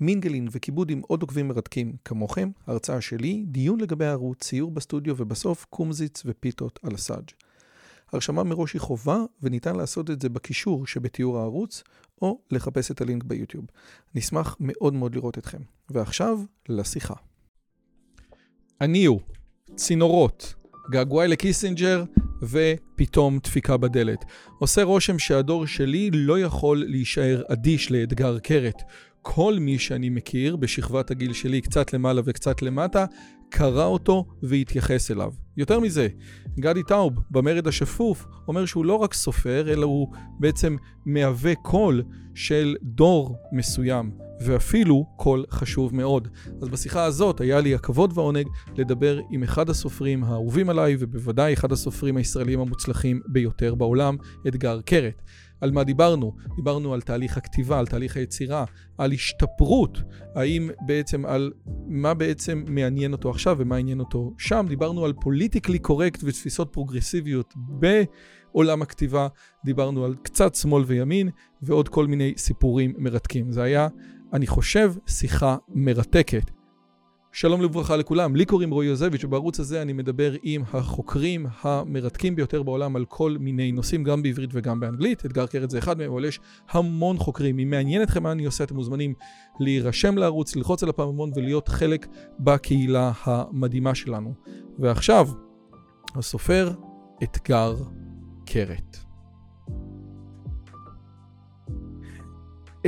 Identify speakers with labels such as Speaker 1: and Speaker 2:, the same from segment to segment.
Speaker 1: מינגלין וכיבוד עם עוד עוקבים מרתקים כמוכם, הרצאה שלי, דיון לגבי הערוץ, ציור בסטודיו ובסוף קומזיץ ופיתות על הסאג'. הרשמה מראש היא חובה וניתן לעשות את זה בקישור שבתיאור הערוץ או לחפש את הלינק ביוטיוב. נשמח מאוד מאוד לראות אתכם. ועכשיו לשיחה. אני הוא, צינורות, געגועי לקיסינג'ר ופתאום דפיקה בדלת. עושה רושם שהדור שלי לא יכול להישאר אדיש לאתגר קרת. כל מי שאני מכיר בשכבת הגיל שלי, קצת למעלה וקצת למטה, קרא אותו והתייחס אליו. יותר מזה, גדי טאוב, במרד השפוף, אומר שהוא לא רק סופר, אלא הוא בעצם מהווה קול של דור מסוים, ואפילו קול חשוב מאוד. אז בשיחה הזאת היה לי הכבוד והעונג לדבר עם אחד הסופרים האהובים עליי, ובוודאי אחד הסופרים הישראלים המוצלחים ביותר בעולם, אתגר קרת. על מה דיברנו? דיברנו על תהליך הכתיבה, על תהליך היצירה, על השתפרות, האם בעצם על מה בעצם מעניין אותו עכשיו ומה עניין אותו שם. דיברנו על פוליטיקלי קורקט ותפיסות פרוגרסיביות בעולם הכתיבה, דיברנו על קצת שמאל וימין ועוד כל מיני סיפורים מרתקים. זה היה, אני חושב, שיחה מרתקת. שלום וברכה לכולם, לי קוראים רועי יוזביץ' ובערוץ הזה אני מדבר עם החוקרים המרתקים ביותר בעולם על כל מיני נושאים, גם בעברית וגם באנגלית. אתגר קרת זה אחד מהם, אבל יש המון חוקרים. אם מעניין אתכם מה אני עושה, אתם מוזמנים להירשם לערוץ, ללחוץ על הפעמון ולהיות חלק בקהילה המדהימה שלנו. ועכשיו, הסופר אתגר קרת.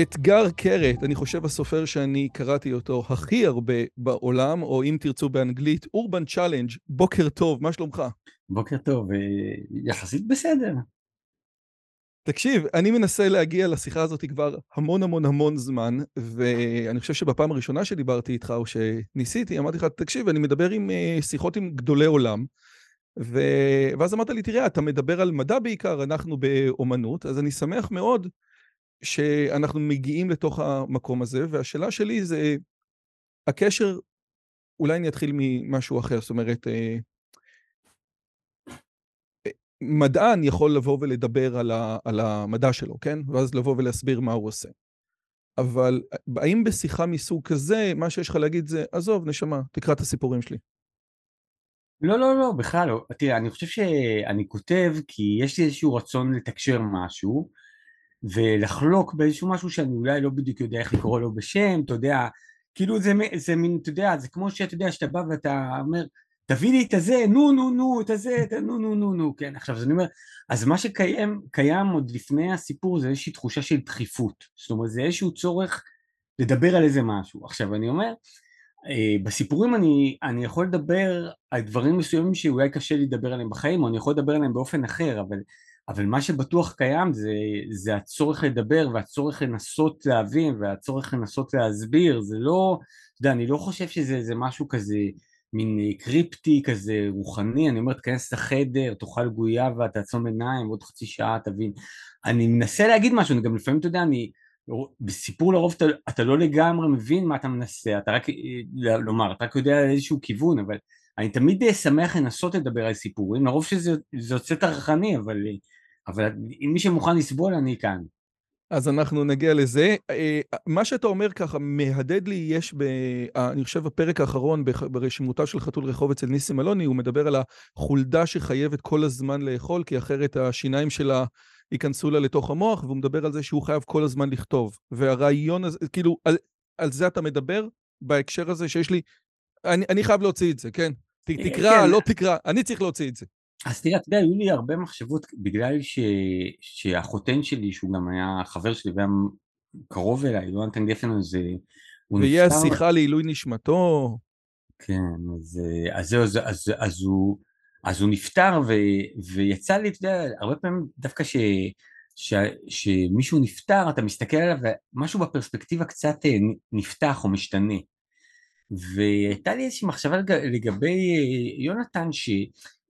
Speaker 1: אתגר קרת, אני חושב הסופר שאני קראתי אותו הכי הרבה בעולם, או אם תרצו באנגלית, Urban Challenge, בוקר טוב, מה שלומך?
Speaker 2: בוקר טוב, יחסית בסדר.
Speaker 1: תקשיב, אני מנסה להגיע לשיחה הזאת כבר המון המון המון זמן, ואני חושב שבפעם הראשונה שדיברתי איתך, או שניסיתי, אמרתי לך, תקשיב, אני מדבר עם שיחות עם גדולי עולם, ו... ואז אמרת לי, תראה, אתה מדבר על מדע בעיקר, אנחנו באומנות, אז אני שמח מאוד שאנחנו מגיעים לתוך המקום הזה, והשאלה שלי זה, הקשר, אולי אני אתחיל ממשהו אחר, זאת אומרת, אה, אה, מדען יכול לבוא ולדבר על, ה, על המדע שלו, כן? ואז לבוא ולהסביר מה הוא עושה. אבל האם בשיחה מסוג כזה, מה שיש לך להגיד זה, עזוב, נשמה, תקרא את הסיפורים שלי.
Speaker 2: לא, לא, לא, בכלל לא. תראה, אני חושב שאני כותב כי יש לי איזשהו רצון לתקשר משהו, ולחלוק באיזשהו משהו שאני אולי לא בדיוק יודע איך לקרוא לו בשם, אתה יודע, כאילו זה, זה מין, אתה יודע, זה כמו שאתה יודע, שאתה בא ואתה אומר, תביא לי את הזה, נו נו נו, את הזה, את נו נו נו נו, כן, עכשיו אז אני אומר, אז מה שקיים קיים עוד לפני הסיפור זה איזושהי תחושה של דחיפות, זאת אומרת זה איזשהו צורך לדבר על איזה משהו, עכשיו אני אומר, אה, בסיפורים אני, אני יכול לדבר על דברים מסוימים שאולי קשה לי לדבר עליהם בחיים, או אני יכול לדבר עליהם באופן אחר, אבל אבל מה שבטוח קיים זה, זה הצורך לדבר והצורך לנסות להבין והצורך לנסות להסביר, זה לא, אתה יודע, אני לא חושב שזה זה משהו כזה מין קריפטי כזה רוחני, אני אומר תכנס לחדר, תאכל גויאבה, תעצום עיניים, עוד חצי שעה תבין, אני מנסה להגיד משהו, אני גם לפעמים, אתה יודע, אני, בסיפור לרוב אתה, אתה לא לגמרי מבין מה אתה מנסה, אתה רק, לומר, אתה רק יודע על איזשהו כיוון, אבל אני תמיד שמח לנסות לדבר על סיפורים, לרוב שזה יוצא טרחני, אבל אבל אם מי שמוכן לסבול, אני כאן.
Speaker 1: אז אנחנו נגיע לזה. אה, מה שאתה אומר ככה, מהדהד לי, יש, ב, אני חושב, בפרק האחרון ברשימותה של חתול רחוב אצל ניסים אלוני, הוא מדבר על החולדה שחייבת כל הזמן לאכול, כי אחרת השיניים שלה ייכנסו לה לתוך המוח, והוא מדבר על זה שהוא חייב כל הזמן לכתוב. והרעיון הזה, כאילו, על, על זה אתה מדבר בהקשר הזה שיש לי, אני, אני חייב להוציא את זה, כן? תקרא, כן. לא תקרא, אני צריך להוציא את זה.
Speaker 2: אז תראה, אתה יודע, היו לי הרבה מחשבות, בגלל ש... שהחותן שלי, שהוא גם היה חבר שלי והיה קרוב אליי, יונתן גפן, אז
Speaker 1: הוא נפטר... ויהיה שיחה לעילוי נשמתו.
Speaker 2: כן, אז, אז זהו, אז, אז, אז, הוא, אז הוא נפטר, ו, ויצא לי, אתה יודע, הרבה פעמים דווקא ש... ש, שמישהו נפטר, אתה מסתכל עליו, ומשהו בפרספקטיבה קצת אה, נפתח או משתנה. והייתה לי איזושהי מחשבה לגבי אה, יונתן, ש...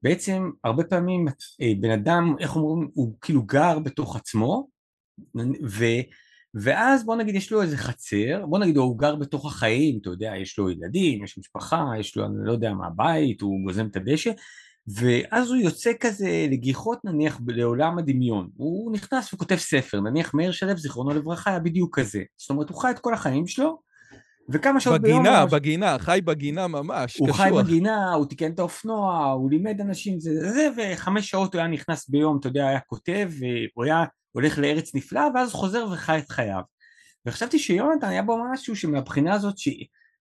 Speaker 2: בעצם הרבה פעמים אה, בן אדם, איך אומרים, הוא כאילו גר בתוך עצמו, ו, ואז בוא נגיד יש לו איזה חצר, בוא נגיד הוא גר בתוך החיים, אתה יודע, יש לו ילדים, יש משפחה, יש לו אני לא יודע מה בית, הוא גוזם את הדשא, ואז הוא יוצא כזה לגיחות נניח לעולם הדמיון, הוא נכנס וכותב ספר, נניח מאיר שלו זיכרונו לברכה היה בדיוק כזה, זאת אומרת הוא חי את כל החיים שלו, וכמה שעות
Speaker 1: בגינה, ביום... בגינה, בגינה, חי בגינה ממש,
Speaker 2: הוא קשוח. הוא חי בגינה, הוא תיקן את האופנוע, הוא לימד אנשים זה, זה, וחמש שעות הוא היה נכנס ביום, אתה יודע, היה כותב, והוא היה הולך לארץ נפלאה, ואז חוזר וחי את חייו. וחשבתי שיונתן היה בו משהו שמהבחינה הזאת, ש...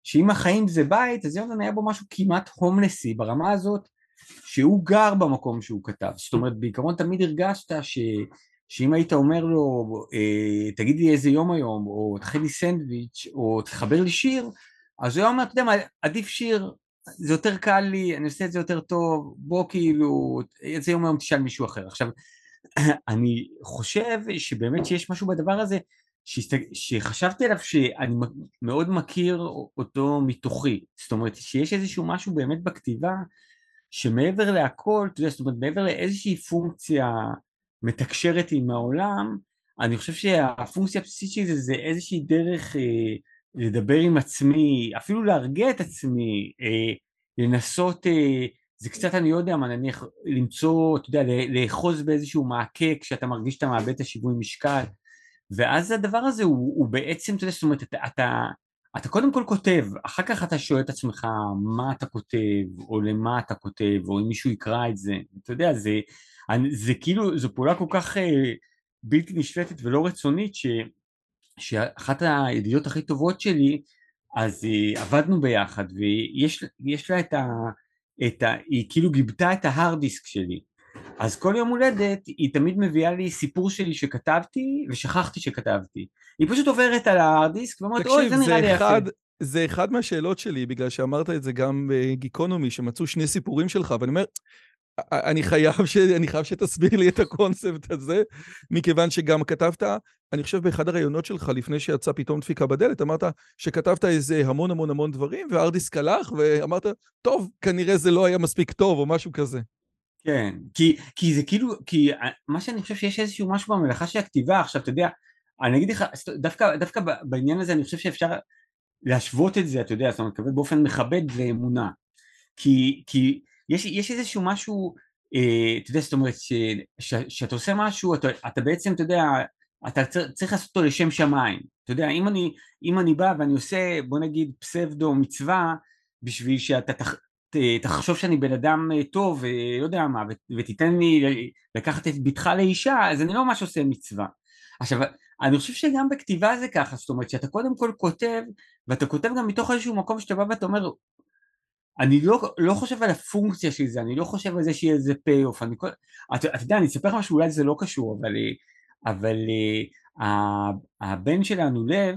Speaker 2: שאם החיים זה בית, אז יונתן היה בו משהו כמעט הומלסי, ברמה הזאת שהוא גר במקום שהוא כתב. זאת אומרת, בעיקרון תמיד הרגשת ש... שאם היית אומר לו, אה, תגיד לי איזה יום היום, או תכין לי סנדוויץ', או תחבר לי שיר, אז הוא היה אומר, אתה יודע מה, עדיף שיר, זה יותר קל לי, אני עושה את זה יותר טוב, בוא כאילו, איזה יום היום תשאל מישהו אחר. עכשיו, אני חושב שבאמת שיש משהו בדבר הזה, שחשבתי עליו שאני מאוד מכיר אותו מתוכי, זאת אומרת שיש איזשהו משהו באמת בכתיבה שמעבר להכל, אתה יודע, זאת אומרת מעבר לאיזושהי פונקציה מתקשרת עם העולם, אני חושב שהפונקציה הבסיסית של זה זה איזושהי דרך אה, לדבר עם עצמי, אפילו להרגיע את עצמי, אה, לנסות, אה, זה קצת אני לא יודע מה, נניח למצוא, אתה יודע, לאחוז באיזשהו מעקה כשאתה מרגיש שאתה מאבד את השיווי משקל, ואז הדבר הזה הוא, הוא בעצם, אתה יודע, זאת אומרת, אתה, אתה, אתה קודם כל כותב, אחר כך אתה שואל את עצמך מה אתה כותב, או למה אתה כותב, או אם מישהו יקרא את זה, אתה יודע, זה, אני, זה כאילו, זו פעולה כל כך אה, בלתי נשלטת ולא רצונית, ש, שאחת הידיעות הכי טובות שלי, אז אה, עבדנו ביחד, ויש לה את ה... את ה היא כאילו גיבתה את ההארד דיסק שלי. אז כל יום הולדת היא תמיד מביאה לי סיפור שלי שכתבתי ושכחתי שכתבתי. היא פשוט עוברת על ההארד דיסק ואומרת, אוי, זה נראה לי יפה.
Speaker 1: זה אחד מהשאלות שלי, בגלל שאמרת את זה גם בגיקונומי, שמצאו שני סיפורים שלך, ואני אומר, אני חייב, ש... אני חייב שתסביר לי את הקונספט הזה, מכיוון שגם כתבת, אני חושב באחד הראיונות שלך, לפני שיצא פתאום דפיקה בדלת, אמרת שכתבת איזה המון המון המון דברים, וארדיסק הלך, ואמרת, טוב, כנראה זה לא היה מספיק טוב, או משהו כזה.
Speaker 2: כן, כי, כי זה כאילו, כי מה שאני חושב שיש איזשהו משהו במלאכה של הכתיבה, עכשיו אתה יודע, אני אגיד לך, דווקא, דווקא בעניין הזה אני חושב שאפשר להשוות את זה, אתה יודע, זאת אומרת, באופן מכבד ואמונה. כי, כי יש, יש איזשהו משהו, אה, אתה יודע, זאת אומרת, שאתה עושה משהו, אתה, אתה בעצם, אתה יודע, אתה צריך לעשות אותו לשם שמיים. אתה יודע, אם אני, אם אני בא ואני עושה, בוא נגיד, פסבדו מצווה, בשביל שאתה תח, תחשוב שאני בן אדם אה, טוב, ולא יודע מה, ותיתן לי לקחת את בתך לאישה, אז אני לא ממש עושה מצווה. עכשיו, אני חושב שגם בכתיבה זה ככה, זאת אומרת שאתה קודם כל כותב, ואתה כותב גם מתוך איזשהו מקום שאתה בא ואתה אומר, אני לא, לא חושב על הפונקציה של זה, אני לא חושב על זה שיהיה איזה פי אוף, אני כל... אתה, אתה יודע, אני אספר לך משהו, אולי זה לא קשור, אבל, אבל uh, הבן שלנו לב,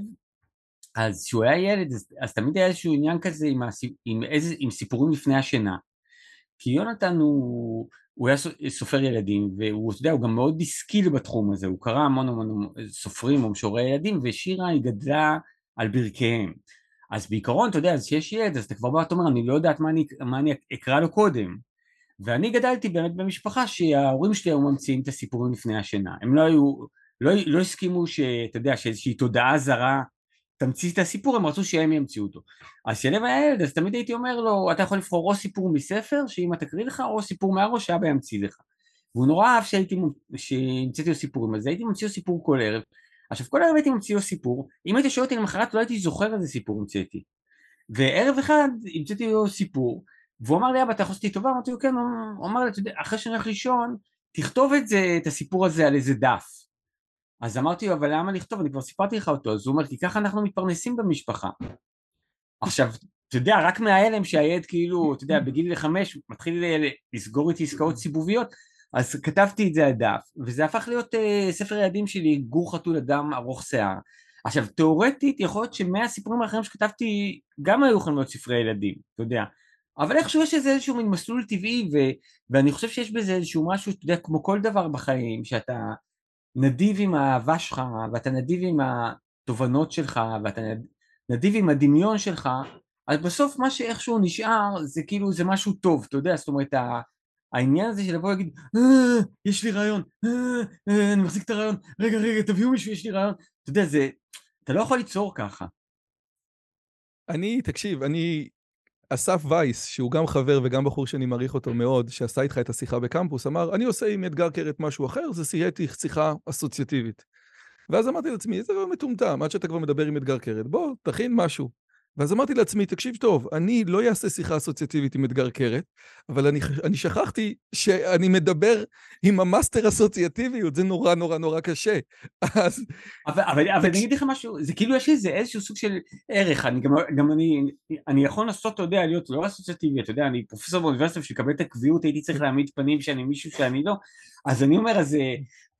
Speaker 2: אז כשהוא היה ילד, אז, אז תמיד היה איזשהו עניין כזה עם, הסיפ, עם, איזה, עם סיפורים לפני השינה. כי יונתן הוא, הוא היה סופר ילדים, והוא, אתה יודע, הוא גם מאוד השכיל בתחום הזה, הוא קרא המון המון סופרים או משוררי ילדים, ושירה היא גדלה על ברכיהם. אז בעיקרון, אתה יודע, אז כשיש ילד, אז אתה כבר בא ואתה אומר, אני לא יודעת מה אני, מה אני אקרא לו קודם. ואני גדלתי באמת במשפחה שההורים שלי היו ממציאים את הסיפורים לפני השינה. הם לא היו, לא, לא הסכימו שאתה יודע, שאיזושהי תודעה זרה תמציא את הסיפור, הם רצו שהם ימציאו אותו. אז כשלב היה ילד, אז תמיד הייתי אומר לו, אתה יכול לבחור או סיפור מספר, שאמא תקריא לך, או סיפור מהראש שאבא ימציא לך. והוא נורא אהב שהמצאתי לו סיפורים, אז הייתי ממציא לו סיפור כל ערב. עכשיו כל ערב הייתי ממציא לו סיפור, אם הייתי שואל אותי למחרת לא הייתי זוכר איזה סיפור המצאתי. וערב אחד המצאתי לו סיפור, והוא אמר לי אבא אתה יכול לעשות לי טובה? אמרתי לו כן, הוא אמר לי אחרי שאני הולך לישון, תכתוב את זה, את הסיפור הזה על איזה דף. אז אמרתי לו אבל למה לכתוב? אני כבר סיפרתי לך אותו, אז הוא אומר כי ככה אנחנו מתפרנסים במשפחה. עכשיו, אתה יודע, רק מההלם שהילד כאילו, אתה יודע, בגיל חמש מתחיל לסגור איתי עסקאות סיבוביות, אז כתבתי את זה על דף, וזה הפך להיות uh, ספר ילדים שלי, גור חתול אדם ארוך שיער. עכשיו, תאורטית יכול להיות שמאה סיפורים האחרים שכתבתי גם היו יכולים להיות ספרי ילדים, אתה יודע. אבל איכשהו יש איזה איזשהו מין מסלול טבעי, ו... ואני חושב שיש בזה איזשהו משהו, אתה יודע, כמו כל דבר בחיים, שאתה נדיב עם האהבה שלך, ואתה נדיב עם התובנות שלך, ואתה נדיב עם הדמיון שלך, אז בסוף מה שאיכשהו נשאר זה כאילו זה משהו טוב, אתה יודע, זאת אומרת העניין הזה של לבוא ולהגיד, אה, יש לי רעיון, אה, אה, אני מחזיק את הרעיון, רגע, רגע, תביאו מישהו, יש לי רעיון. אתה יודע, זה, אתה לא יכול ליצור ככה.
Speaker 1: אני, תקשיב, אני, אסף וייס, שהוא גם חבר וגם בחור שאני מעריך אותו מאוד, שעשה איתך את השיחה בקמפוס, אמר, אני עושה עם אתגר קרת משהו אחר, זה איתי שיחה אסוציאטיבית. ואז אמרתי לעצמי, איזה מטומטם, עד שאתה כבר מדבר עם אתגר קרת, בוא, תכין משהו. ואז אמרתי לעצמי, תקשיב טוב, אני לא אעשה שיחה אסוציאטיבית עם אתגר קרת, אבל אני, אני שכחתי שאני מדבר עם המאסטר אסוציאטיביות, זה נורא נורא נורא קשה. אז...
Speaker 2: אבל, אבל, אבל אני אגיד לך משהו, זה כאילו יש איזה איזשהו סוג של ערך, אני גם, גם אני, אני יכול לנסות, אתה יודע, להיות לא אסוציאטיבי, אתה יודע, אני פרופסור באוניברסיטה, בשביל את הקביעות הייתי צריך להעמיד פנים שאני מישהו שאני לא, אז אני אומר, אז,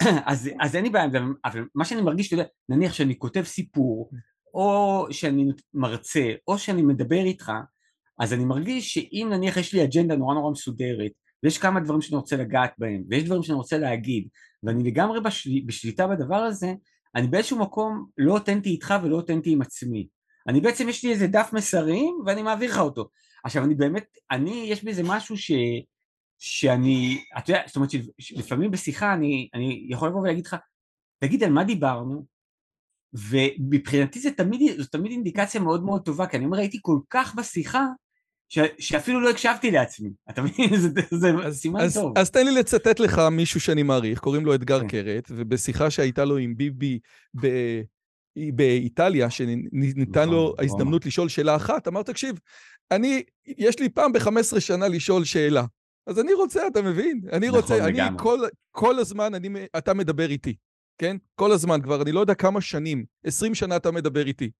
Speaker 2: אז, אז אין לי בעיה, אבל מה שאני מרגיש, אתה יודע, נניח שאני כותב סיפור, או שאני מרצה, או שאני מדבר איתך, אז אני מרגיש שאם נניח יש לי אג'נדה נורא נורא מסודרת, ויש כמה דברים שאני רוצה לגעת בהם, ויש דברים שאני רוצה להגיד, ואני לגמרי בשל... בשליטה בדבר הזה, אני באיזשהו מקום לא אותנטי איתך ולא אותנטי עם עצמי. אני בעצם, יש לי איזה דף מסרים ואני מעביר לך אותו. עכשיו, אני באמת, אני, יש בי איזה משהו ש... שאני, אתה יודע, זאת אומרת שלפעמים בשיחה אני, אני יכול לבוא ולהגיד לך, תגיד על מה דיברנו, ומבחינתי זה תמיד, זו תמיד אינדיקציה מאוד מאוד טובה, כי אני אומר, הייתי כל כך בשיחה, ש, שאפילו לא הקשבתי לעצמי, אתה מבין? זה, זה אז, סימן
Speaker 1: אז,
Speaker 2: טוב.
Speaker 1: אז תן לי לצטט לך מישהו שאני מעריך, קוראים לו אתגר כן. קרת, ובשיחה שהייתה לו עם ביבי ב, באיטליה, שניתן לו נכון, ההזדמנות לשאול שאלה אחת, אמר, תקשיב, אני, יש לי פעם ב-15 שנה לשאול שאלה. אז אני רוצה, אתה מבין? אני נכון, רוצה, אני כל, כל הזמן, אני, אתה מדבר איתי. כן? כל הזמן כבר, אני לא יודע כמה שנים, 20 שנה אתה מדבר איתי.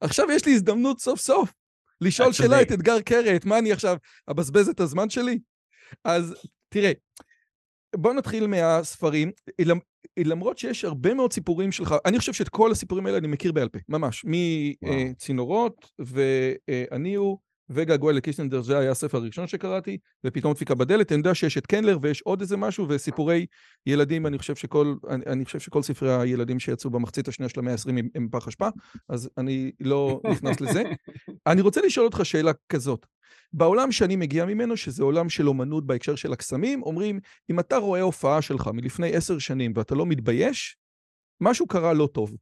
Speaker 1: עכשיו יש לי הזדמנות סוף סוף לשאול שאלה את אתגר קרת, מה אני עכשיו, אבזבז את הזמן שלי? אז תראה, בוא נתחיל מהספרים. למרות שיש הרבה מאוד סיפורים שלך, אני חושב שאת כל הסיפורים האלה אני מכיר בעל פה, ממש. מצינורות, ואני הוא, וגעגוע לקיסנדר, זה היה הספר הראשון שקראתי, ופתאום דפיקה בדלת, אני יודע שיש את קנדלר ויש עוד איזה משהו, וסיפורי ילדים, אני חושב שכל, אני, אני חושב שכל ספרי הילדים שיצאו במחצית השנייה של המאה ה-20 הם, הם פח אשפה, אז אני לא נכנס לזה. אני רוצה לשאול אותך שאלה כזאת. בעולם שאני מגיע ממנו, שזה עולם של אומנות בהקשר של הקסמים, אומרים, אם אתה רואה הופעה שלך מלפני עשר שנים ואתה לא מתבייש, משהו קרה לא טוב.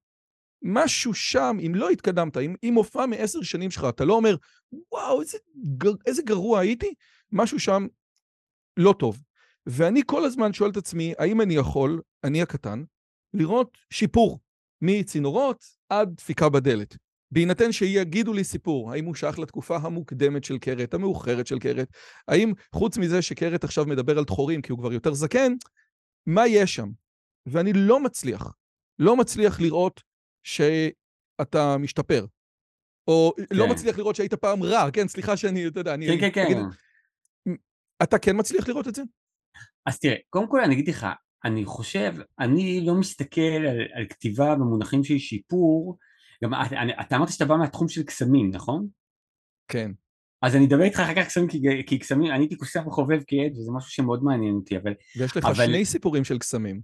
Speaker 1: משהו שם, אם לא התקדמת, אם, אם הופעה מעשר שנים שלך, אתה לא אומר, וואו, איזה, איזה גרוע הייתי, משהו שם לא טוב. ואני כל הזמן שואל את עצמי, האם אני יכול, אני הקטן, לראות שיפור מצינורות עד דפיקה בדלת. בהינתן שיגידו לי סיפור, האם הוא שייך לתקופה המוקדמת של קרת, המאוחרת של קרת, האם חוץ מזה שקרת עכשיו מדבר על דחורים כי הוא כבר יותר זקן, מה יש שם? ואני לא מצליח, לא מצליח לראות שאתה משתפר. או לא כן. לא מצליח לראות שהיית פעם רע, כן, סליחה שאני, אתה יודע, אני...
Speaker 2: כן, כן, כן.
Speaker 1: אתה כן מצליח לראות את זה?
Speaker 2: אז תראה, קודם כל אני אגיד לך, אני חושב, אני לא מסתכל על, על כתיבה במונחים של שיפור, גם אני, אתה אמרת שאתה בא מהתחום של קסמים, נכון?
Speaker 1: כן.
Speaker 2: אז אני אדבר איתך אחר כך קסמים, כי, כי קסמים, אני הייתי קוסם וחובב כעד, וזה משהו שמאוד מעניין אותי, אבל...
Speaker 1: ויש לך אבל... שני סיפורים של קסמים.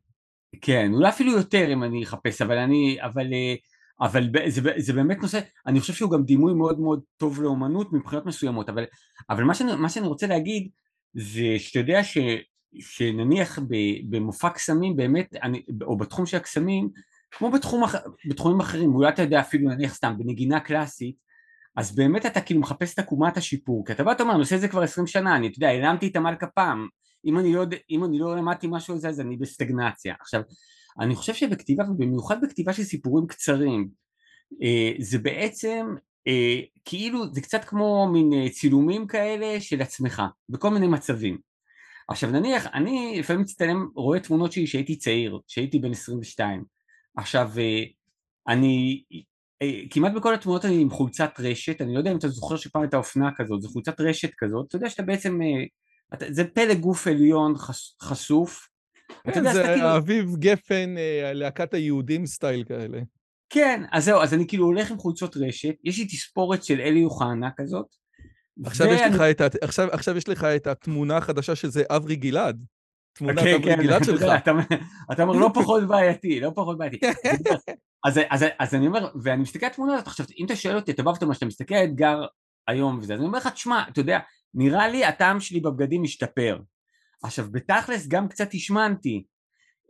Speaker 2: כן, אולי אפילו יותר אם אני אחפש, אבל אני, אבל, אה, אבל זה, זה באמת נושא, אני חושב שהוא גם דימוי מאוד מאוד טוב לאומנות מבחינות מסוימות, אבל, אבל מה, שאני, מה שאני רוצה להגיד זה שאתה יודע ש, שנניח במופע קסמים באמת, אני, או בתחום של הקסמים, כמו בתחום, בתחומים אחרים, אולי אתה יודע אפילו נניח סתם בנגינה קלאסית, אז באמת אתה כאילו מחפש את עקומת השיפור, כי אתה בא ואתה אומר, אני עושה את זה כבר עשרים שנה, אני, אתה יודע, הרמתי את המלכה פעם, אם אני לא, אם אני לא למדתי משהו על זה אז אני בסטגנציה. עכשיו, אני חושב שבכתיבה, ובמיוחד בכתיבה של סיפורים קצרים, אה, זה בעצם אה, כאילו, זה קצת כמו מין אה, צילומים כאלה של עצמך, בכל מיני מצבים. עכשיו נניח, אני לפעמים מצטלם, רואה תמונות שלי שהייתי צעיר, שהייתי בן 22. עכשיו, אני כמעט בכל התמונות אני עם חולצת רשת, אני לא יודע אם אתה זוכר שפעם הייתה אופנה כזאת, זו חולצת רשת כזאת, אתה יודע שאתה בעצם זה פלג גוף עליון חשוף.
Speaker 1: כן, זה כאילו- אביב גפן, אה, להקת היהודים סטייל כאלה.
Speaker 2: כן, אז זהו, אז אני כאילו הולך עם חולצות רשת, יש לי תספורת של אלי אוחנה כזאת.
Speaker 1: עכשיו, יש לך את, עכשיו, עכשיו יש לך את התמונה החדשה שזה אברי גלעד. תמונת
Speaker 2: okay, אוקיי, אברי כן, גלעד שלך. אתה, אתה אומר לא פחות בעייתי, לא פחות בעייתי. אז, אז, אז אני אומר, ואני מסתכל על התמונה הזאת, עכשיו אם אתה שואל אותי, אתה בא ואתה אומר שאתה מסתכל על אתגר היום וזה, אז אני אומר לך, תשמע, אתה יודע, נראה לי הטעם שלי בבגדים משתפר. עכשיו, בתכלס גם קצת השמנתי.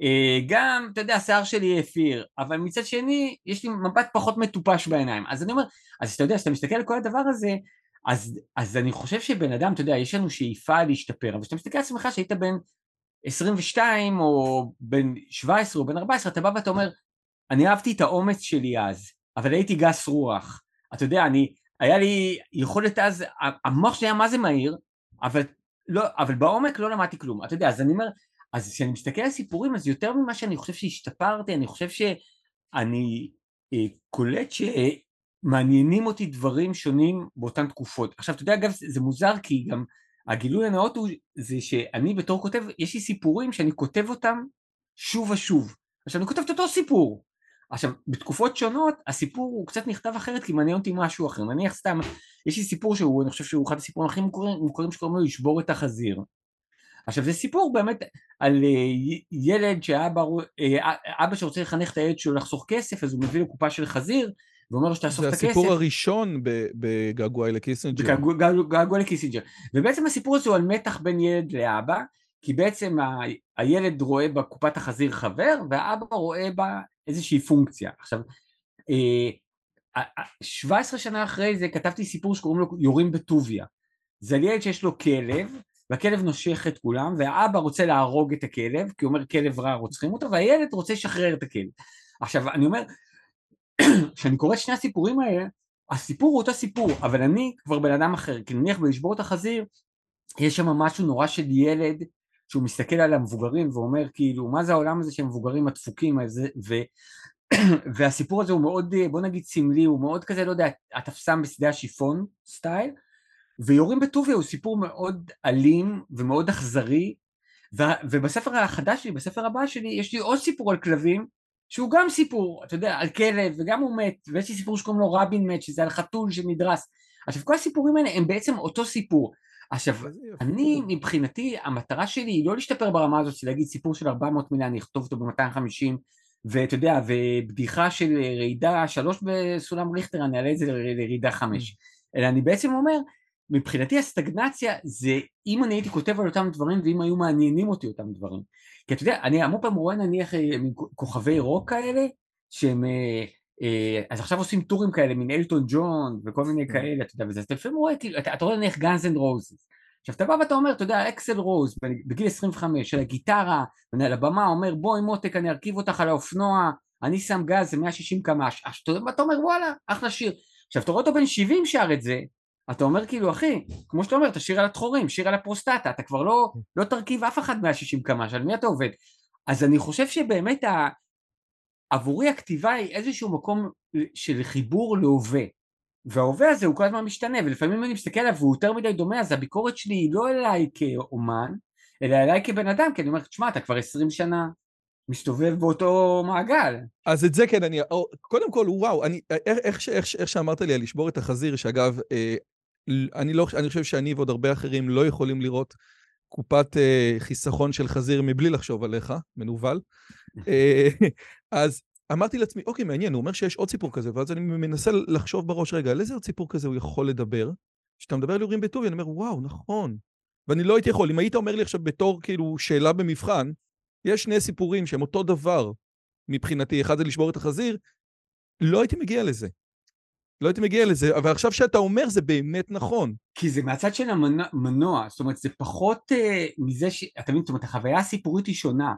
Speaker 2: אה, גם, אתה יודע, השיער שלי האפיר, אבל מצד שני, יש לי מבט פחות מטופש בעיניים. אז אני אומר, אז אתה יודע, כשאתה מסתכל על כל הדבר הזה, אז, אז אני חושב שבן אדם, אתה יודע, יש לנו שאיפה להשתפר, אבל כשאתה מסתכל על עצמך שהיית בן 22 או בן 17 או בן 14, אתה בא ואתה אומר, אני אהבתי את האומץ שלי אז, אבל הייתי גס רוח. אתה יודע, אני, היה לי יכולת אז, המוח שלי היה מה זה מהיר, אבל, לא, אבל בעומק לא למדתי כלום. אתה יודע, אז אני אומר, אז כשאני מסתכל על סיפורים, אז יותר ממה שאני חושב שהשתפרתי, אני חושב שאני אה, קולט שמעניינים אותי דברים שונים באותן תקופות. עכשיו, אתה יודע, אגב, זה מוזר כי גם הגילוי הנאות הוא זה שאני בתור כותב, יש לי סיפורים שאני כותב אותם שוב ושוב. עכשיו, אני כותב את אותו סיפור. עכשיו, בתקופות שונות הסיפור הוא קצת נכתב אחרת כי מעניין אותי משהו אחר. נניח סתם, יש לי סיפור שהוא, אני חושב שהוא אחד הסיפורים הכי מוכרים, מוכרים שקוראים לו לשבור את החזיר. עכשיו זה סיפור באמת על אה, ילד שאבא אה, אבא שרוצה לחנך את הילד שלו לחסוך כסף אז הוא מביא לו קופה של חזיר ואומר לו שתאסוף את הכסף.
Speaker 1: זה הסיפור הראשון בגעגועי לקיסינג'ר.
Speaker 2: בגעגועי לקיסינג'ר. ובעצם הסיפור הזה הוא על מתח בין ילד לאבא כי בעצם ה, הילד רואה בקופת החזיר חבר והאבא רואה בה איזושהי פונקציה. עכשיו 17 שנה אחרי זה כתבתי סיפור שקוראים לו יורים בטוביה. זה ילד שיש לו כלב והכלב נושך את כולם, והאבא רוצה להרוג את הכלב, כי הוא אומר כלב רע רוצחים אותו, והילד רוצה לשחרר את הכלב. עכשיו, אני אומר, כשאני קורא את שני הסיפורים האלה, הסיפור הוא אותו סיפור, אבל אני כבר בן אדם אחר, כי נניח בלשבור את החזיר, יש שם משהו נורא של ילד, שהוא מסתכל על המבוגרים ואומר כאילו, מה זה העולם הזה של המבוגרים הדפוקים הזה, ו... והסיפור הזה הוא מאוד, בוא נגיד סמלי, הוא מאוד כזה, לא יודע, התפסם בשדה השיפון סטייל, ויורים בטוביה הוא סיפור מאוד אלים ומאוד אכזרי ו- ובספר החדש שלי, בספר הבא שלי, יש לי עוד סיפור על כלבים שהוא גם סיפור, אתה יודע, על כלב וגם הוא מת ויש לי סיפור שקוראים לו רבין מת שזה על חתול שנדרס. עכשיו כל הסיפורים האלה הם בעצם אותו סיפור עכשיו אני מבחינתי המטרה שלי היא לא להשתפר ברמה הזאת של להגיד סיפור של 400 מילה אני אכתוב אותו ב-250 ואתה יודע בדיחה של רעידה שלוש בסולם ריכטר אני אעלה את זה לרעידה חמש. אלא אני בעצם אומר מבחינתי הסטגנציה זה אם אני הייתי כותב על אותם דברים ואם היו מעניינים אותי אותם דברים. כי אתה יודע, אני המון פעם רואה נניח אה, כוכבי רוק כאלה, שהם, אה, אז עכשיו עושים טורים כאלה, מין אלטון ג'ון וכל מיני כן. כאלה, אתה יודע, וזה אתה לפעמים רואה, כאילו, אתה, אתה רואה נניח Guns and Roses. עכשיו אתה בא ואתה אומר, אתה יודע, אקסל רוז, בגיל 25, של הגיטרה, על הבמה, אומר בואי מותק אני ארכיב אותך על האופנוע, אני שם גז, זה 160 קמ"ש, אתה אומר וואלה, אחלה שיר. עכשיו אתה רואה אותו בן 70 שר את זה, אתה אומר כאילו אחי, כמו שאתה אומר, תשאיר על התחורים, שיר על הפרוסטטה, אתה כבר לא, לא תרכיב אף אחד 160 קמ"ש, על מי אתה עובד? אז אני חושב שבאמת ה... עבורי הכתיבה היא איזשהו מקום של חיבור להווה, וההווה הזה הוא כל הזמן משתנה, ולפעמים אני מסתכל עליו והוא יותר מדי דומה, אז הביקורת שלי היא לא אליי כאומן, אלא אליי כבן אדם, כי אני אומר, תשמע, אתה כבר 20 שנה מסתובב באותו מעגל.
Speaker 1: אז את זה כן, אני... קודם כל, וואו, אני, איך, איך, איך, איך שאמרת לי על לשבור את החזיר, שאגב, אה, אני, לא, אני חושב שאני ועוד הרבה אחרים לא יכולים לראות קופת אה, חיסכון של חזיר מבלי לחשוב עליך, מנוול. אה, אז אמרתי לעצמי, אוקיי, מעניין, הוא אומר שיש עוד סיפור כזה, ואז אני מנסה לחשוב בראש, רגע, על איזה עוד סיפור כזה הוא יכול לדבר? כשאתה מדבר על יורים בטובי, אני אומר, וואו, נכון. ואני לא הייתי יכול, אם היית אומר לי עכשיו בתור כאילו שאלה במבחן, יש שני סיפורים שהם אותו דבר מבחינתי, אחד זה לשבור את החזיר, לא הייתי מגיע לזה. לא הייתי מגיע לזה, אבל עכשיו שאתה אומר זה באמת נכון.
Speaker 2: כי זה מהצד של המנוע, זאת אומרת זה פחות uh, מזה ש... אתה מבין, זאת אומרת החוויה הסיפורית היא שונה.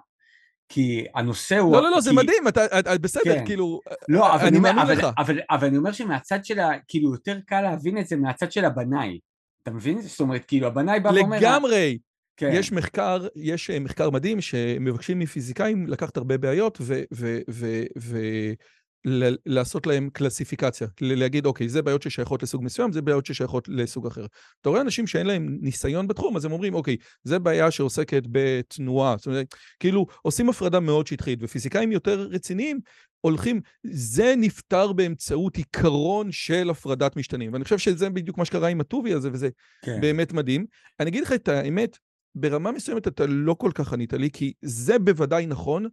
Speaker 2: כי הנושא הוא...
Speaker 1: לא, לא, לא, כי... זה מדהים, אתה, אתה בסדר, כן. כאילו,
Speaker 2: לא, אבל אני מאמין לך. אבל, אבל אני אומר שמהצד של ה... כאילו, יותר קל להבין את זה מהצד של הבנאי. אתה מבין? זאת אומרת, כאילו, הבנאי בא
Speaker 1: ואומר... לגמרי. כן. יש מחקר, יש אה, מחקר מדהים שמבקשים מפיזיקאים לקחת הרבה בעיות ו... ו, ו, ו לעשות להם קלסיפיקציה, להגיד, אוקיי, זה בעיות ששייכות לסוג מסוים, זה בעיות ששייכות לסוג אחר. אתה רואה אנשים שאין להם ניסיון בתחום, אז הם אומרים, אוקיי, זה בעיה שעוסקת בתנועה. זאת אומרת, כאילו, עושים הפרדה מאוד שטחית, ופיזיקאים יותר רציניים הולכים, זה נפתר באמצעות עיקרון של הפרדת משתנים. ואני חושב שזה בדיוק מה שקרה עם הטובי הזה, וזה כן. באמת מדהים. אני אגיד לך את האמת, ברמה מסוימת אתה לא כל כך ענית לי, כי זה בוודאי נכון,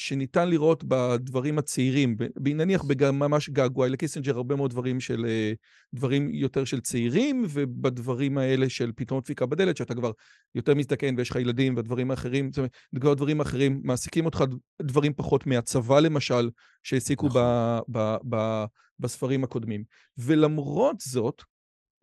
Speaker 1: שניתן לראות בדברים הצעירים, נניח ממש געגוע לקיסינג'ר, הרבה מאוד דברים של, דברים יותר של צעירים, ובדברים האלה של פתאום דפיקה בדלת, שאתה כבר יותר מזדקן ויש לך ילדים והדברים האחרים, זאת אומרת, כבר דברים אחרים מעסיקים אותך דברים פחות מהצבא למשל, שהעסיקו בספרים הקודמים. ולמרות זאת,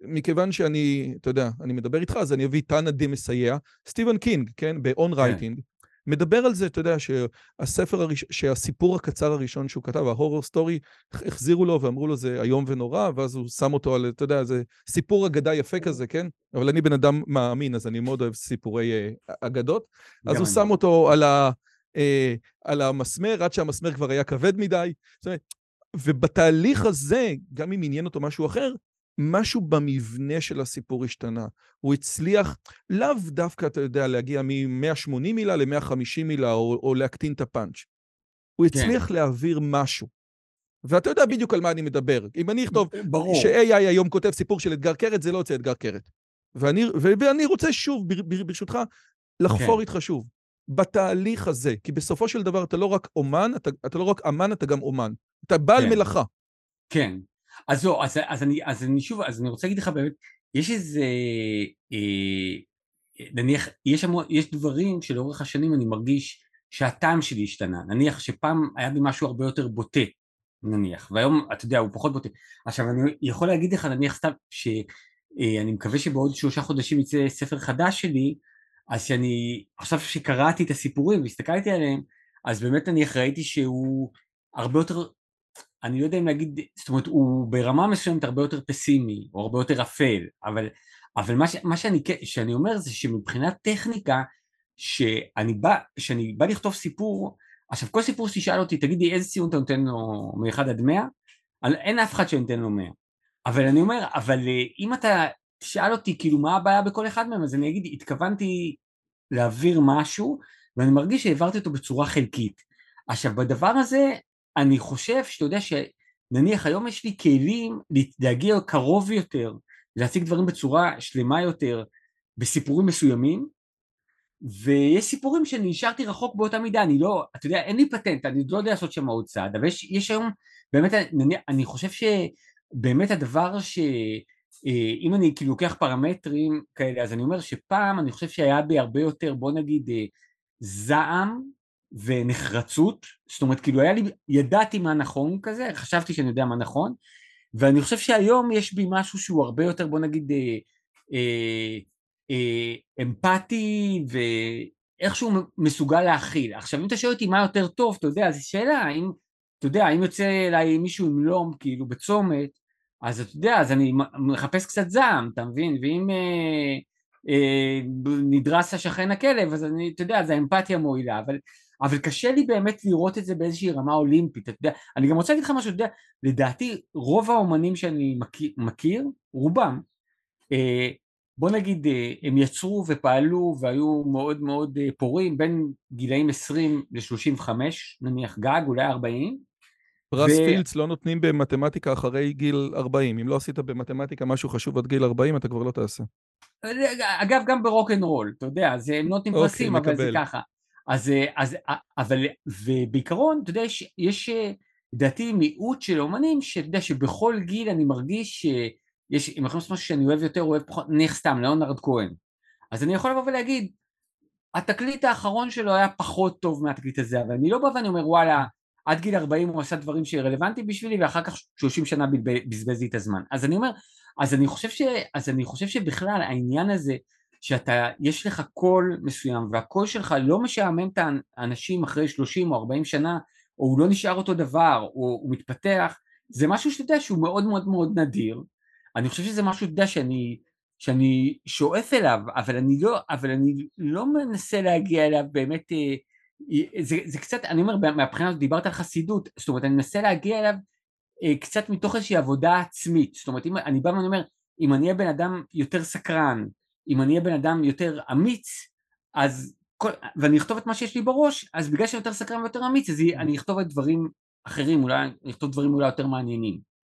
Speaker 1: מכיוון שאני, אתה יודע, אני מדבר איתך, אז אני אביא תנא מסייע, סטיבן קינג, כן, ב-on writing. מדבר על זה, אתה יודע, שהספר הראש... שהסיפור הקצר הראשון שהוא כתב, ה horror story, החזירו לו ואמרו לו זה איום ונורא, ואז הוא שם אותו על, אתה יודע, זה סיפור אגדה יפה כזה, כן? אבל אני בן אדם מאמין, אז אני מאוד אוהב סיפורי uh, אגדות. אז הוא שם אותו על, ה, uh, על המסמר, עד שהמסמר כבר היה כבד מדי. זאת אומרת, ובתהליך הזה, גם אם עניין אותו משהו אחר, משהו במבנה של הסיפור השתנה. הוא הצליח לאו דווקא, אתה יודע, להגיע מ-180 מילה ל-150 מילה, או, או להקטין את הפאנץ'. הוא כן. הצליח כן. להעביר משהו. ואתה יודע בדיוק על מה אני מדבר. אם אני אכתוב ש-AI היום כותב סיפור של אתגר קרת, זה לא יוצא אתגר קרת. ואני, ואני רוצה שוב, ברשותך, לחפור כן. איתך שוב. בתהליך הזה, כי בסופו של דבר אתה לא רק אומן, אתה, אתה לא רק אמן, אתה גם אומן. אתה בעל כן. מלאכה.
Speaker 2: כן, אז לא, אז, אז, אני, אז אני שוב, אז אני רוצה להגיד לך באמת, יש איזה, אה, נניח, יש, המון, יש דברים שלאורך השנים אני מרגיש שהטעם שלי השתנה, נניח שפעם היה בי משהו הרבה יותר בוטה, נניח, והיום, אתה יודע, הוא פחות בוטה. עכשיו, אני יכול להגיד לך, נניח סתם, שאני אה, מקווה שבעוד שלושה חודשים יצא ספר חדש שלי, אז שאני, עכשיו שקראתי את הסיפורים והסתכלתי עליהם, אז באמת אני ראיתי שהוא הרבה יותר אני לא יודע אם להגיד, זאת אומרת הוא ברמה מסוימת הרבה יותר פסימי או הרבה יותר אפל, אבל, אבל מה, ש, מה שאני, שאני אומר זה שמבחינת טכניקה, שאני בא, שאני בא לכתוב סיפור, עכשיו כל סיפור שתשאל אותי, תגידי איזה ציון אתה נותן לו מ-1 עד 100, אין אף אחד שנותן לו 100, אבל אני אומר, אבל אה, אם אתה תשאל אותי כאילו מה הבעיה בכל אחד מהם, אז אני אגיד, התכוונתי להעביר משהו, ואני מרגיש שהעברתי אותו בצורה חלקית. עכשיו בדבר הזה אני חושב שאתה יודע שנניח היום יש לי כלים להגיע קרוב יותר, להציג דברים בצורה שלמה יותר בסיפורים מסוימים, ויש סיפורים שאני נשארתי רחוק באותה מידה, אני לא, אתה יודע, אין לי פטנט, אני לא יודע לעשות שם עוד צעד, אבל יש, יש היום, באמת, אני, אני חושב שבאמת הדבר ש... אה, אם אני כאילו לוקח פרמטרים כאלה, אז אני אומר שפעם אני חושב שהיה בי הרבה יותר, בוא נגיד, אה, זעם ונחרצות, זאת אומרת כאילו היה לי, ידעתי מה נכון כזה, חשבתי שאני יודע מה נכון, ואני חושב שהיום יש בי משהו שהוא הרבה יותר בוא נגיד אה, אה, אה, אמפתי ואיכשהו מסוגל להכיל. עכשיו אם אתה שואל אותי מה יותר טוב, אתה יודע, זו שאלה, האם, אתה יודע, אם יוצא אליי מישהו עם לום כאילו בצומת, אז אתה יודע, אז אני מחפש קצת זעם, אתה מבין? ואם אה, אה, נדרס השכן הכלב, אז אני, אתה יודע, אז האמפתיה מועילה, אבל אבל קשה לי באמת לראות את זה באיזושהי רמה אולימפית, אתה יודע, אני גם רוצה להגיד לך משהו, אתה יודע, לדעתי רוב האומנים שאני מכיר, מכיר רובם, אה, בוא נגיד אה, הם יצרו ופעלו והיו מאוד מאוד אה, פורים בין גילאים 20 ל-35 נניח גג, אולי 40.
Speaker 1: פרס ו... פילדס לא נותנים במתמטיקה אחרי גיל 40, אם לא עשית במתמטיקה משהו חשוב עד גיל 40 אתה כבר לא תעשה.
Speaker 2: אגב גם ברוק אנד רול, אתה יודע, זה, הם נותנים אוקיי, פרסים אבל זה ככה. אז, אה, אז, אה, אבל, ובעיקרון, אתה יודע, יש, יש לדעתי מיעוט של אומנים, שאתה יודע, שבכל גיל אני מרגיש שיש, אם אנחנו עושים משהו שאני אוהב יותר, אוהב פחות, נניח סתם, ליאונרד כהן. אז אני יכול לבוא ולהגיד, התקליט האחרון שלו היה פחות טוב מהתקליט הזה, אבל אני לא בא ואני אומר, וואלה, עד גיל 40 הוא עשה דברים שרלוונטיים בשבילי, ואחר כך 30 שנה בזבז לי את הזמן. אז אני אומר, אז אני חושב, ש, אז אני חושב שבכלל העניין הזה, שאתה, יש לך קול מסוים והקול שלך לא משעמם את האנשים אחרי 30 או 40 שנה או הוא לא נשאר אותו דבר או הוא מתפתח זה משהו שאתה יודע שהוא מאוד מאוד מאוד נדיר. אני חושב שזה משהו, אתה יודע, שאני, שאני שואף אליו אבל אני לא, אבל אני לא מנסה להגיע אליו באמת אה, זה, זה קצת, אני אומר מהבחינה הזאת דיברת על חסידות זאת אומרת אני מנסה להגיע אליו אה, קצת מתוך איזושהי עבודה עצמית. זאת אומרת אם אני בא ואני אומר אם אני אהיה בן אדם יותר סקרן אם אני אהיה בן אדם יותר אמיץ, אז, כל, ואני אכתוב את מה שיש לי בראש, אז בגלל שאני יותר סקרן ויותר אמיץ, אז אני אכתוב את דברים אחרים, אולי אני אכתוב דברים אולי יותר מעניינים.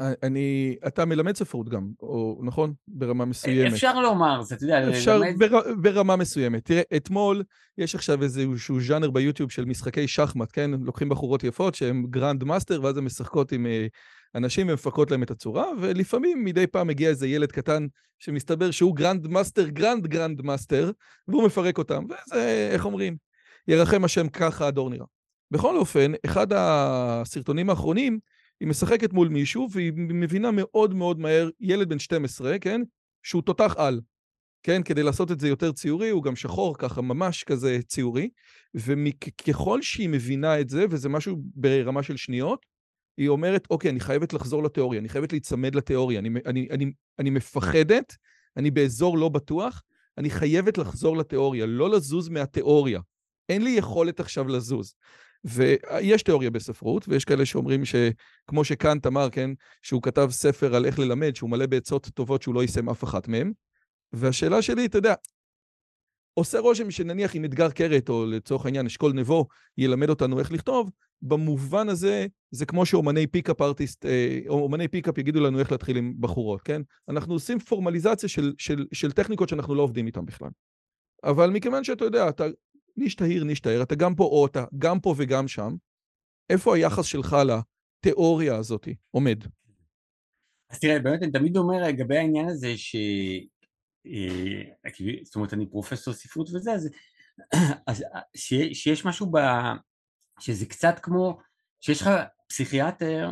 Speaker 1: אני, אתה מלמד ספרות גם, או נכון? ברמה מסוימת.
Speaker 2: אפשר לומר, זה, אתה יודע,
Speaker 1: אפשר בר, ברמה מסוימת. תראה, אתמול יש עכשיו איזשהו ז'אנר ביוטיוב של משחקי שחמט, כן? לוקחים בחורות יפות שהן grandmaster, ואז הן משחקות עם אה, אנשים ומפרקות להם את הצורה, ולפעמים מדי פעם מגיע איזה ילד קטן שמסתבר שהוא grandmaster, grand grandmaster, והוא מפרק אותם, וזה, איך אומרים? ירחם השם ככה הדור נראה. בכל אופן, אחד הסרטונים האחרונים, היא משחקת מול מישהו והיא מבינה מאוד מאוד מהר, ילד בן 12, כן? שהוא תותח על. כן? כדי לעשות את זה יותר ציורי, הוא גם שחור ככה, ממש כזה ציורי. וככל שהיא מבינה את זה, וזה משהו ברמה של שניות, היא אומרת, אוקיי, אני חייבת לחזור לתיאוריה, אני חייבת להיצמד לתיאוריה, אני, אני, אני, אני מפחדת, אני באזור לא בטוח, אני חייבת לחזור לתיאוריה, לא לזוז מהתיאוריה. אין לי יכולת עכשיו לזוז. ויש תיאוריה בספרות, ויש כאלה שאומרים שכמו שקאנט אמר, כן, שהוא כתב ספר על איך ללמד, שהוא מלא בעצות טובות שהוא לא יישם אף אחת מהן. והשאלה שלי, אתה יודע, עושה רושם שנניח אם אתגר קרת, או לצורך העניין אשכול נבו, ילמד אותנו איך לכתוב, במובן הזה, זה כמו שאומני pickup artist, אה, או אומני pickup יגידו לנו איך להתחיל עם בחורות, כן? אנחנו עושים פורמליזציה של, של, של טכניקות שאנחנו לא עובדים איתן בכלל. אבל מכיוון שאתה יודע, אתה נשתהיר, נשתהר, אתה גם פה או אתה גם פה וגם שם, איפה היחס שלך לתיאוריה הזאת עומד?
Speaker 2: אז תראה, באמת אני תמיד אומר לגבי העניין הזה ש... אה, זאת אומרת, אני פרופסור ספרות וזה, אז, אז שיש משהו ב... שזה קצת כמו שיש לך פסיכיאטר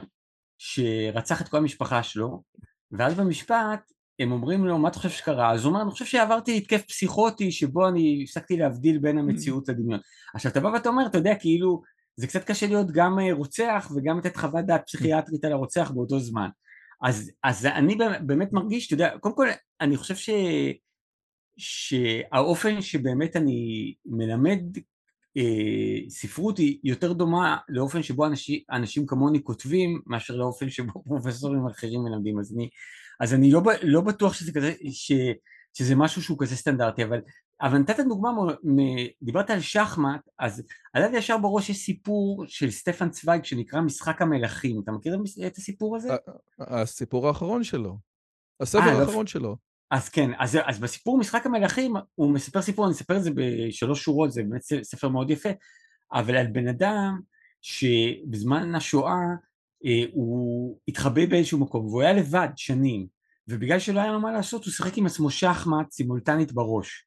Speaker 2: שרצח את כל המשפחה שלו, ואז במשפט הם אומרים לו, מה אתה חושב שקרה? אז הוא אומר, אני חושב שעברתי התקף פסיכוטי שבו אני הפסקתי להבדיל בין המציאות לדמיון. עכשיו אתה בא ואתה אומר, אתה יודע, כאילו, זה קצת קשה להיות גם אה, רוצח וגם לתת חוות דעת פסיכיאטרית על הרוצח באותו זמן. אז, אז אני באמת מרגיש, אתה יודע, קודם כל, אני חושב ש... שהאופן שבאמת אני מלמד ספרות היא יותר דומה לאופן שבו אנשים, אנשים כמוני כותבים מאשר לאופן שבו פרופסורים אחרים מלמדים אז אני, אז אני לא, לא בטוח שזה כזה, ש, שזה משהו שהוא כזה סטנדרטי אבל, אבל נתת דוגמה, מ, דיברת על שחמט אז עלה לי ישר בראש יש סיפור של סטפן צוויג שנקרא משחק המלכים אתה מכיר את הסיפור הזה?
Speaker 1: הסיפור האחרון שלו, הספר 아, אה, האחרון. שלו
Speaker 2: אז כן, אז, אז בסיפור משחק המלכים הוא מספר סיפור, אני אספר את זה בשלוש שורות, זה באמת ספר מאוד יפה, אבל על בן אדם שבזמן השואה אה, הוא התחבא באיזשהו מקום והוא היה לבד שנים, ובגלל שלא היה לו מה לעשות הוא שיחק עם עצמו שחמט סימולטנית בראש.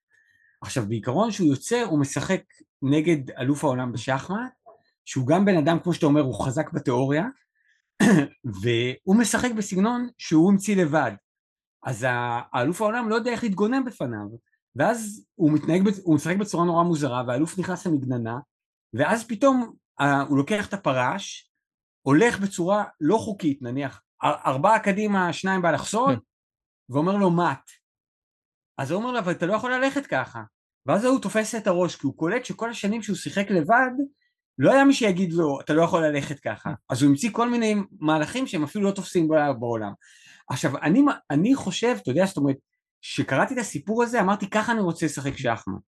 Speaker 2: עכשיו בעיקרון כשהוא יוצא הוא משחק נגד אלוף העולם בשחמט, שהוא גם בן אדם כמו שאתה אומר הוא חזק בתיאוריה, והוא משחק בסגנון שהוא המציא לבד. אז האלוף העולם לא יודע איך להתגונן בפניו, ואז הוא מתנהג, הוא משחק בצורה נורא מוזרה, והאלוף נכנס למגננה, ואז פתאום הוא לוקח את הפרש, הולך בצורה לא חוקית, נניח ארבעה קדימה, שניים באלכסון, כן. ואומר לו מת. אז הוא אומר לו, אבל אתה לא יכול ללכת ככה. ואז הוא תופס את הראש, כי הוא קולט שכל השנים שהוא שיחק לבד, לא היה מי שיגיד לו, אתה לא יכול ללכת ככה. אז הוא המציא כל מיני מהלכים שהם אפילו לא תופסים בעולם. עכשיו, אני, אני חושב, אתה יודע, זאת אומרת, כשקראתי את הסיפור הזה, אמרתי, ככה אני רוצה לשחק שחמט.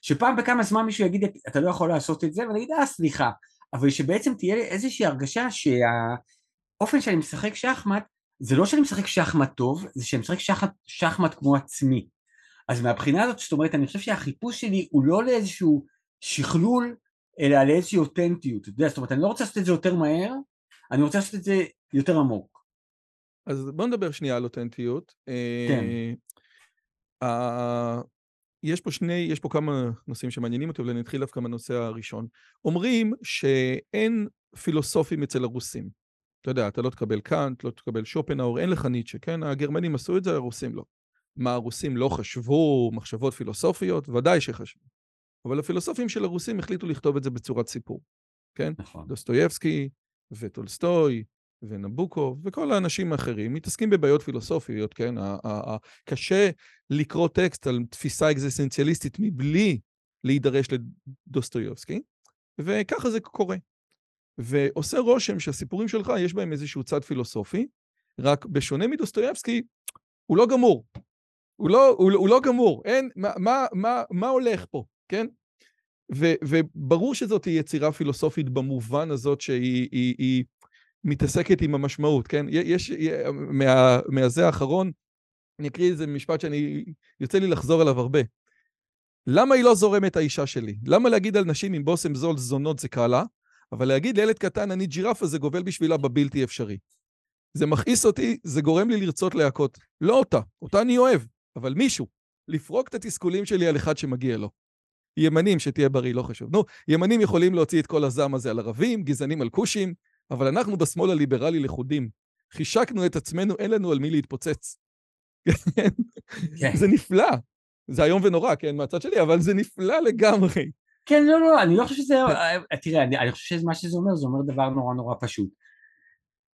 Speaker 2: שפעם בכמה זמן מישהו יגיד, אתה לא יכול לעשות את זה, ואני אגיד, אה, סליחה. אבל שבעצם תהיה לי איזושהי הרגשה שהאופן שאני משחק שחמט, זה לא שאני משחק שחמט טוב, זה שאני משחק שחמט, שחמט כמו עצמי. אז מהבחינה הזאת, זאת אומרת, אני חושב שהחיפוש שלי הוא לא לאיזשהו שכלול, אלא לאיזושהי אותנטיות. אתה יודע, זאת אומרת, אני לא רוצה לעשות את זה יותר מהר, אני רוצה לעשות את זה יותר עמוק.
Speaker 1: אז בוא נדבר שנייה על אותנטיות. כן. Uh, יש פה שני, יש פה כמה נושאים שמעניינים אותי, אבל אני אתחיל דווקא מהנושא הראשון. אומרים שאין פילוסופים אצל הרוסים. אתה יודע, אתה לא תקבל קאנט, לא תקבל שופנאור, אין לך ניטשה, כן? הגרמנים עשו את זה, הרוסים לא. מה, הרוסים לא חשבו מחשבות פילוסופיות? ודאי שחשבו. אבל הפילוסופים של הרוסים החליטו לכתוב את זה בצורת סיפור, כן? נכון. דוסטויבסקי וטולסטוי ונבוקו וכל האנשים האחרים מתעסקים בבעיות פילוסופיות, כן? קשה לקרוא טקסט על תפיסה אקזיסטנציאליסטית מבלי להידרש לדוסטויובסקי, וככה זה קורה. ועושה רושם שהסיפורים שלך יש בהם איזשהו צד פילוסופי, רק בשונה מדוסטויבסקי, הוא לא גמור. הוא לא, הוא, הוא לא גמור, אין, מה, מה, מה, מה הולך פה, כן? ו, וברור שזאת יצירה פילוסופית במובן הזאת שהיא היא, היא, מתעסקת עם המשמעות, כן? יש, מה, מהזה האחרון, אני אקריא איזה משפט שאני, יוצא לי לחזור עליו הרבה. למה היא לא זורמת האישה שלי? למה להגיד על נשים עם בושם זול זונות זה קל לה, אבל להגיד לילד קטן אני ג'ירפה זה גובל בשבילה בבלתי אפשרי. זה מכעיס אותי, זה גורם לי לרצות להכות. לא אותה, אותה אני אוהב, אבל מישהו. לפרוק את התסכולים שלי על אחד שמגיע לו. ימנים, שתהיה בריא, לא חשוב. נו, ימנים יכולים להוציא את כל הזעם הזה על ערבים, גזענים על כושים, אבל אנחנו בשמאל הליברלי לכודים. חישקנו את עצמנו, אין לנו על מי להתפוצץ. כן. זה נפלא. זה איום ונורא, כן, מהצד שלי, אבל זה נפלא לגמרי.
Speaker 2: כן, לא, לא, אני לא חושב שזה... כן. תראה, אני, אני חושב שמה שזה אומר, זה אומר דבר נורא נורא פשוט.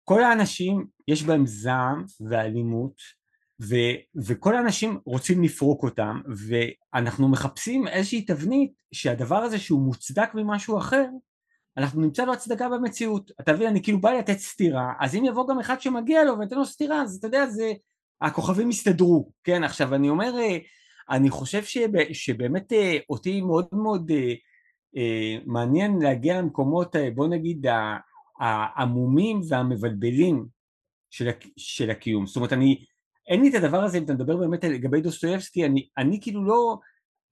Speaker 2: כל האנשים, יש בהם זעם ואלימות, ו, וכל האנשים רוצים לפרוק אותם, ואנחנו מחפשים איזושהי תבנית שהדבר הזה שהוא מוצדק ממשהו אחר, אנחנו נמצא לו הצדקה במציאות. אתה מבין, אני כאילו בא לתת סטירה, אז אם יבוא גם אחד שמגיע לו ונותן לו סטירה, אז אתה יודע, זה... הכוכבים יסתדרו, כן? עכשיו, אני אומר, אני חושב שב, שבאמת אה, אותי מאוד מאוד אה, אה, מעניין להגיע למקומות, בוא נגיד, העמומים והמבלבלים של, של הקיום. זאת אומרת, אני, אין לי את הדבר הזה, אם אתה מדבר באמת לגבי דוסטויבסקי, אני, אני כאילו לא,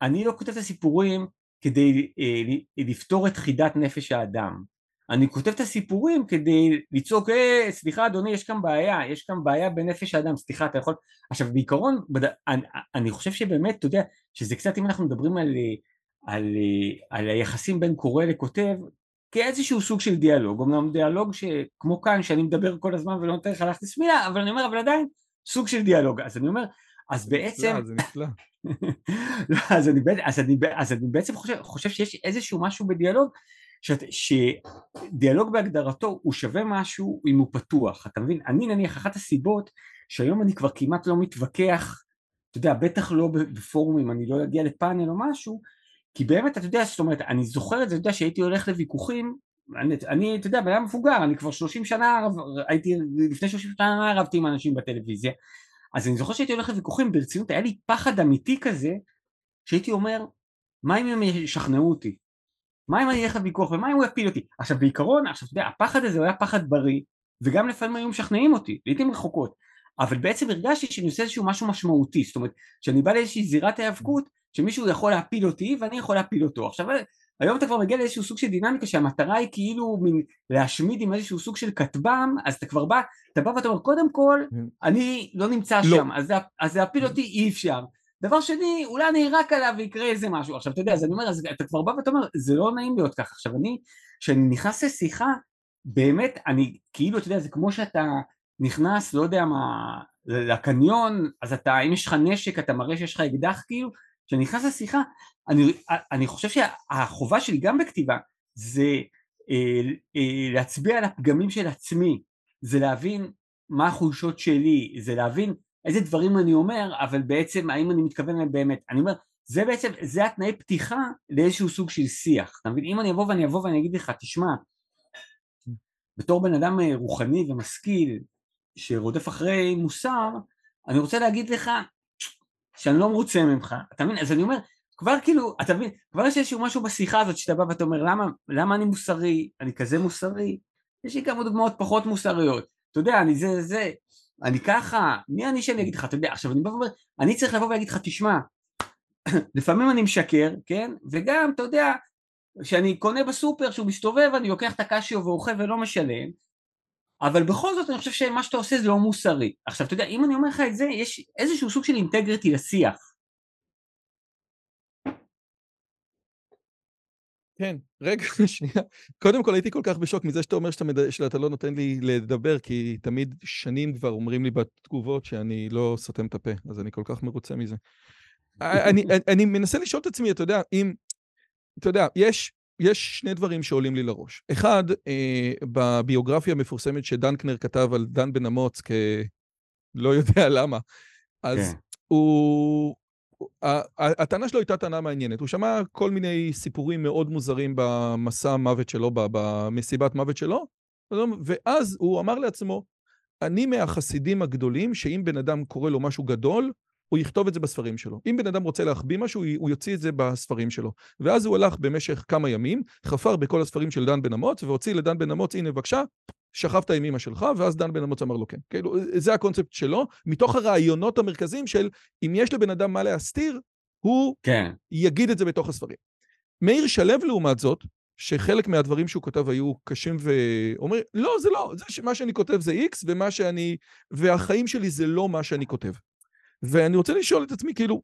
Speaker 2: אני לא כותב את הסיפורים כדי אה, לפתור את חידת נפש האדם. אני כותב את הסיפורים כדי לצעוק, אה, סליחה אדוני, יש כאן בעיה, יש כאן בעיה בנפש האדם, סליחה, אתה יכול... עכשיו בעיקרון, בד... אני, אני חושב שבאמת, אתה יודע, שזה קצת, אם אנחנו מדברים על, על, על היחסים בין קורא לכותב, כאיזשהו סוג של דיאלוג, אמנם דיאלוג שכמו כאן, שאני מדבר כל הזמן ולא נותן לך להכניס מילה, אבל אני אומר, אבל עדיין, סוג של דיאלוג. אז אני אומר, אז בעצם...
Speaker 1: זה נפלא.
Speaker 2: לא, אז, אני, אז, אני, בעצם חושב, חושב שיש איזשהו משהו בדיאלוג שאת, שדיאלוג בהגדרתו הוא שווה משהו אם הוא פתוח, אתה מבין? אני נניח אחת הסיבות שהיום אני כבר כמעט לא מתווכח, אתה יודע, בטח לא בפורומים, אני לא אגיע לפאנל או משהו, כי באמת, אתה יודע, זאת אומרת, אני זוכר את זה, אתה יודע, שהייתי הולך לוויכוחים, אני, אני אתה יודע, בן אדם מבוגר, אני כבר 30 שנה, הייתי, לפני 30 שנה רבתי עם אנשים בטלוויזיה, אז אני זוכר שהייתי הולך לוויכוחים ברצינות, היה לי פחד אמיתי כזה, שהייתי אומר, מה אם הם ישכנעו אותי? מה אם אני אלך לוויכוח ומה אם הוא יפיל אותי? עכשיו בעיקרון, עכשיו אתה יודע, הפחד הזה הוא היה פחד בריא, וגם לפעמים היו משכנעים אותי, לעיתים רחוקות, אבל בעצם הרגשתי שאני עושה איזשהו משהו משמעותי, זאת אומרת, שאני בא לאיזושהי זירת היאבקות, שמישהו יכול להפיל אותי ואני יכול להפיל אותו. עכשיו היום אתה כבר מגיע לאיזשהו סוג של דינמיקה שהמטרה היא כאילו מין להשמיד עם איזשהו סוג של כטב"ם, אז אתה כבר בא, אתה בא ואתה אומר קודם כל אני לא נמצא לא. שם, אז, אז להפיל אותי אי אפשר. דבר שני, אולי אני ארק עליו ויקרה איזה משהו. עכשיו אתה יודע, אז אני אומר, אז אתה כבר בא ואתה אומר, זה לא נעים להיות ככה. עכשיו אני, כשאני נכנס לשיחה, באמת, אני כאילו, אתה יודע, זה כמו שאתה נכנס, לא יודע מה, לקניון, אז אתה, אם יש לך נשק, אתה מראה שיש לך אקדח כאילו, כשאני נכנס לשיחה, אני, אני חושב שהחובה שלי גם בכתיבה זה אה, אה, להצביע על הפגמים של עצמי, זה להבין מה החולשות שלי, זה להבין איזה דברים אני אומר, אבל בעצם האם אני מתכוון להם באמת. אני אומר, זה בעצם, זה התנאי פתיחה לאיזשהו סוג של שיח. אתה מבין? אם אני אבוא ואני אבוא ואני אגיד לך, תשמע, בתור בן אדם אה, רוחני ומשכיל, שרודף אחרי מוסר, אני רוצה להגיד לך, שאני לא מרוצה ממך, אתה מבין? אז אני אומר, כבר כאילו, אתה מבין, כבר יש איזשהו משהו בשיחה הזאת שאתה בא ואתה אומר, למה, למה אני מוסרי? אני כזה מוסרי? יש לי כמה דוגמאות פחות מוסריות. אתה יודע, אני זה, זה, אני ככה, מי אני שאני אגיד לך, אתה יודע, עכשיו אני בא ואומר, אני צריך לבוא ולהגיד לך, תשמע, לפעמים אני משקר, כן? וגם, אתה יודע, כשאני קונה בסופר, שהוא מסתובב, אני לוקח את הקשיו ואוכל ולא משלם, אבל בכל זאת אני חושב שמה שאתה עושה זה לא מוסרי. עכשיו אתה יודע, אם אני אומר לך את זה, יש איזשהו סוג של אינטגריטי לשיח.
Speaker 1: כן, רגע, שנייה. קודם כל הייתי כל כך בשוק מזה שאתה אומר שאתה, מד... שאתה לא נותן לי לדבר, כי תמיד שנים כבר אומרים לי בתגובות שאני לא סותם את הפה, אז אני כל כך מרוצה מזה. אני, אני, אני מנסה לשאול את עצמי, אתה יודע, אם, אתה יודע, יש יש שני דברים שעולים לי לראש. אחד, אה, בביוגרפיה המפורסמת שדנקנר כתב על דן בן אמוץ, כלא יודע למה, אז כן. הוא... הטענה שלו הייתה טענה מעניינת. הוא שמע כל מיני סיפורים מאוד מוזרים במסע המוות שלו, במסיבת מוות שלו, ואז הוא אמר לעצמו, אני מהחסידים הגדולים, שאם בן אדם קורא לו משהו גדול, הוא יכתוב את זה בספרים שלו. אם בן אדם רוצה להחביא משהו, הוא יוציא את זה בספרים שלו. ואז הוא הלך במשך כמה ימים, חפר בכל הספרים של דן בן אמוץ, והוציא לדן בן אמוץ, הנה בבקשה, שכבת עם אמא שלך, ואז דן בן אמוץ אמר לו כן. כאילו, זה הקונספט שלו, מתוך הרעיונות המרכזיים של אם יש לבן אדם מה להסתיר, הוא כן. יגיד את זה בתוך הספרים. מאיר שלו, לעומת זאת, שחלק מהדברים שהוא כותב היו קשים ואומר, לא, זה לא, זה מה שאני כותב זה X, ומה שאני, והחיים שלי זה לא מה שאני כותב. ואני רוצה לשאול את עצמי, כאילו,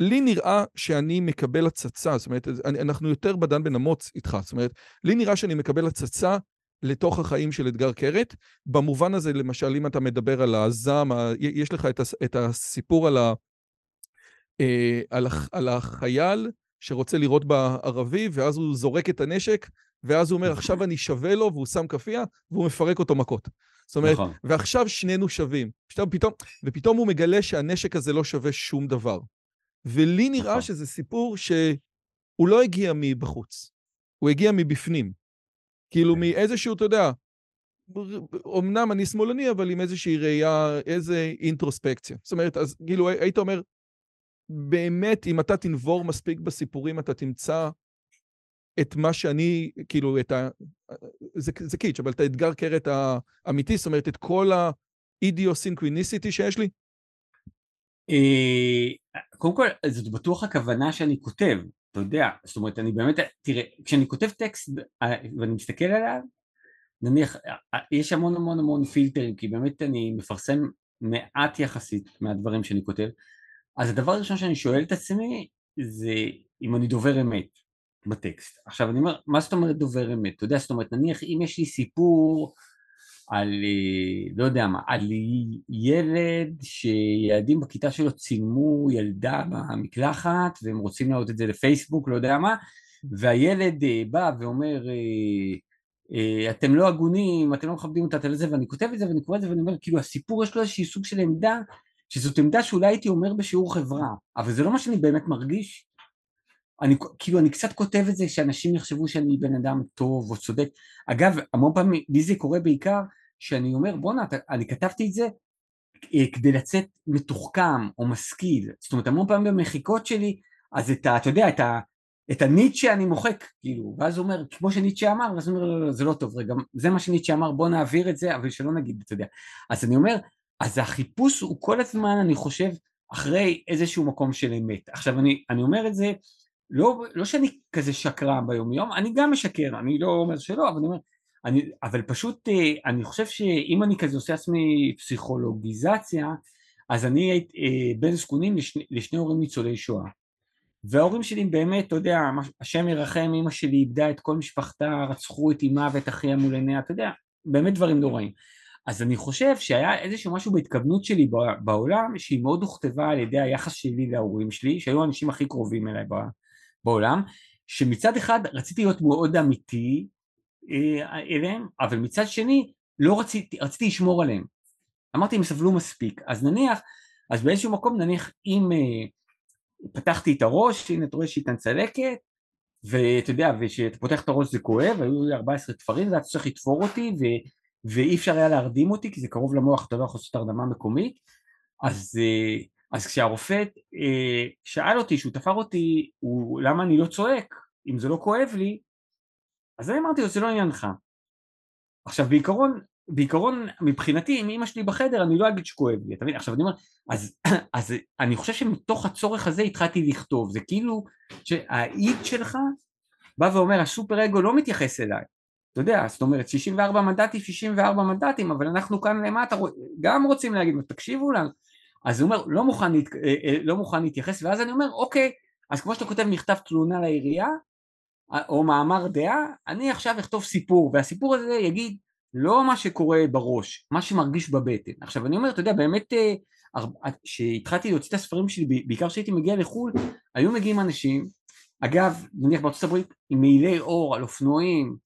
Speaker 1: לי נראה שאני מקבל הצצה, זאת אומרת, אנחנו יותר בדן בן אמוץ איתך, זאת אומרת, לי נראה שאני מקבל הצצה לתוך החיים של אתגר קרת. במובן הזה, למשל, אם אתה מדבר על הזעם, יש לך את הסיפור על, ה, אה, על, ה, על החייל שרוצה לראות בערבי, ואז הוא זורק את הנשק, ואז הוא אומר, עכשיו אני שווה לו, והוא שם כאפיה, והוא מפרק אותו מכות. זאת אומרת, נכון. ועכשיו שנינו שווים. פתאום, ופתאום הוא מגלה שהנשק הזה לא שווה שום דבר. ולי נראה נכון. שזה סיפור שהוא לא הגיע מבחוץ, הוא הגיע מבפנים. כאילו כן. מאיזשהו, אתה יודע, אמנם אני שמאלני, אבל עם איזושהי ראייה, איזה אינטרוספקציה. זאת אומרת, אז כאילו היית אומר, באמת, אם אתה תנבור מספיק בסיפורים, אתה תמצא את מה שאני, כאילו, את ה... זה, זה קיץ', אבל את האתגר קרת האמיתי, זאת אומרת, את כל האידיוסינקוויניסיטי שיש לי?
Speaker 2: אה, קודם כל, זאת בטוח הכוונה שאני כותב, אתה יודע, זאת אומרת, אני באמת, תראה, כשאני כותב טקסט אה, ואני מסתכל עליו, נניח, אה, יש המון המון המון פילטרים, כי באמת אני מפרסם מעט יחסית מהדברים שאני כותב, אז הדבר הראשון שאני שואל את עצמי זה אם אני דובר אמת בטקסט. עכשיו אני אומר, מה זאת אומרת דובר אמת? אתה יודע, זאת אומרת, נניח אם יש לי סיפור על, אה, לא יודע מה, על ילד שילדים בכיתה שלו צילמו ילדה במקלחת והם רוצים להעלות את זה לפייסבוק, לא יודע מה, והילד אה, בא ואומר, אה, אתם לא הגונים, אתם לא מכבדים אותה, אתם זה, ואני כותב את זה ואני קורא את זה ואני אומר, כאילו הסיפור יש לו איזשהי סוג של עמדה שזאת עמדה שאולי הייתי אומר בשיעור חברה, אבל זה לא מה שאני באמת מרגיש. אני, כאילו, אני קצת כותב את זה שאנשים יחשבו שאני בן אדם טוב או צודק. אגב, המון פעמים, לי זה קורה בעיקר, שאני אומר, בואנה, אני כתבתי את זה אה, כדי לצאת מתוחכם או משכיל. זאת אומרת, המון פעמים במחיקות שלי, אז את ה... אתה יודע, את ה... את הניטשה אני מוחק, כאילו, ואז הוא אומר, כמו שניטשה אמר, ואז הוא אומר, לא, לא, לא, זה לא טוב, רגע, זה מה שניטשה אמר, בוא נעביר את זה, אבל שלא נגיד, אתה יודע. אז אני אומר, אז החיפוש הוא כל הזמן, אני חושב, אחרי איזשהו מקום של אמת. עכשיו, אני, אני אומר את זה, לא, לא שאני כזה שקרן ביום יום, אני גם משקר, אני לא אומר שלא, אבל אני אומר, אני, אבל פשוט, אה, אני חושב שאם אני כזה עושה עצמי פסיכולוגיזציה, אז אני הייתי אה, בן זקונים לשני, לשני הורים ניצולי שואה. וההורים שלי באמת, אתה יודע, השם ירחם, אמא שלי איבדה את כל משפחתה, רצחו את אמה ואת אחיה מול עיניה, אתה יודע, באמת דברים נוראים. אז אני חושב שהיה איזשהו משהו בהתכוונות שלי בעולם שהיא מאוד הוכתבה על ידי היחס שלי להורים שלי, שהיו האנשים הכי קרובים אליי בעולם, שמצד אחד רציתי להיות מאוד אמיתי אה, אליהם, אבל מצד שני לא רציתי, רציתי לשמור עליהם. אמרתי הם סבלו מספיק, אז נניח, אז באיזשהו מקום נניח אם אה, פתחתי את הראש, הנה אתה רואה שהיא כאן צלקת, ואתה יודע, וכשאתה פותח את הראש זה כואב, היו לי 14 תפרים ואתה צריך לתפור אותי, ו... ואי אפשר היה להרדים אותי כי זה קרוב למוח, אתה לא יכול לעשות הרדמה מקומית, אז, אה, אז כשהרופא אה, שאל אותי, שהוא תפר אותי, הוא, למה אני לא צועק, אם זה לא כואב לי, אז אני אמרתי לו, זה לא עניינך. עכשיו בעיקרון, בעיקרון מבחינתי, אם אמא שלי בחדר, אני לא אגיד שכואב לי, אתה מבין? עכשיו אני אומר, אז, אז אני חושב שמתוך הצורך הזה התחלתי לכתוב, זה כאילו שהאיד שלך בא ואומר, הסופר אגו לא מתייחס אליי, אתה יודע, זאת אומרת 64 מנדטים, 64 מנדטים, אבל אנחנו כאן למטה גם רוצים להגיד, תקשיבו לנו. אז הוא אומר, לא מוכן, להת... אה, אה, לא מוכן להתייחס, ואז אני אומר, אוקיי, אז כמו שאתה כותב מכתב תלונה לעירייה, או מאמר דעה, אני עכשיו אכתוב סיפור, והסיפור הזה יגיד לא מה שקורה בראש, מה שמרגיש בבטן. עכשיו אני אומר, אתה יודע, באמת, כשהתחלתי אה, להוציא את הספרים שלי, בעיקר כשהייתי מגיע לחו"ל, היו מגיעים אנשים, אגב, נניח בארצות הברית, עם מעילי עור על אופנועים,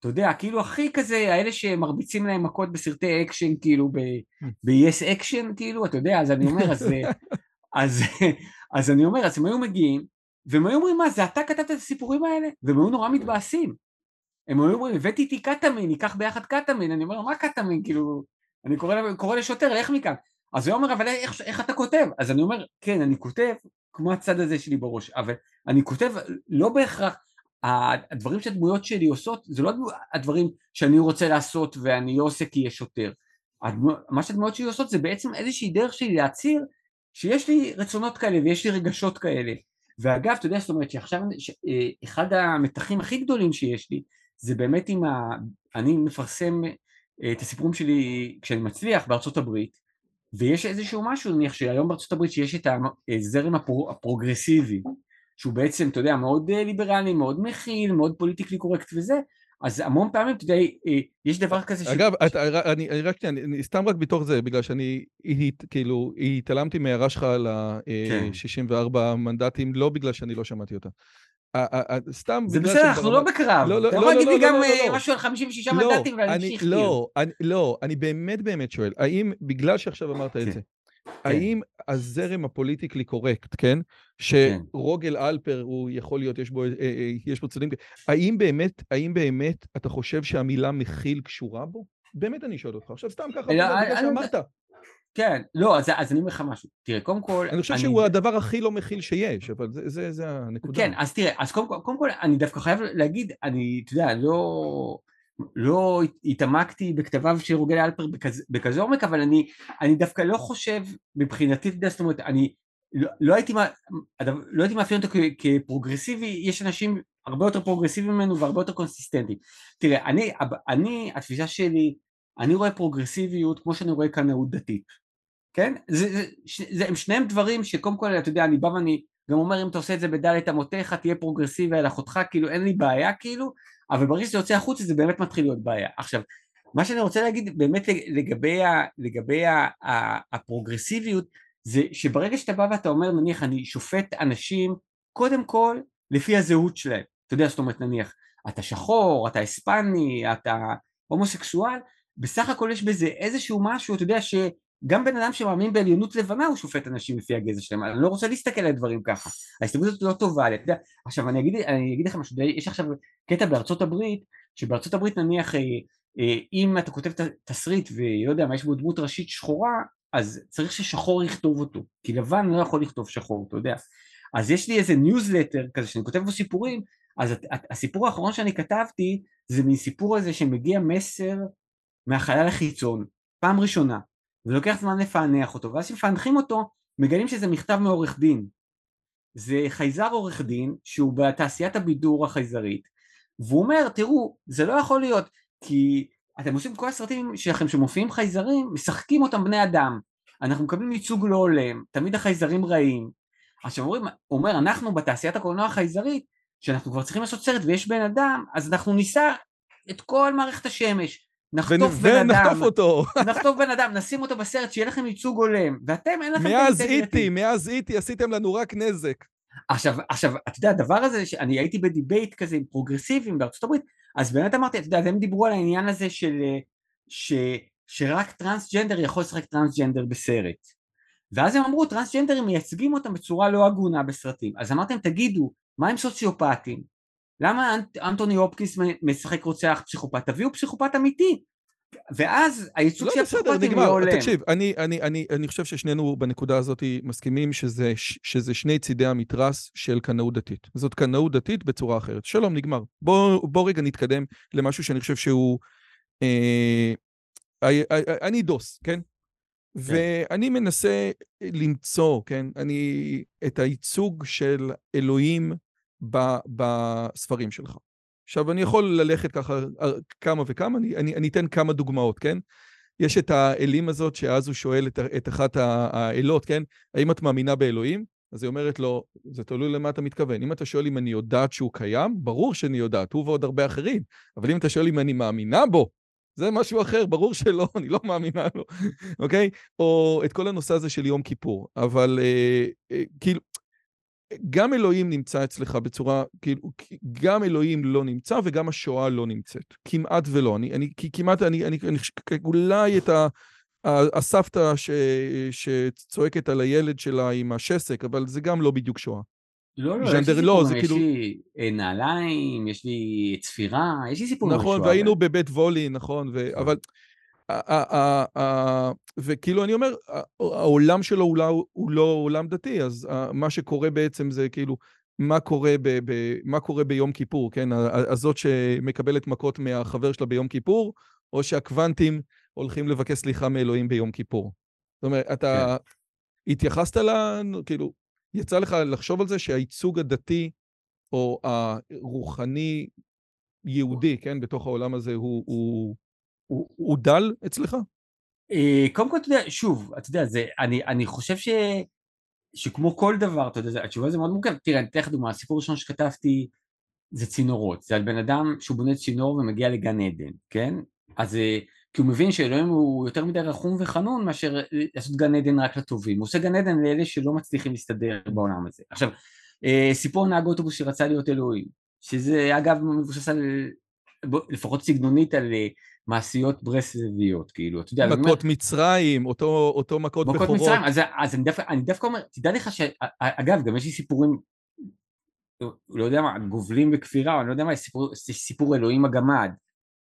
Speaker 2: אתה יודע, כאילו הכי כזה, האלה שמרביצים להם מכות בסרטי אקשן, כאילו ב-yes אקשן, כאילו, אתה יודע, אז אני אומר, אז, אז, אז אני אומר, אז הם היו מגיעים, והם היו אומרים, מה, זה אתה כתבת את הסיפורים האלה? והם היו נורא מתבאסים. הם היו אומרים, הבאתי איתי קטמין, ניקח ביחד קטמין, אני אומר, מה קטמין, כאילו, אני קורא, קורא לשוטר, לך מכאן. אז הוא אומר, אבל איך, איך אתה כותב? אז אני אומר, כן, אני כותב כמו הצד הזה שלי בראש, אבל אני כותב לא בהכרח, הדברים שהדמויות שלי עושות זה לא הדברים שאני רוצה לעשות ואני לא עושה כי יש שוטר. מה שהדמויות שלי עושות זה בעצם איזושהי דרך שלי להצהיר שיש לי רצונות כאלה ויש לי רגשות כאלה. ואגב, אתה יודע, זאת אומרת שעכשיו אה, אחד המתחים הכי גדולים שיש לי זה באמת עם ה... אני מפרסם אה, את הסיפורים שלי כשאני מצליח בארצות הברית ויש איזשהו משהו, נניח שהיום בארצות הברית שיש את הזרם הפרו, הפרוגרסיבי שהוא בעצם, אתה יודע, מאוד אה, ליברלי, מאוד מכיל, מאוד politically correct וזה, אז המון פעמים, אתה יודע, אה, יש דבר כזה ש...
Speaker 1: אגב, את, אני, אני רק שנייה, אני, סתם רק בתוך זה, בגלל שאני, כאילו, התעלמתי מהערה שלך על ה-64 כן. מנדטים, לא בגלל שאני לא שמעתי אותה.
Speaker 2: סתם זה בסדר, אנחנו לא בקרב. לא, לא, אתה יכול להגיד לי גם משהו על 56 מנדטים ואני אמשיך.
Speaker 1: לא, לא, אני באמת באמת שואל, האם, בגלל שעכשיו אמרת את כן. זה. האם הזרם הפוליטיקלי קורקט, כן? שרוגל אלפר, הוא יכול להיות, יש בו, אה, אה, יש בו צדדים, האם באמת, האם באמת אתה חושב שהמילה מכיל קשורה בו? באמת אני שואל אותך. עכשיו סתם ככה, בגלל שאמרת.
Speaker 2: כן, לא, אז, אז אני אומר לך משהו. תראה, קודם כל...
Speaker 1: אני חושב אני... שהוא הדבר הכי לא מכיל שיש, אבל זה, זה, זה הנקודה.
Speaker 2: כן, אז תראה, אז קודם, קודם כל, אני דווקא חייב להגיד, אני, אתה יודע, לא... לא התעמקתי בכתביו של רוגל אלפר בכזה, בכזה עומק, אבל אני, אני דווקא לא חושב, מבחינתי, זאת אומרת, אני לא, לא הייתי, לא הייתי מאפיין אותו כפרוגרסיבי, יש אנשים הרבה יותר פרוגרסיביים ממנו והרבה יותר קונסיסטנטיים. תראה, אני, אני, התפיסה שלי, אני רואה פרוגרסיביות כמו שאני רואה קנאות דתית, כן? זה, זה, זה, הם שניהם דברים שקודם כל, אתה יודע, אני בא ואני גם אומר, אם אתה עושה את זה בדלת אמותיך, תהיה פרוגרסיבי על אחותך, כאילו אין לי בעיה, כאילו, אבל ברגע שזה יוצא החוצה זה באמת מתחיל להיות בעיה. עכשיו, מה שאני רוצה להגיד באמת לגבי, ה, לגבי ה, ה, הפרוגרסיביות, זה שברגע שאתה בא ואתה אומר, נניח, אני שופט אנשים, קודם כל, לפי הזהות שלהם. אתה יודע, זאת אומרת, נניח, אתה שחור, אתה היספני, אתה הומוסקסואל, בסך הכל יש בזה איזשהו משהו, אתה יודע, שגם בן אדם שמאמין בעליונות לבנה הוא שופט אנשים לפי הגזע שלהם, אני לא רוצה להסתכל על דברים ככה, ההסתכלות הזאת לא טובה, אתה יודע, עכשיו אני אגיד, אני אגיד לך משהו, יש עכשיו קטע בארצות הברית, שבארצות הברית נניח אה, אה, אם אתה כותב תסריט ולא יודע מה יש בו דמות ראשית שחורה, אז צריך ששחור יכתוב אותו, כי לבן לא יכול לכתוב שחור, אתה יודע. אז יש לי איזה ניוזלטר כזה שאני כותב בו סיפורים, אז הסיפור האחרון שאני כתבתי זה מסיפור הזה שמגיע מסר מהחלל החיצון, פעם ראשונה, ולוקח זמן לפענח אותו, ואז כשמפענחים אותו, מגלים שזה מכתב מעורך דין. זה חייזר עורך דין, שהוא בתעשיית הבידור החייזרית, והוא אומר, תראו, זה לא יכול להיות, כי אתם עושים כל הסרטים שלכם שמופיעים חייזרים, משחקים אותם בני אדם. אנחנו מקבלים ייצוג לא הולם, תמיד החייזרים רעים. עכשיו אומרים, אומר, אנחנו בתעשיית הקולנוע החייזרית, שאנחנו כבר צריכים לעשות סרט ויש בן אדם, אז אנחנו ניסע את כל מערכת השמש, נחטוף בן אדם,
Speaker 1: ונחטוף אותו,
Speaker 2: נחטוף בן אדם, נשים אותו בסרט, שיהיה לכם ייצוג הולם, ואתם אין לכם...
Speaker 1: מאז E.T., מאז E.T. עשיתם לנו רק נזק.
Speaker 2: עכשיו, עכשיו, אתה יודע, הדבר הזה, שאני הייתי ב debate כזה עם פרוגרסיבים בארצות הברית, אז באמת אמרתי, אתה יודע, הם דיברו על העניין הזה של, ש, שרק טרנסג'נדר יכול לשחק טרנסג'נדר בסרט. ואז הם אמרו, טרנסג'נדרים מייצגים אותם בצורה לא הגונה בסרטים. אז אמרתי, תגידו, מה עם סוציופטים? למה אנטוני הופקיס משחק רוצח פסיכופת? תביאו פסיכופת אמיתי. ואז הייצוג לא, של הפסיכופטים לא הולם.
Speaker 1: תקשיב, אני, אני, אני, אני חושב ששנינו בנקודה הזאת מסכימים שזה, שזה שני צידי המתרס של קנאות דתית. זאת קנאות דתית בצורה אחרת. שלום, נגמר. בוא, בוא רגע נתקדם למשהו שאני חושב שהוא... אה, אני דוס, כן? כן? ואני מנסה למצוא, כן, אני, את הייצוג של אלוהים בספרים שלך. עכשיו, אני יכול ללכת ככה כמה וכמה, אני, אני, אני אתן כמה דוגמאות, כן? יש את האלים הזאת, שאז הוא שואל את, את אחת האלות, כן? האם את מאמינה באלוהים? אז היא אומרת לו, זה תלוי למה אתה מתכוון. אם אתה שואל אם אני יודעת שהוא קיים, ברור שאני יודעת, הוא ועוד הרבה אחרים. אבל אם אתה שואל אם אני מאמינה בו, זה משהו אחר, ברור שלא, אני לא מאמינה לו, אוקיי? או את כל הנושא הזה של יום כיפור. אבל אה, אה, כאילו, גם אלוהים נמצא אצלך בצורה, כאילו, גם אלוהים לא נמצא וגם השואה לא נמצאת. כמעט ולא. אני, אני כמעט, אני, אני, אני אולי את ה... הסבתא ש, שצועקת על הילד שלה עם השסק, אבל זה גם לא בדיוק שואה.
Speaker 2: לא, לא, יש לי לא, סיפור, יש כאילו... לי אה, נעליים, יש לי צפירה, יש לי סיפור
Speaker 1: נכון, והיינו. בבית וולי, נכון, ו... נכון. אבל... וכאילו אני אומר, העולם שלו הוא לא, הוא לא עולם דתי, אז מה שקורה בעצם זה כאילו, מה קורה, ב, ב, מה קורה ביום כיפור, כן? הזאת שמקבלת מכות מהחבר שלה ביום כיפור, או שהקוונטים הולכים לבקש סליחה מאלוהים ביום כיפור. זאת אומרת, אתה כן. התייחסת ל... כאילו, יצא לך לחשוב על זה שהייצוג הדתי או הרוחני יהודי, כן, בתוך העולם הזה, הוא, הוא, הוא, הוא דל אצלך?
Speaker 2: אה, קודם כל, אתה יודע, שוב, אתה יודע, זה, אני, אני חושב ש, שכמו כל דבר, אתה יודע, התשובה הזו מאוד מורכבת. תראה, אני אתן לך דוגמא, הסיפור הראשון שכתבתי זה צינורות, זה על בן אדם שהוא בונה צינור ומגיע לגן עדן, כן? אז אה, כי הוא מבין שאלוהים הוא יותר מדי רחום וחנון מאשר לעשות גן עדן רק לטובים, הוא עושה גן עדן לאלה שלא מצליחים להסתדר בעולם הזה. עכשיו, אה, סיפור נהג אוטובוס שרצה להיות אלוהים, שזה אגב מבוסס על, לפחות סגנונית על מעשיות ברסלביות, כאילו, אתה יודע.
Speaker 1: מכות אומר, מצרים, אותו, אותו מכות בכורות. מכות מצרים,
Speaker 2: אז, אז אני, דווקא, אני דווקא אומר, תדע לך שאגב, גם יש לי סיפורים, לא יודע מה, גובלים בכפירה, אני לא יודע מה, יש סיפור, סיפור אלוהים הגמד,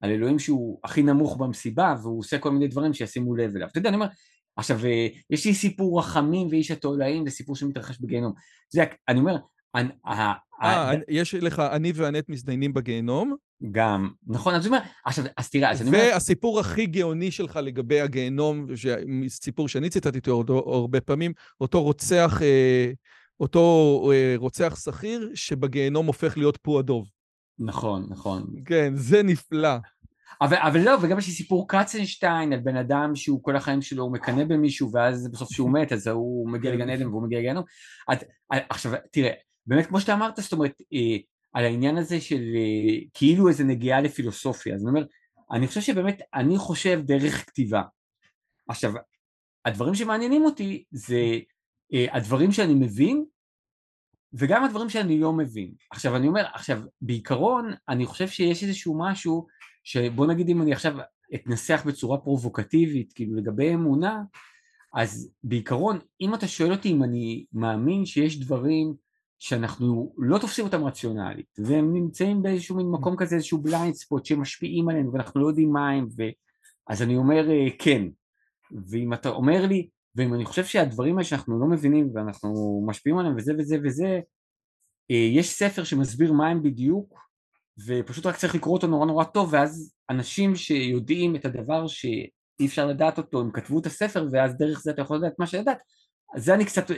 Speaker 2: על אלוהים שהוא הכי נמוך במסיבה, והוא עושה כל מיני דברים שישימו לב אליו. אתה יודע, אני אומר, עכשיו, אה, יש לי סיפור רחמים ואיש התולעים, זה סיפור שמתרחש בגיהנום. זה, אני אומר,
Speaker 1: אה, יש לך אני ואנט מזדיינים בגיהנום?
Speaker 2: גם, נכון, אז אומר, עכשיו, אז תראה, אז אני אומר...
Speaker 1: והסיפור הכי גאוני שלך לגבי הגיהנום, סיפור שאני ציטטתי אותו הרבה פעמים, אותו רוצח, אה, אותו אה, רוצח שכיר שבגיהנום הופך להיות פועדוב.
Speaker 2: נכון, נכון.
Speaker 1: כן, זה נפלא.
Speaker 2: אבל, אבל לא, וגם יש לי סיפור קצנשטיין על בן אדם שהוא כל החיים שלו הוא מקנא במישהו ואז בסוף שהוא מת אז הוא מגיע לגן עדן והוא מגיע לגיהנום. עכשיו תראה, באמת כמו שאתה אמרת, זאת אומרת, אה, על העניין הזה של אה, כאילו איזה נגיעה לפילוסופיה, אז אני אומר, אני חושב שבאמת, אני חושב דרך כתיבה. עכשיו, הדברים שמעניינים אותי זה אה, הדברים שאני מבין וגם הדברים שאני לא מבין. עכשיו אני אומר, עכשיו בעיקרון אני חושב שיש איזשהו משהו שבוא נגיד אם אני עכשיו אתנסח בצורה פרובוקטיבית כאילו לגבי אמונה אז בעיקרון אם אתה שואל אותי אם אני מאמין שיש דברים שאנחנו לא תופסים אותם רציונלית והם נמצאים באיזשהו מין מקום כזה איזשהו בליינד ספוט שמשפיעים עלינו ואנחנו לא יודעים מה הם ו... אז אני אומר אה, כן. ואם אתה אומר לי ואם אני חושב שהדברים האלה שאנחנו לא מבינים ואנחנו משפיעים עליהם וזה וזה וזה אה, יש ספר שמסביר מה הם בדיוק ופשוט רק צריך לקרוא אותו נורא נורא טוב ואז אנשים שיודעים את הדבר שאי אפשר לדעת אותו הם כתבו את הספר ואז דרך זה אתה יכול לדעת מה שידעת זה אני קצת אה,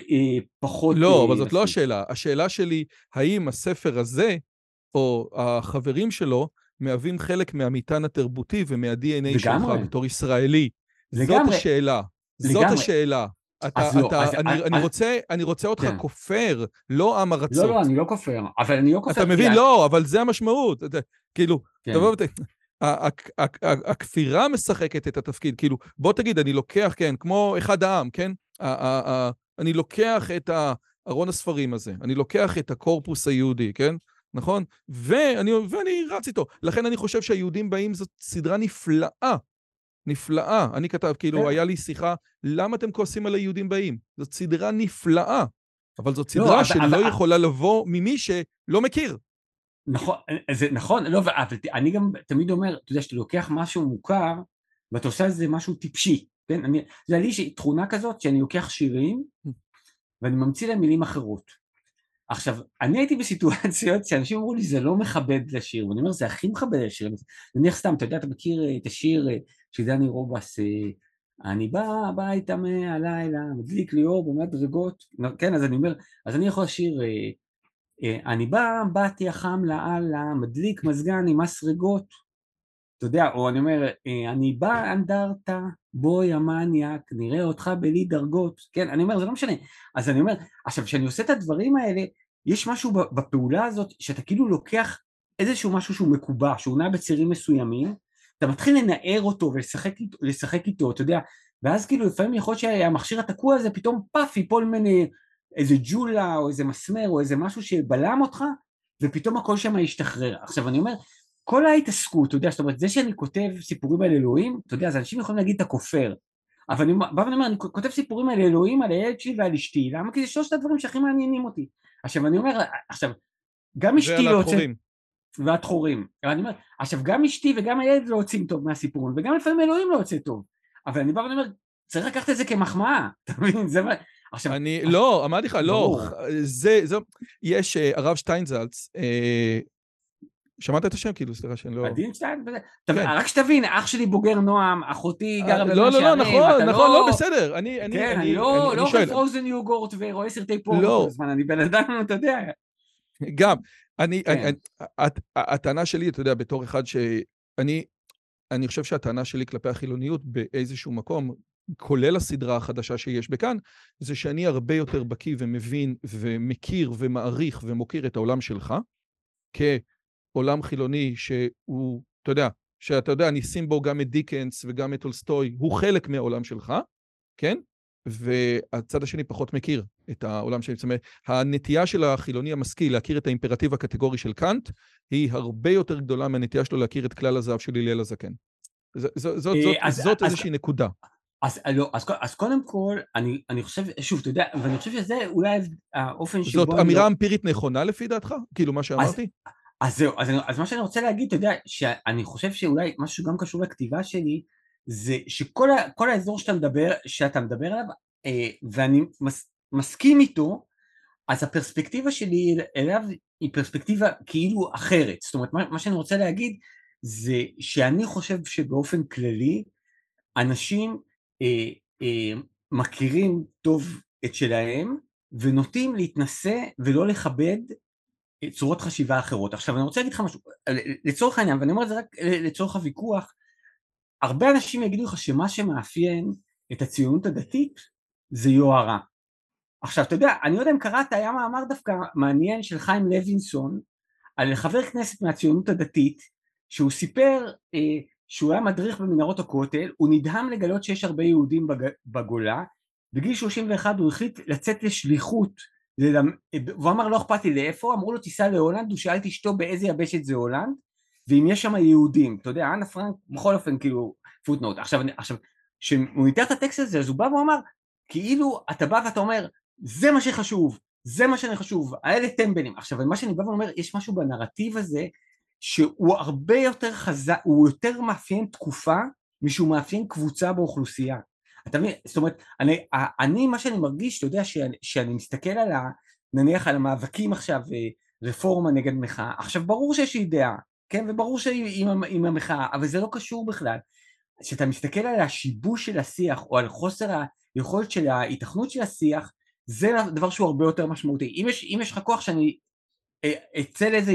Speaker 2: פחות...
Speaker 1: לא, אה, אבל זאת לא השאלה. השאלה שלי, האם הספר הזה, או החברים שלו, מהווים חלק מהמטען התרבותי ומה-DNA שלך בתור ישראלי? לגמרי. זאת השאלה. לגמרי. זאת השאלה. אתה, אז לא, אתה, אז, אני, אז, אני, רוצה, אני רוצה אותך כן. כופר, לא עם ארצות.
Speaker 2: לא, לא, אני לא כופר, אבל אני לא כופר.
Speaker 1: אתה מבין? לא, אבל זה המשמעות. אתה, כאילו, כן. תבוא ות... הכפירה משחקת את התפקיד, כאילו, בוא תגיד, אני לוקח, כן, כמו אחד העם, כן? אני לוקח את ארון הספרים הזה, אני לוקח את הקורפוס היהודי, כן? נכון? ואני, ואני רץ איתו. לכן אני חושב שהיהודים באים זאת סדרה נפלאה. נפלאה. אני כתב, כאילו, כן. היה לי שיחה, למה אתם כועסים על היהודים באים? זאת סדרה נפלאה, אבל זאת לא, סדרה לא, שלא אבל... יכולה לבוא ממי שלא מכיר.
Speaker 2: נכון, זה נכון, לא, אבל אני גם תמיד אומר, אתה יודע, שאתה לוקח משהו מוכר, ואתה עושה על זה משהו טיפשי, כן? אני, זה לי תכונה כזאת שאני לוקח שירים, ואני ממציא להם מילים אחרות. עכשיו, אני הייתי בסיטואציות שאנשים אמרו לי, זה לא מכבד לשיר, ואני אומר, זה הכי מכבד לשיר. נניח סתם, אתה יודע, אתה מכיר אה, את השיר אה, של דני רובס, אה, אני בא הביתה מהלילה, מדליק לי אור במדרגות, כן, אז אני אומר, אז אני יכול לשיר, אני בא, באתי החם לאללה, מדליק מזגן עם מסרגות, אתה יודע, או אני אומר, אני בא אנדרטה, בואי המניאק, נראה אותך בלי דרגות, כן, אני אומר, זה לא משנה. אז אני אומר, עכשיו, כשאני עושה את הדברים האלה, יש משהו בפעולה הזאת, שאתה כאילו לוקח איזשהו משהו שהוא מקובע, שהוא נע בצירים מסוימים, אתה מתחיל לנער אותו ולשחק איתו, אתה יודע, ואז כאילו לפעמים יכול להיות שהמכשיר התקוע הזה פתאום פאף ייפול ממני איזה ג'ולה או איזה מסמר או איזה משהו שבלם אותך, ופתאום הכל שם ישתחרר. עכשיו אני אומר, כל ההתעסקות, אתה יודע, זאת אומרת, זה שאני כותב סיפורים על אלוהים, אתה יודע, אז אנשים יכולים להגיד את הכופר, אבל אני בא ואני אומר, אני כותב סיפורים על אלוהים, על הילד שלי ועל אשתי, למה? כי זה שלושת הדברים שהכי מעניינים אותי. עכשיו אני אומר, עכשיו, גם אשתי לא יוצאת... והתחורים. אני אומר, עכשיו גם אשתי וגם הילד לא יוצאים טוב מהסיפורים, וגם לפעמים אלוהים לא יוצא טוב. אבל אני בא ואני אומר, צריך לקחת את זה כמחמאה, אתה מבין? זה מה... עכשיו...
Speaker 1: אני, לא, אמרתי לך, לא, זה, זה, יש הרב שטיינזלץ, שמעת את השם? כאילו, סליחה שאני לא...
Speaker 2: עדין שטיין? רק שתבין, אח שלי בוגר נועם, אחותי גרה במאה
Speaker 1: שערים, לא, לא, נכון, נכון, לא, בסדר, אני
Speaker 2: שואל. כן, אני לא אוכל פרוזן יוגורט ורואה סרטי פורנו כל הזמן, אני בן אדם, אתה יודע.
Speaker 1: גם, אני, הטענה שלי, אתה יודע, בתור אחד שאני, אני חושב שהטענה שלי כלפי החילוניות באיזשהו מקום, כולל הסדרה החדשה שיש בכאן, זה שאני הרבה יותר בקיא ומבין ומכיר ומעריך ומוקיר את העולם שלך, כעולם חילוני שהוא, אתה יודע, שאתה יודע, אני אשים בו גם את דיקנס וגם את טולסטוי, הוא חלק מהעולם שלך, כן? והצד השני פחות מכיר את העולם שלי. זאת אומרת, הנטייה של החילוני המשכיל להכיר את האימפרטיב הקטגורי של קאנט, היא הרבה יותר גדולה מהנטייה שלו להכיר את כלל הזהב של הלל הזקן. זאת איזושהי נקודה.
Speaker 2: אז, לא, אז, אז קודם כל, אני, אני חושב, שוב, אתה יודע, ואני חושב שזה אולי האופן שבו...
Speaker 1: זאת אמירה לא... אמפירית נכונה לפי דעתך? כאילו, מה שאמרתי?
Speaker 2: אז, אז זהו, אז, אז מה שאני רוצה להגיד, אתה יודע, שאני חושב שאולי משהו גם קשור לכתיבה שלי, זה שכל ה, האזור שאתה מדבר, שאתה מדבר עליו, אה, ואני מס, מסכים איתו, אז הפרספקטיבה שלי אליו היא פרספקטיבה כאילו אחרת. זאת אומרת, מה, מה שאני רוצה להגיד זה שאני חושב שבאופן כללי, אנשים אה, אה, מכירים טוב את שלהם ונוטים להתנשא ולא לכבד צורות חשיבה אחרות. עכשיו אני רוצה להגיד לך משהו, לצורך העניין, ואני אומר את זה רק לצורך הוויכוח, הרבה אנשים יגידו לך שמה שמאפיין את הציונות הדתית זה יוהרה. עכשיו אתה יודע, אני לא יודע אם קראת, היה מאמר דווקא מעניין של חיים לוינסון על חבר כנסת מהציונות הדתית שהוא סיפר אה, שהוא היה מדריך במנהרות הכותל, הוא נדהם לגלות שיש הרבה יהודים בג... בגולה, בגיל 31 הוא החליט לצאת לשליחות, והוא אמר לא אכפת לי לאיפה, אמרו לו תיסע להולנד, הוא שאל את אשתו באיזה יבשת זה הולנד, ואם יש שם יהודים, אתה יודע, אנה פרנק, בכל אופן כאילו פוטנוט, עכשיו, עכשיו, כשהוא ניתח את הטקסט הזה אז הוא בא ואמר, כאילו אתה בא ואתה אומר, זה מה שחשוב, זה מה שאני חשוב, האלה טמבלים, עכשיו מה שאני בא ואומר, יש משהו בנרטיב הזה שהוא הרבה יותר חזק, הוא יותר מאפיין תקופה משהוא מאפיין קבוצה באוכלוסייה. אתה מבין? זאת אומרת, אני, אני מה שאני מרגיש, אתה יודע, שאני, שאני מסתכל על ה... נניח על המאבקים עכשיו, אה, רפורמה נגד מחאה, עכשיו ברור שיש לי דעה, כן? וברור שהיא עם, עם המחאה, אבל זה לא קשור בכלל. כשאתה מסתכל על השיבוש של השיח, או על חוסר היכולת של ההיתכנות של השיח, זה דבר שהוא הרבה יותר משמעותי. אם יש, אם יש לך כוח שאני אה, אצא לאיזה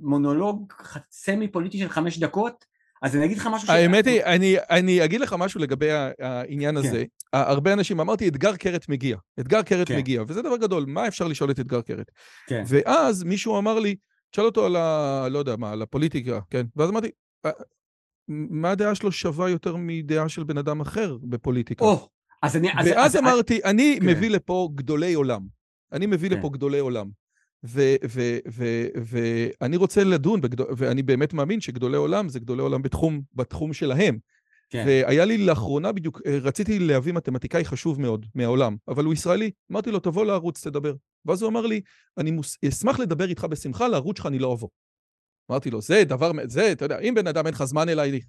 Speaker 2: מונולוג סמי פוליטי של חמש דקות, אז אני אגיד לך משהו ש...
Speaker 1: האמת היא, אני, אני אגיד לך משהו לגבי העניין כן. הזה. הרבה אנשים, אמרתי, אתגר קרת מגיע. אתגר קרת כן. מגיע, וזה דבר גדול, מה אפשר לשאול את אתגר קרת? כן. ואז מישהו אמר לי, תשאל אותו על ה... לא יודע מה, על הפוליטיקה, כן? ואז אמרתי, מה הדעה שלו שווה יותר מדעה של בן אדם אחר בפוליטיקה? או, אז אני... ואז אז, אמרתי, אז... אני כן. מביא לפה גדולי עולם. אני מביא כן. לפה גדולי עולם. ואני רוצה לדון, בגדול, ואני באמת מאמין שגדולי עולם זה גדולי עולם בתחום, בתחום שלהם. כן. והיה לי לאחרונה בדיוק, רציתי להביא מתמטיקאי חשוב מאוד מהעולם, אבל הוא ישראלי. אמרתי לו, תבוא לערוץ, תדבר. ואז הוא אמר לי, אני מוס... אשמח לדבר איתך בשמחה, לערוץ שלך אני לא אבוא. אמרתי לו, זה דבר, זה, אתה יודע, אם בן אדם אין לך זמן אליי,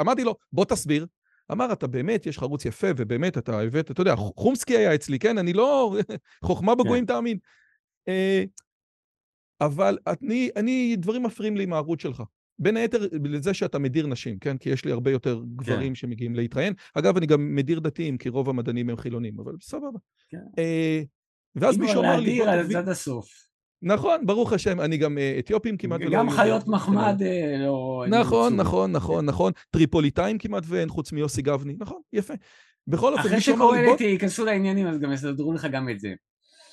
Speaker 1: אמרתי לו, בוא תסביר. אמר, אתה באמת, יש לך ערוץ יפה, ובאמת אתה הבאת, אתה יודע, חומסקי היה אצלי, כן? אני לא... חוכמה בגויים כן. תאמין. אבל אני, אני, דברים מפריעים לי עם הערוץ שלך. בין היתר לזה שאתה מדיר נשים, כן? כי יש לי הרבה יותר גברים כן. שמגיעים להתראיין. אגב, אני גם מדיר דתיים, כי רוב המדענים הם חילונים, אבל סבבה. כן. אה,
Speaker 2: ואז מישהו אמר לי... להדיר על הצד הסוף.
Speaker 1: נכון, ברוך השם, אני גם אה, אתיופים כמעט
Speaker 2: ולא... גם חיות מחמד אה, לא...
Speaker 1: נכון, נכון, נכון, נכון. טריפוליטאים כמעט ואין, חוץ מיוסי גבני. נכון, יפה. בכל אופן,
Speaker 2: אחרי שקהלת ייכנסו לעניינים, אז גם יסדרו לך גם את זה.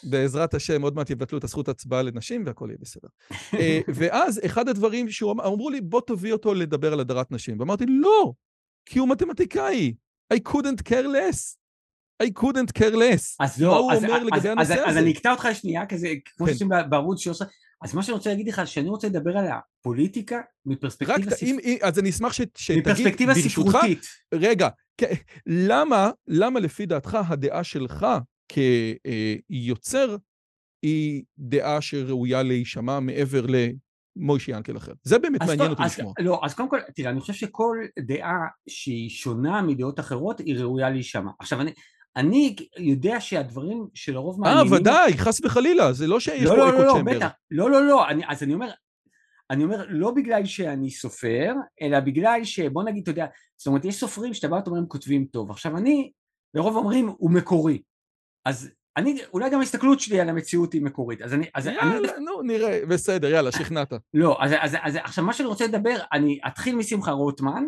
Speaker 1: בעזרת השם, עוד מעט יבטלו את הזכות הצבעה לנשים והכל יהיה בסדר. אה, ואז אחד הדברים שאמרו לי, בוא תביא אותו לדבר על הדרת נשים. ואמרתי, לא, כי הוא מתמטיקאי. I couldn't care less. I couldn't care less.
Speaker 2: אז לא, מה הוא אז, אומר אז, לגבי אז, הנושא אז, הזה? אז אני אקטע אותך שנייה, כזה, כמו כן. שעושים בערוץ 13. אז מה שאני רוצה להגיד לך, שאני רוצה לדבר על הפוליטיקה מפרספקטיבה ספרותית.
Speaker 1: אז אני אשמח שתגיד,
Speaker 2: מפרספקטיבה ספרותית.
Speaker 1: רגע, למה, למה לפי דעתך הדעה שלך כיוצר היא דעה שראויה להישמע מעבר למוישי ינקל אחר. זה באמת מעניין אותי לשמוע.
Speaker 2: לא, אז קודם כל, תראה, אני חושב שכל דעה שהיא שונה מדעות אחרות היא ראויה להישמע. עכשיו, אני, אני יודע שהדברים שלרוב
Speaker 1: אה,
Speaker 2: מעניינים...
Speaker 1: ודאי, חס וחלילה, זה לא שיש
Speaker 2: לא,
Speaker 1: פה
Speaker 2: לא,
Speaker 1: אקו
Speaker 2: לא, לא,
Speaker 1: צ'מבר.
Speaker 2: בטח. לא, לא, לא, אני, אז אני אומר, אני אומר, לא בגלל שאני סופר, אלא בגלל שבוא נגיד, אתה יודע, זאת אומרת, יש סופרים שאתה בא ואתה אומר, הם כותבים טוב. עכשיו, אני, לרוב אומרים, הוא מקורי. אז אני, אולי גם ההסתכלות שלי על המציאות היא מקורית. אז אני, אז אני...
Speaker 1: יאללה, נו, נראה, בסדר, יאללה, שכנעת.
Speaker 2: לא, אז, אז, אז עכשיו מה שאני רוצה לדבר, אני אתחיל משמחה רוטמן,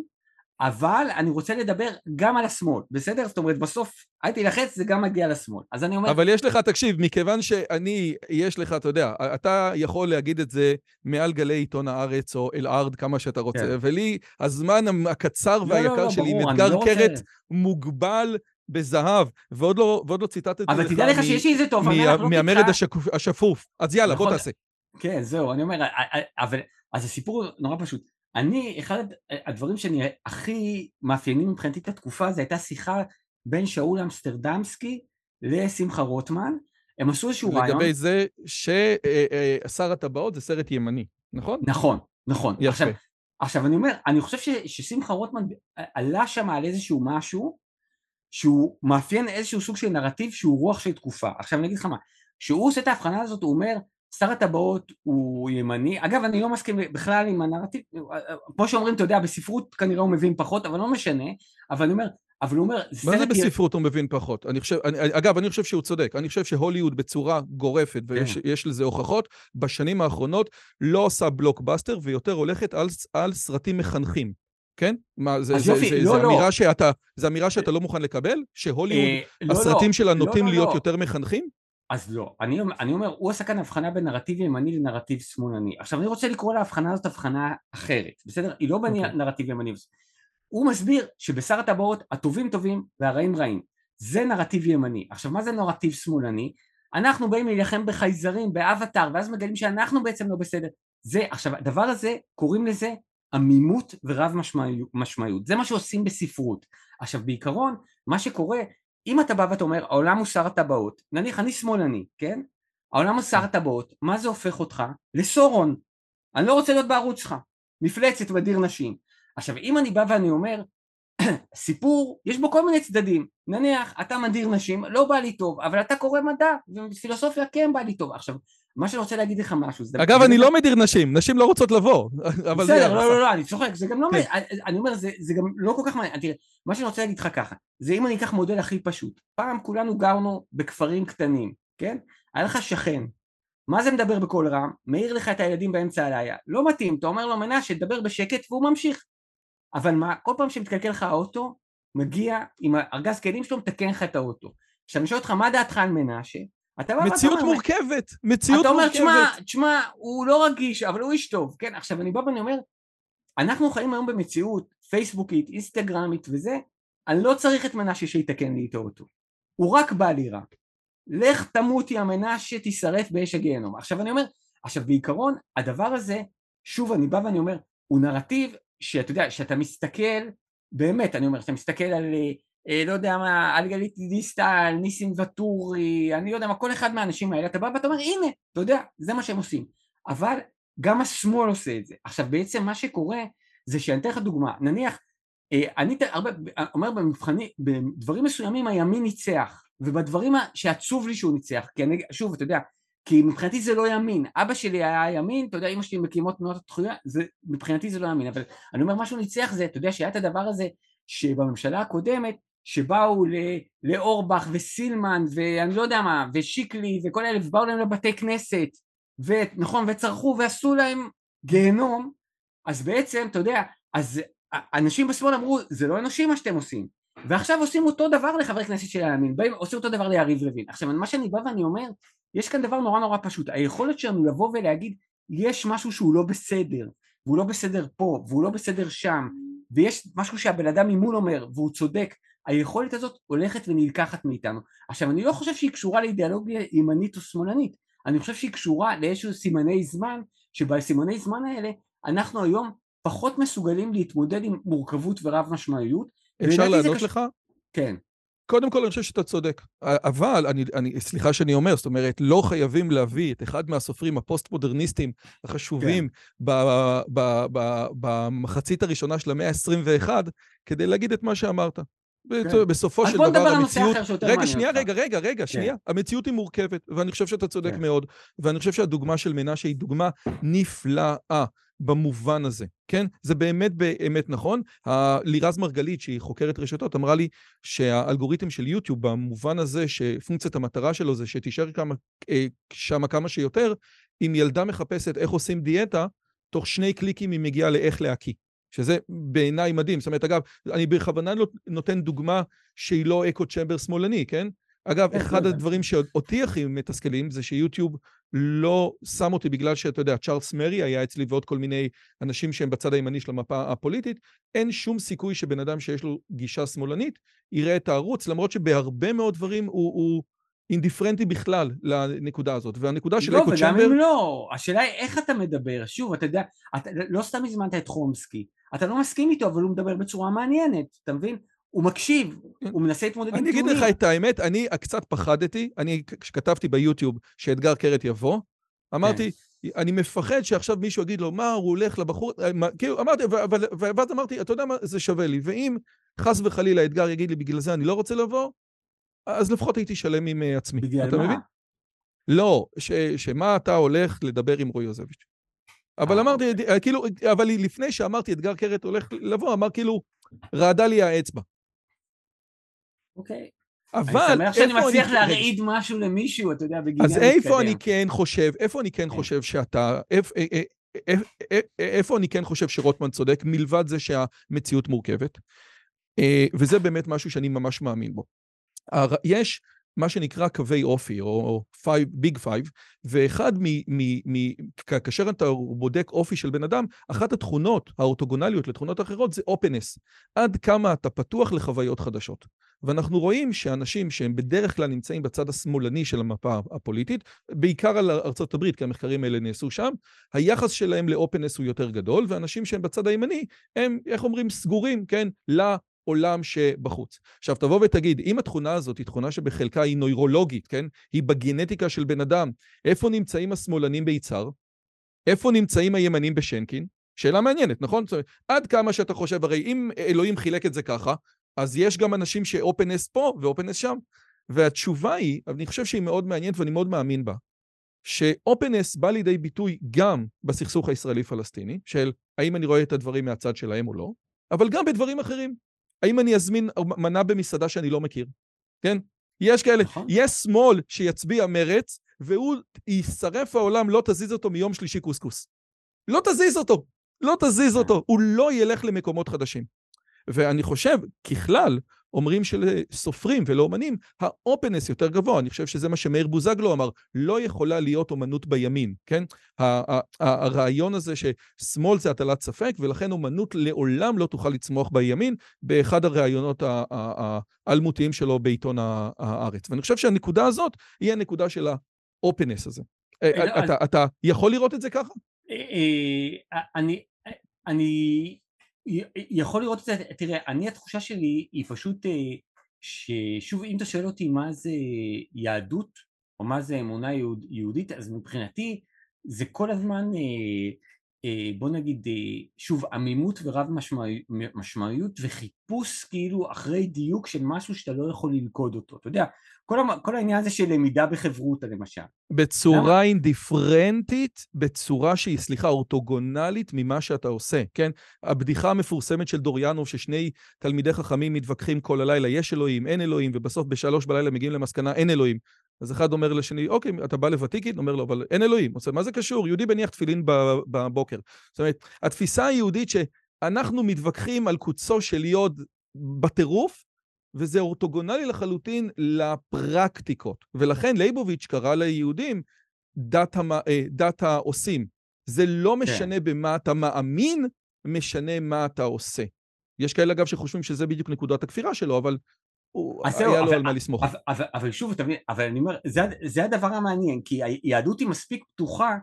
Speaker 2: אבל אני רוצה לדבר גם על השמאל, בסדר? זאת אומרת, בסוף, אל תילחץ, זה גם מגיע לשמאל. אז אני אומר...
Speaker 1: אבל יש לך, תקשיב, מכיוון שאני, יש לך, אתה יודע, אתה יכול להגיד את זה מעל גלי עיתון הארץ או אל-ארד, כמה שאתה רוצה,
Speaker 2: כן.
Speaker 1: ולי, הזמן הקצר
Speaker 2: לא,
Speaker 1: והיקר
Speaker 2: לא, לא,
Speaker 1: שלי, עם אתגר
Speaker 2: לא
Speaker 1: קרת מוגבל בזהב, ועוד לא, ועוד לא ציטטת את זה
Speaker 2: אבל תדע לך שיש לי איזה תובנה
Speaker 1: מה-
Speaker 2: לחלוק
Speaker 1: מהמרד השפוף. אז יאללה, בוא
Speaker 2: נכון.
Speaker 1: תעשה.
Speaker 2: כן, זהו, אני אומר, אבל, אז הסיפור הוא נורא פשוט. אני, אחד הדברים שאני הכי מאפיינים מבחינתי את התקופה, זו הייתה שיחה בין שאול אמסטרדמסקי לשמחה רוטמן. הם עשו איזשהו רעיון.
Speaker 1: לגבי זה ששר הטבעות זה סרט ימני, נכון?
Speaker 2: נכון, נכון.
Speaker 1: יפה.
Speaker 2: עכשיו, עכשיו אני אומר, אני חושב ש, ששמחה רוטמן עלה שם על איזשהו משהו שהוא מאפיין איזשהו סוג של נרטיב שהוא רוח של תקופה. עכשיו אני אגיד לך מה, כשהוא עושה את ההבחנה הזאת הוא אומר שר הטבעות הוא ימני, אגב אני לא מסכים בכלל עם הנרטיב, כמו שאומרים אתה יודע בספרות כנראה הוא מבין פחות אבל לא משנה, אבל אני אומר, אבל הוא אומר,
Speaker 1: מה זה בספרות הוא מבין פחות? אני חושב, אני, אגב, אני חושב שהוא צודק. אני חושב שהוליווד בצורה גורפת, ויש
Speaker 2: כן.
Speaker 1: לזה הוכחות, בשנים האחרונות לא עושה בלוקבאסטר, ויותר הולכת על, על סרטים מחנכים. כן? מה, זה, זה,
Speaker 2: יופי,
Speaker 1: זה,
Speaker 2: לא,
Speaker 1: זה,
Speaker 2: לא.
Speaker 1: אמירה שאתה, זה אמירה שאתה לא מוכן לקבל? שהוליווד,
Speaker 2: אה, לא, לא,
Speaker 1: הסרטים שלה
Speaker 2: לא,
Speaker 1: נוטים
Speaker 2: לא,
Speaker 1: להיות
Speaker 2: לא.
Speaker 1: יותר מחנכים?
Speaker 2: אז לא, אני, אני אומר, הוא עשה כאן הבחנה בין נרטיב ימני לנרטיב שמאלני. עכשיו אני רוצה לקרוא להבחנה הזאת הבחנה אחרת, בסדר? היא לא בין
Speaker 1: אוקיי.
Speaker 2: נרטיב ימני. הוא מסביר שבשר הטבעות הטובים טובים והרעים רעים. זה נרטיב ימני. עכשיו מה זה נרטיב שמאלני? אנחנו באים להילחם בחייזרים, באבטאר, ואז מגלים שאנחנו בעצם לא בסדר. זה, עכשיו הדבר הזה, קוראים לזה עמימות ורב משמעיות, משמעיות. זה מה שעושים בספרות. עכשיו בעיקרון, מה שקורה, אם אתה בא ואתה אומר, העולם הוא שר הטבעות, נניח אני שמאלני, כן? העולם הוא שר הטבעות, מה זה הופך אותך? לסורון. אני לא רוצה להיות בערוץ שלך. מפלצת מדיר נשים. עכשיו אם אני בא ואני אומר, סיפור, יש בו כל מיני צדדים. נניח, אתה מדיר נשים, לא בא לי טוב, אבל אתה קורא מדע, ופילוסופיה כן בא לי טוב. עכשיו, מה שאני רוצה להגיד לך משהו, זה...
Speaker 1: אגב, אני לא מדיר נשים, נשים לא רוצות לבוא. אבל זה...
Speaker 2: בסדר, לא, לא, לא, אני צוחק, זה גם לא...
Speaker 1: כן.
Speaker 2: אני אומר, זה, גם לא כל כך מעניין. תראה, מה שאני רוצה להגיד לך ככה, זה אם אני אקח מודל הכי פשוט. פעם כולנו גרנו בכפרים קטנים, כן? היה לך שכן. מה זה מדבר בקול רם? מעיר לך את הילדים באמצע הלילה. לא מתאים, אתה אומר לו מנשה, תדבר בשקט, והוא ממשיך. אבל מה, כל פעם שמתקלקל לך האוטו, מגיע עם הארגז כלים שלו, מתקן לך את האוטו. עכשיו אני שואל אותך, מה דעתך על מנשה? אתה בא
Speaker 1: מציאות
Speaker 2: אומר,
Speaker 1: מורכבת, מציאות
Speaker 2: אתה אומר,
Speaker 1: מורכבת.
Speaker 2: תשמע, תשמע, הוא לא רגיש, אבל הוא איש טוב, כן? עכשיו אני בא ואני אומר, אנחנו חיים היום במציאות פייסבוקית, אינסטגרמית וזה, אני לא צריך את מנשה שיתקן לי את האוטו. הוא רק בא לי רע. לך תמות יא מנשה, תישרף באש הגיהנום. עכשיו אני אומר, עכשיו בעיקרון, הדבר הזה, שוב אני בא ואני אומר, הוא נרטיב שאתה יודע, שאתה מסתכל, באמת, אני אומר, שאתה מסתכל על, אה, לא יודע מה, על גלית דיסטל, ניסים ואטורי, אני לא יודע מה, כל אחד מהאנשים האלה, אתה בא ואתה אומר, הנה, אתה יודע, זה מה שהם עושים. אבל גם השמאל עושה את זה. עכשיו בעצם מה שקורה, זה שאני אתן לך דוגמה, נניח, אה, אני הרבה, אומר במבחנים, בדברים מסוימים הימין ניצח, ובדברים שעצוב לי שהוא ניצח, כי אני, שוב, אתה יודע, כי מבחינתי זה לא ימין, אבא שלי היה ימין, אתה יודע, אמא שלי מקימות תנועות התחויה, זה, מבחינתי זה לא ימין, אבל אני אומר משהו ניצח זה, אתה יודע שהיה את הדבר הזה שבממשלה הקודמת, שבאו לאורבך וסילמן ואני לא יודע מה, ושיקלי וכל אלה, ובאו להם לבתי כנסת, ונכון, וצרחו ועשו להם גיהנום, אז בעצם, אתה יודע, אז אנשים בשמאל אמרו, זה לא אנושי מה שאתם עושים, ועכשיו עושים אותו דבר לחברי כנסת של הימין, באים, עושים אותו דבר ליריב לוין. עכשיו, מה שאני בא ואני אומר, יש כאן דבר נורא נורא פשוט, היכולת שלנו לבוא ולהגיד, יש משהו שהוא לא בסדר, והוא לא בסדר פה, והוא לא בסדר שם, ויש משהו שהבן אדם ממול אומר, והוא צודק, היכולת הזאת הולכת ונלקחת מאיתנו. עכשיו, אני לא חושב שהיא קשורה לאידיאולוגיה ימנית או שמאלנית, אני חושב שהיא קשורה לאיזשהו סימני זמן, שבסימני זמן האלה, אנחנו היום פחות מסוגלים להתמודד עם מורכבות ורב משמעיות.
Speaker 1: אפשר לענות
Speaker 2: קש-
Speaker 1: לך?
Speaker 2: כן.
Speaker 1: קודם כל, אני חושב שאתה צודק. אבל, אני, אני, סליחה שאני אומר, זאת אומרת, לא חייבים להביא את אחד מהסופרים הפוסט-מודרניסטים החשובים ב, ב, ב, במחצית הראשונה של המאה ה-21, כדי להגיד את מה שאמרת. כן. בסופו של דבר המציאות... רגע, שנייה, רגע, רגע, רגע, כן. שנייה. המציאות היא מורכבת, ואני חושב שאתה צודק כן. מאוד, ואני חושב שהדוגמה של מנשה היא דוגמה נפלאה. במובן הזה, כן? זה באמת באמת נכון. לירז מרגלית, שהיא חוקרת רשתות, אמרה לי שהאלגוריתם של יוטיוב, במובן הזה שפונקציית המטרה שלו זה שתישאר שם אה, כמה שיותר, אם ילדה מחפשת איך עושים דיאטה, תוך שני קליקים היא מגיעה לאיך להקיא. שזה בעיניי מדהים. זאת אומרת, אגב, אני בכוונה נותן דוגמה שהיא לא אקו צ'מבר שמאלני, כן? אגב, אחד הדברים שאותי הכי מתסכלים זה שיוטיוב לא שם אותי בגלל שאתה יודע, צ'ארלס מרי היה אצלי ועוד כל מיני אנשים שהם בצד הימני של המפה הפוליטית, אין שום סיכוי שבן אדם שיש לו גישה שמאלנית יראה את הערוץ, למרות שבהרבה מאוד דברים הוא, הוא אינדיפרנטי בכלל לנקודה הזאת. והנקודה של
Speaker 2: לא, אקו צ'מבר... לא, וגם אם לא, השאלה היא איך אתה מדבר. שוב, אתה יודע, אתה לא סתם הזמנת את חומסקי, אתה לא מסכים איתו, אבל הוא מדבר בצורה מעניינת, אתה מבין? הוא מקשיב, כן. הוא מנסה להתמודד עם
Speaker 1: טיעונים. אני אגיד לך את האמת, אני קצת פחדתי, אני כשכתבתי ביוטיוב שאתגר קרת יבוא, אמרתי, כן. אני מפחד שעכשיו מישהו יגיד לו, מה, הוא הולך לבחור, אה, כאילו, אמרתי, ואז אמרתי, אתה יודע מה, זה שווה לי, ואם חס וחלילה אתגר יגיד לי, בגלל זה אני לא רוצה לבוא, אז לפחות הייתי שלם עם אה, עצמי.
Speaker 2: בגלל מה? מבין?
Speaker 1: לא, ש, שמה אתה הולך לדבר עם רועי יוזביץ'. אבל אה, אמרתי, אוקיי. כאילו, אבל לפני שאמרתי אתגר קרת הולך לבוא, אמר כאילו, רעדה לי האצבע.
Speaker 2: אוקיי. אבל אני שמח שאני מצליח להרעיד משהו למישהו, אתה יודע, בגיל
Speaker 1: אז איפה אני כן חושב, איפה אני כן, כן. חושב שאתה, אה, אה, אה, איפה אני כן חושב שרוטמן צודק, מלבד זה שהמציאות מורכבת, וזה באמת משהו שאני ממש מאמין בו. יש מה שנקרא קווי אופי, או Big Five, ואחד מ... מ, מ כאשר אתה בודק אופי של בן אדם, אחת התכונות האורתוגונליות לתכונות אחרות זה openness. עד כמה אתה פתוח לחוויות חדשות. ואנחנו רואים שאנשים שהם בדרך כלל נמצאים בצד השמאלני של המפה הפוליטית, בעיקר על ארצות הברית, כי המחקרים האלה נעשו שם, היחס שלהם לאופנס הוא יותר גדול, ואנשים שהם בצד הימני, הם, איך אומרים, סגורים, כן, לעולם שבחוץ. עכשיו, תבוא ותגיד, אם התכונה הזאת היא תכונה שבחלקה היא נוירולוגית, כן? היא בגנטיקה של בן אדם, איפה נמצאים השמאלנים ביצהר? איפה נמצאים הימנים בשנקין? שאלה מעניינת, נכון? עד כמה שאתה חושב, הרי אם אלוהים חילק את זה ככה, אז יש גם אנשים שאופנס פה ואופנס שם. והתשובה היא, אני חושב שהיא מאוד מעניינת ואני מאוד מאמין בה, שאופנס בא לידי ביטוי גם בסכסוך הישראלי-פלסטיני, של האם אני רואה את הדברים מהצד שלהם או לא, אבל גם בדברים אחרים. האם אני אזמין מנה במסעדה שאני לא מכיר? כן? יש כאלה, נכון. יש שמאל שיצביע מרץ, והוא יישרף העולם, לא תזיז אותו מיום שלישי קוסקוס. לא תזיז אותו, לא תזיז כן. אותו, הוא לא ילך למקומות חדשים. ואני חושב, ככלל, אומרים שלסופרים ולאומנים, האופנס יותר גבוה. אני חושב שזה מה שמאיר בוזגלו אמר, לא יכולה להיות אומנות בימין, כן? הרעיון הזה ששמאל זה הטלת ספק, ולכן אומנות לעולם לא תוכל לצמוח בימין, באחד הראיונות האלמותיים שלו בעיתון הארץ. ואני חושב שהנקודה הזאת היא הנקודה של האופנס הזה. אה, לא, אתה יכול לראות את זה ככה?
Speaker 2: אה, אה, אני יכול לראות את זה, תראה, אני התחושה שלי היא פשוט אה, ששוב אם אתה שואל אותי מה זה יהדות או מה זה אמונה יהוד, יהודית אז מבחינתי זה כל הזמן אה, אה, בוא נגיד שוב עמימות ורב משמעיות וחיפוש כאילו אחרי דיוק של משהו שאתה לא יכול ללכוד אותו, אתה יודע כל, כל העניין הזה של למידה בחברותה למשל.
Speaker 1: בצורה למה? אינדיפרנטית, בצורה שהיא, סליחה, אורתוגונלית ממה שאתה עושה, כן? הבדיחה המפורסמת של דוריאנוב, ששני תלמידי חכמים מתווכחים כל הלילה, יש אלוהים, אין אלוהים, ובסוף בשלוש בלילה מגיעים למסקנה, אין אלוהים. אז אחד אומר לשני, אוקיי, אתה בא לוותיקין? אומר לו, אבל אין אלוהים. עושה, מה זה קשור? יהודי מניח תפילין בבוקר. זאת אומרת, התפיסה היהודית שאנחנו מתווכחים על קוצו של יוד בטירוף, וזה אורתוגונלי לחלוטין לפרקטיקות. ולכן ליבוביץ' קרא ליהודים דת, המ... אה, דת העושים. זה לא כן. משנה כן. במה אתה מאמין, משנה מה אתה עושה. יש כאלה, אגב, שחושבים שזה בדיוק נקודת הכפירה שלו, אבל הוא, היה לו אבל, על מה לסמוך.
Speaker 2: אבל, אבל, אבל שוב, אתה מבין, אבל אני אומר, זה, זה הדבר המעניין, כי היהדות היא מספיק פתוחה,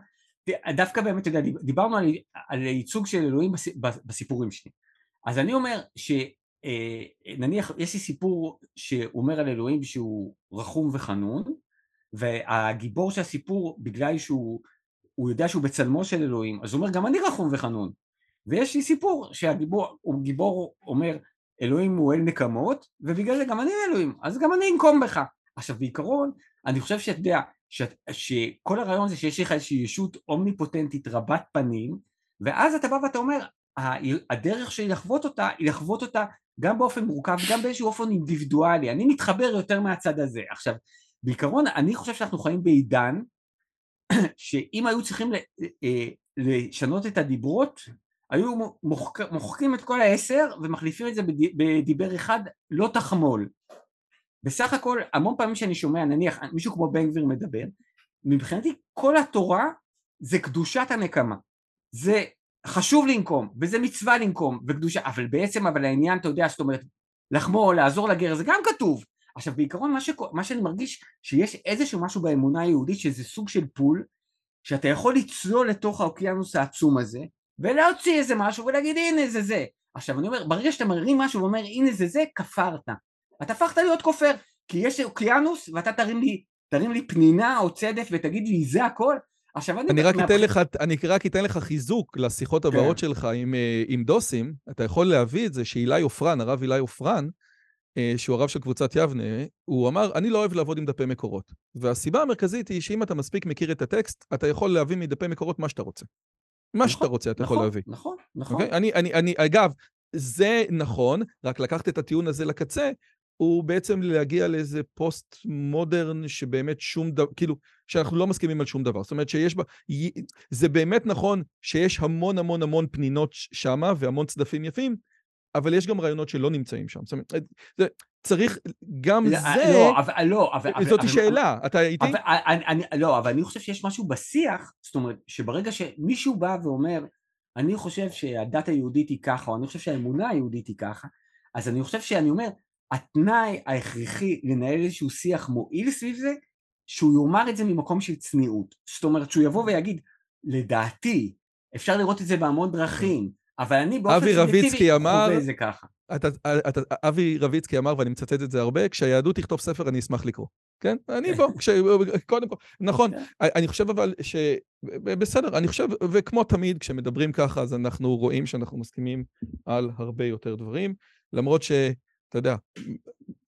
Speaker 2: דווקא באמת, אתה יודע, דיברנו על, על ייצוג של אלוהים בסיפורים שלי. אז אני אומר ש... אה, נניח יש לי סיפור שהוא אומר על אלוהים שהוא רחום וחנון והגיבור של הסיפור בגלל שהוא יודע שהוא בצלמו של אלוהים אז הוא אומר גם אני רחום וחנון ויש לי סיפור שהגיבור גיבור אומר אלוהים הוא אל נקמות, ובגלל זה גם אני אלוהים, אז גם אני אנקום בך. עכשיו בעיקרון, אני חושב שאתה יודע, שכל הרעיון זה שיש לך איזושהי ישות אומניפוטנטית רבת פנים, ואז אתה בא ואתה אומר, הדרך שלי לחוות אותה, היא לחוות אותה גם באופן מורכב, גם באיזשהו אופן אינדיבידואלי, אני מתחבר יותר מהצד הזה. עכשיו, בעיקרון, אני חושב שאנחנו חיים בעידן, שאם היו צריכים אה, לשנות את הדיברות, היו מוחק, מוחקים את כל העשר ומחליפים את זה בדיבר אחד, לא תחמול. בסך הכל, המון פעמים שאני שומע, נניח מישהו כמו בן גביר מדבר, מבחינתי כל התורה זה קדושת הנקמה. זה חשוב לנקום, וזה מצווה לנקום, וקדושה, אבל בעצם, אבל העניין, אתה יודע, זאת אומרת, לחמול, לעזור לגר, זה גם כתוב. עכשיו בעיקרון מה, שכו, מה שאני מרגיש שיש איזשהו משהו באמונה היהודית שזה סוג של פול שאתה יכול לצלול לתוך האוקיינוס העצום הזה ולהוציא איזה משהו ולהגיד הנה זה זה עכשיו אני אומר ברגע שאתה מרים משהו ואומר הנה זה זה כפרת אתה הפכת להיות כופר כי יש אוקיינוס ואתה תרים לי, תרים לי פנינה או צדף ותגיד לי זה הכל
Speaker 1: עכשיו אני... אני רק, אתן לך, אני רק אתן לך חיזוק לשיחות כן. הבאות שלך עם, אה, עם דוסים. אתה יכול להביא את זה שאילי עופרן, הרב אילי עופרן, אה, שהוא הרב של קבוצת יבנה, הוא אמר, אני לא אוהב לעבוד עם דפי מקורות. והסיבה המרכזית היא שאם אתה מספיק מכיר את הטקסט, אתה יכול להביא מדפי מקורות מה שאתה רוצה. מה נכון, שאתה רוצה, אתה
Speaker 2: נכון,
Speaker 1: יכול להביא.
Speaker 2: נכון, נכון. Okay?
Speaker 1: אוקיי? אני, אני, אני, אגב, זה נכון, רק לקחת את הטיעון הזה לקצה, הוא בעצם להגיע לאיזה פוסט מודרן שבאמת שום דבר, כאילו, שאנחנו לא מסכימים על שום דבר. זאת אומרת שיש בה, זה באמת נכון שיש המון המון המון פנינות שמה והמון צדפים יפים, אבל יש גם רעיונות שלא נמצאים שם. זאת אומרת, זה, צריך, גם לא, זה...
Speaker 2: לא, אבל... לא, אבל
Speaker 1: זאת אבל, שאלה, אבל, אתה איתי? אבל,
Speaker 2: אני, אני, לא, אבל אני חושב שיש משהו בשיח, זאת אומרת, שברגע שמישהו בא ואומר, אני חושב שהדת היהודית היא ככה, או אני חושב שהאמונה היהודית היא ככה, אז אני חושב שאני אומר, התנאי ההכרחי לנהל איזשהו שיח מועיל סביב זה, שהוא יאמר את זה ממקום של צניעות. זאת אומרת, שהוא יבוא ויגיד, לדעתי, אפשר לראות את זה בהמון דרכים, אבל אני באופן סובייקטיבי חווה את זה ככה. אתה,
Speaker 1: אתה, אבי רביצקי אמר, ואני מצטט את זה הרבה, כשהיהדות תכתוב ספר אני אשמח לקרוא. כן? אני פה, כש... קודם כל. נכון, כן. אני חושב אבל ש... בסדר, אני חושב, וכמו תמיד, כשמדברים ככה, אז אנחנו רואים שאנחנו מסכימים על הרבה יותר דברים, למרות ש... אתה יודע,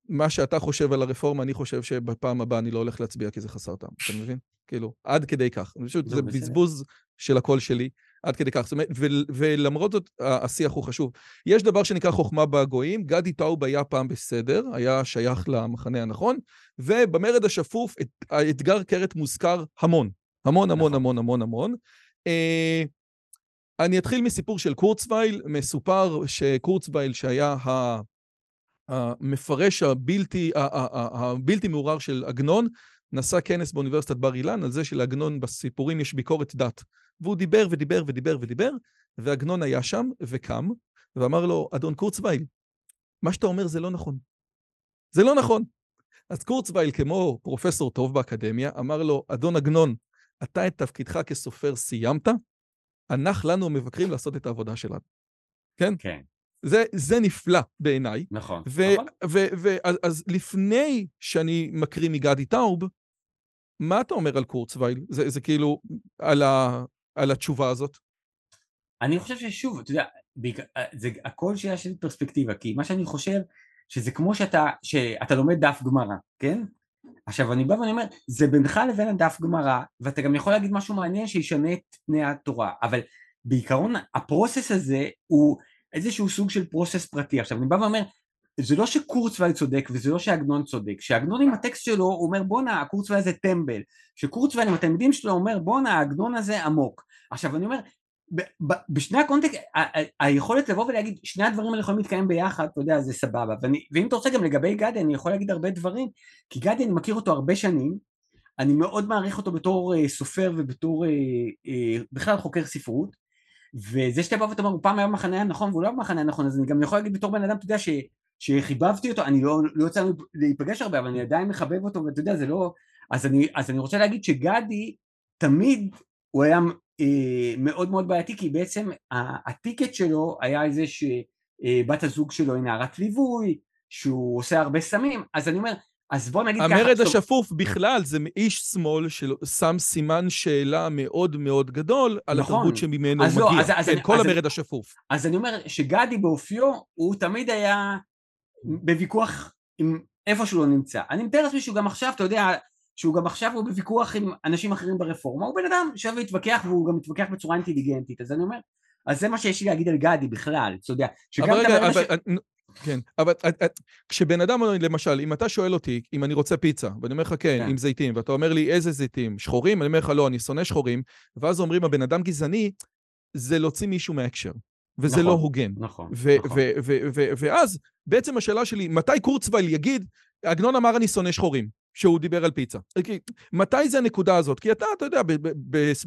Speaker 1: מה שאתה חושב על הרפורמה, אני חושב שבפעם הבאה אני לא הולך להצביע כי זה חסר טעם, אתה מבין? כאילו, עד כדי כך. פשוט זה בזבוז של הקול שלי. עד כדי כך. זאת אומרת, ולמרות זאת, השיח הוא חשוב. יש דבר שנקרא חוכמה בגויים, גדי טאוב היה פעם בסדר, היה שייך למחנה הנכון, ובמרד השפוף האתגר קרת מוזכר המון. המון, המון, נכון. המון, המון, המון. אה, אני אתחיל מסיפור של קורצווייל, מסופר שקורצווייל, שהיה המפרש הבלתי, הבלתי מעורר של עגנון, נשא כנס באוניברסיטת בר אילן על זה שלעגנון בסיפורים יש ביקורת דת. והוא דיבר ודיבר ודיבר ודיבר, ועגנון היה שם וקם, ואמר לו, אדון קורצווייל, מה שאתה אומר זה לא נכון. זה לא נכון. אז קורצווייל, כמו פרופסור טוב באקדמיה, אמר לו, אדון עגנון, אתה את תפקידך כסופר סיימת, הנח לנו המבקרים לעשות את העבודה שלנו. כן?
Speaker 2: כן.
Speaker 1: זה, זה נפלא בעיניי.
Speaker 2: נכון,
Speaker 1: ו- נכון. ו- ו- אז, אז לפני שאני מקריא מגדי טאוב, מה אתה אומר על קורצווייל? זה, זה כאילו על, ה, על התשובה הזאת?
Speaker 2: אני חושב ששוב, אתה יודע, זה הכל שאלה של פרספקטיבה, כי מה שאני חושב, שזה כמו שאתה, שאתה לומד דף גמרא, כן? עכשיו אני בא ואני אומר, זה בינך לבין הדף גמרא, ואתה גם יכול להגיד משהו מעניין שישנה את פני התורה, אבל בעיקרון הפרוסס הזה הוא איזשהו סוג של פרוסס פרטי. עכשיו אני בא ואומר, זה לא שקורצווייל צודק וזה לא שעגנון צודק, שעגנון עם הטקסט שלו הוא אומר בואנה הקורצווייל הזה טמבל, שקורצווייל עם התלמידים שלו אומר בואנה העגנון הזה עמוק. עכשיו אני אומר בשני הקונטקסט, היכולת לבוא ולהגיד שני הדברים האלה יכולים להתקיים ביחד, אתה יודע, זה סבבה. ואני, ואם אתה רוצה גם לגבי גדי, אני יכול להגיד הרבה דברים, כי גדי אני מכיר אותו הרבה שנים, אני מאוד מעריך אותו בתור uh, סופר ובתור uh, uh, בכלל חוקר ספרות, וזה שאתה בא ואתה אומר, הוא פעם היה במחנה הנכון והוא לא במחנה הנכון, אז אני גם יכול להגיד בתור בן אדם, אתה יודע, ש, שחיבבתי אותו, אני לא, לא יוצא להיפגש הרבה, אבל אני עדיין מחבב אותו, ואתה יודע, זה לא... אז אני, אז אני רוצה להגיד שגדי, תמיד הוא היה אה, מאוד מאוד בעייתי, כי בעצם הטיקט שלו היה זה שבת הזוג שלו היא נערת ליווי, שהוא עושה הרבה סמים, אז אני אומר, אז בוא נגיד ככה...
Speaker 1: המרד השפוף בכלל זה איש שמאל ששם סימן שאלה מאוד מאוד גדול על
Speaker 2: נכון.
Speaker 1: התרבות שממנו הוא
Speaker 2: אז לא,
Speaker 1: מגיע.
Speaker 2: אז- אז
Speaker 1: כן,
Speaker 2: אני-
Speaker 1: כל
Speaker 2: אז
Speaker 1: המרד השפוף.
Speaker 2: אז אני אומר שגדי באופיו, הוא תמיד היה בוויכוח עם איפה שהוא לא נמצא. אני מתאר לעצמי שהוא גם עכשיו, אתה יודע, שהוא גם עכשיו הוא בוויכוח עם אנשים אחרים ברפורמה, הוא בן אדם שיושב להתווכח והוא גם מתווכח בצורה אינטליגנטית, אז אני אומר, אז זה מה שיש לי להגיד על גדי בכלל, אתה יודע,
Speaker 1: אבל רגע, אבל...
Speaker 2: הש-
Speaker 1: כן, אבל את- את- כשבן אדם, למשל, אם אתה שואל אותי אם אני רוצה פיצה, ואני אומר לך כן,
Speaker 2: כן.
Speaker 1: עם זיתים, ואתה אומר לי איזה זיתים, שחורים? אני אומר לך לא, אני שונא שחורים, ואז אומרים הבן אדם גזעני, זה להוציא מישהו מההקשר, וזה
Speaker 2: נכון.
Speaker 1: לא הוגן.
Speaker 2: נכון, נכון.
Speaker 1: ואז בעצם השאלה שלי, מתי קורצווייל יגיד, עגנון אמר אני שונא שחורים, שהוא דיבר על פיצה? כי- מתי זה הנקודה הזאת? כי אתה, אתה יודע,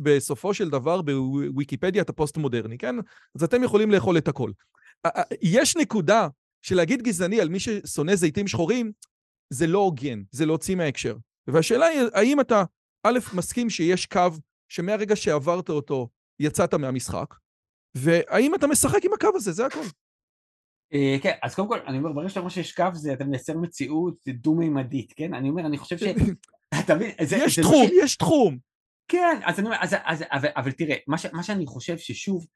Speaker 1: בסופו של דבר בוויקיפדיה אתה פוסט-מודרני, כן? אז אתם יכולים לאכול את הכל. יש נקודה של להגיד גזעני על מי ששונא זיתים שחורים, זה לא הוגן, זה להוציא מההקשר. והשאלה היא, האם אתה, א', מסכים שיש קו שמהרגע שעברת אותו, יצאת מהמשחק, והאם אתה משחק עם הקו הזה, זה הכל.
Speaker 2: אה, כן, אז קודם כל, אני אומר, ברגע שאתה אומר שיש קו, זה אתה מייצר מציאות דו-מימדית, כן? אני אומר, אני חושב ש... אתה מבין?
Speaker 1: יש
Speaker 2: לא
Speaker 1: תחום, יש תחום.
Speaker 2: כן, אז אני אומר, אז, אז, אבל, אבל תראה, מה, ש, מה שאני חושב ששוב,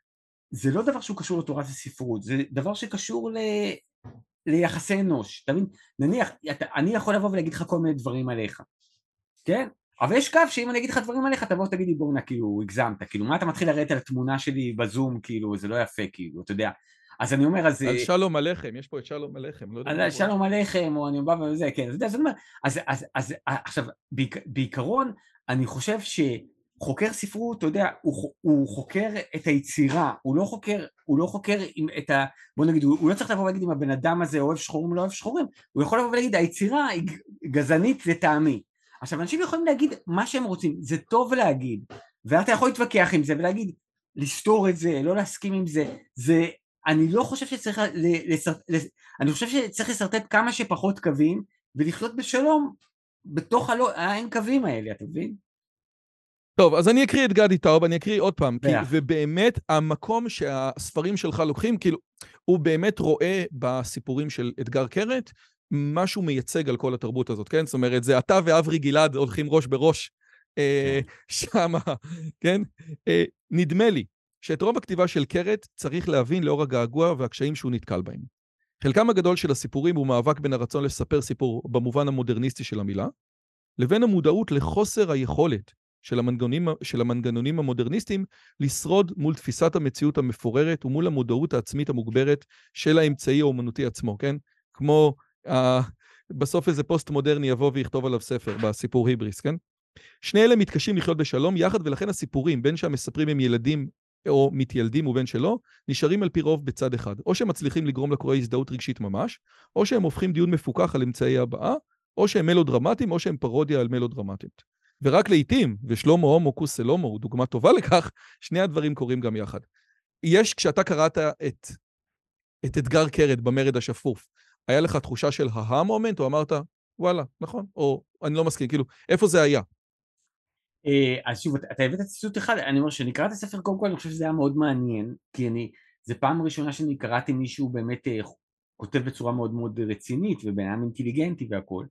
Speaker 2: זה לא דבר שהוא קשור לתורת הספרות, זה דבר שקשור ל, ליחסי אנוש, אתה מבין? נניח, אתה, אני יכול לבוא ולהגיד לך כל מיני דברים עליך, כן? אבל יש קו שאם אני אגיד לך דברים עליך, תבוא ותגיד לי בואנה, כאילו, הגזמת, כאילו, מה אתה מתחיל לרדת על התמונה שלי בזום, כאילו, זה לא יפה, כאילו, אתה יודע. אז אני אומר, אז...
Speaker 1: על שלום עליכם, יש פה את שלום עליכם. לא יודע
Speaker 2: על שלום עליכם, או אני בא וזה, כן, אתה יודע, אז אני אומר, אז, אז, אז עכשיו, בעיק, בעיקרון, אני חושב שחוקר ספרות, אתה יודע, הוא, הוא חוקר את היצירה, הוא לא חוקר, הוא לא חוקר עם את ה... בוא נגיד, הוא, הוא לא צריך לבוא ולהגיד אם הבן אדם הזה אוהב שחורים או לא אוהב שחורים, הוא יכול לבוא ולהגיד, היצירה היא גזענית לטעמי. עכשיו, אנשים יכולים להגיד מה שהם רוצים, זה טוב להגיד, ואתה יכול להתווכח עם זה ולהגיד, לסתור את זה, לא להסכים עם זה, זה... אני לא חושב שצריך, ל- לס- לס- אני חושב שצריך לשרטט כמה שפחות קווים ולחיות בשלום בתוך הלא, האין קווים האלה, אתה מבין?
Speaker 1: טוב, אז אני אקריא את גדי טאוב, אני אקריא עוד פעם, כי. ובאמת המקום שהספרים שלך לוקחים, כאילו, הוא באמת רואה בסיפורים של אתגר קרת, משהו מייצג על כל התרבות הזאת, כן? זאת אומרת, זה אתה ואברי גלעד הולכים ראש בראש אה, שמה, כן? אה, נדמה לי שאת רוב הכתיבה של קרת צריך להבין לאור הגעגוע והקשיים שהוא נתקל בהם. חלקם הגדול של הסיפורים הוא מאבק בין הרצון לספר סיפור במובן המודרניסטי של המילה, לבין המודעות לחוסר היכולת של המנגנונים, של המנגנונים המודרניסטיים לשרוד מול תפיסת המציאות המפוררת ומול המודעות העצמית המוגברת של האמצעי האומנותי עצמו, כן? כמו uh, בסוף איזה פוסט-מודרני יבוא ויכתוב עליו ספר בסיפור היבריס, כן? שני אלה מתקשים לחיות בשלום יחד, ולכן הסיפורים, בין שהמספרים הם ילדים או מתיילדים ובין שלא, נשארים על פי רוב בצד אחד. או שהם מצליחים לגרום לקורא הזדהות רגשית ממש, או שהם הופכים דיון מפוקח על אמצעי הבאה, או שהם מלודרמטיים, או שהם פרודיה על מלודרמטית. ורק לעיתים, ושלמה הומו כוס סלומו הוא דוגמה טובה לכך, שני הדברים קורים גם יחד. יש, כשאתה קראת את, את אתגר קרת במרד השפוף, היה לך תחושה של ההה מומנט, או אמרת, וואלה, נכון, או אני לא מסכים, כאילו, איפה זה היה?
Speaker 2: אה, אז שוב, אתה- הבאת ציטוט אחד, אני אומר, כשאני את הספר, קודם כל אני חושב שזה היה מאוד מעניין, כי אני, זה פעם ראשונה שאני קראתי מישהו באמת אה, כותב בצורה מאוד מאוד רצינית, ובן אדם אינטליגנטי והכול.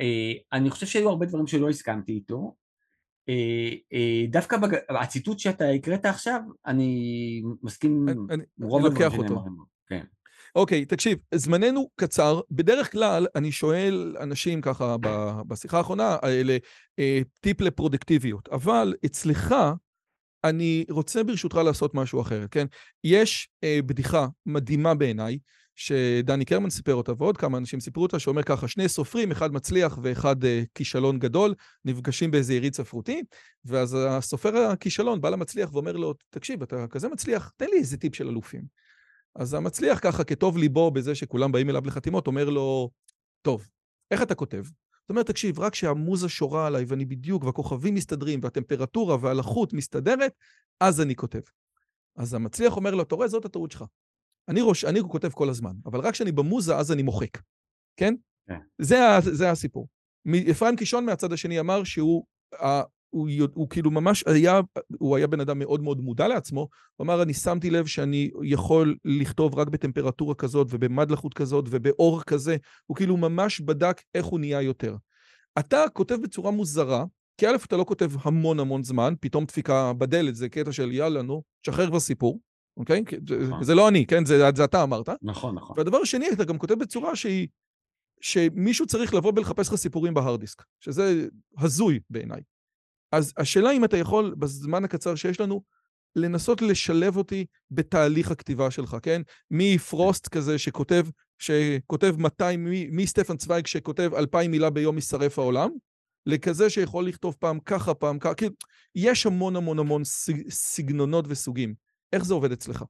Speaker 2: אה, אני חושב שהיו הרבה דברים שלא הסכמתי איתו. אה, אה, דווקא בג... הציטוט שאתה הקראת עכשיו, אני מסכים
Speaker 1: אני-
Speaker 2: רוב הדברים. שנאמרים. כן.
Speaker 1: אוקיי, תקשיב, זמננו קצר. בדרך כלל אני שואל אנשים ככה בשיחה האחרונה האלה, טיפ לפרודקטיביות, אבל אצלך אני רוצה ברשותך לעשות משהו אחר, כן? יש אה, בדיחה מדהימה בעיניי, שדני קרמן סיפר אותה ועוד כמה אנשים סיפרו אותה, שאומר ככה, שני סופרים, אחד מצליח ואחד אה, כישלון גדול, נפגשים באיזה יריד ספרותי, ואז הסופר הכישלון בא למצליח ואומר לו, תקשיב, אתה כזה מצליח, תן לי איזה טיפ של אלופים. אז המצליח ככה, כטוב ליבו בזה שכולם באים אליו לחתימות, אומר לו, טוב, איך אתה כותב? זאת אומרת, תקשיב, רק שהמוזה שורה עליי ואני בדיוק, והכוכבים מסתדרים, והטמפרטורה והלחות מסתדרת, אז אני כותב. אז המצליח אומר לו, אתה רואה, זאת הטעות שלך. אני, ראש, אני כותב כל הזמן, אבל רק כשאני במוזה, אז אני מוחק. כן?
Speaker 2: כן.
Speaker 1: זה, ה- זה הסיפור. אפרים קישון מהצד השני אמר שהוא, ה- הוא, הוא כאילו ממש היה, הוא היה בן אדם מאוד מאוד מודע לעצמו, הוא אמר, אני שמתי לב שאני יכול לכתוב רק בטמפרטורה כזאת ובמד לחות כזאת ובאור כזה, הוא כאילו ממש בדק איך הוא נהיה יותר. אתה כותב בצורה מוזרה, כי א', אתה לא כותב המון המון זמן, פתאום דפיקה בדלת, זה קטע של יאללה, נו, שחרר כבר סיפור, אוקיי? נכון. זה לא אני, כן? זה, זה אתה אמרת.
Speaker 2: נכון, נכון.
Speaker 1: והדבר השני, אתה גם כותב בצורה שהיא, שמישהו צריך לבוא ולחפש לך סיפורים בהארד דיסק, שזה הזוי בעיניי. אז השאלה אם אתה יכול, בזמן הקצר שיש לנו, לנסות לשלב אותי בתהליך הכתיבה שלך, כן? מפרוסט כזה שכותב, שכותב 200, מסטפן צוויג שכותב 2,000 מילה ביום יישרף העולם, לכזה שיכול לכתוב פעם ככה, פעם ככה, כאילו, יש המון המון המון סגנונות וסוגים. איך זה עובד אצלך?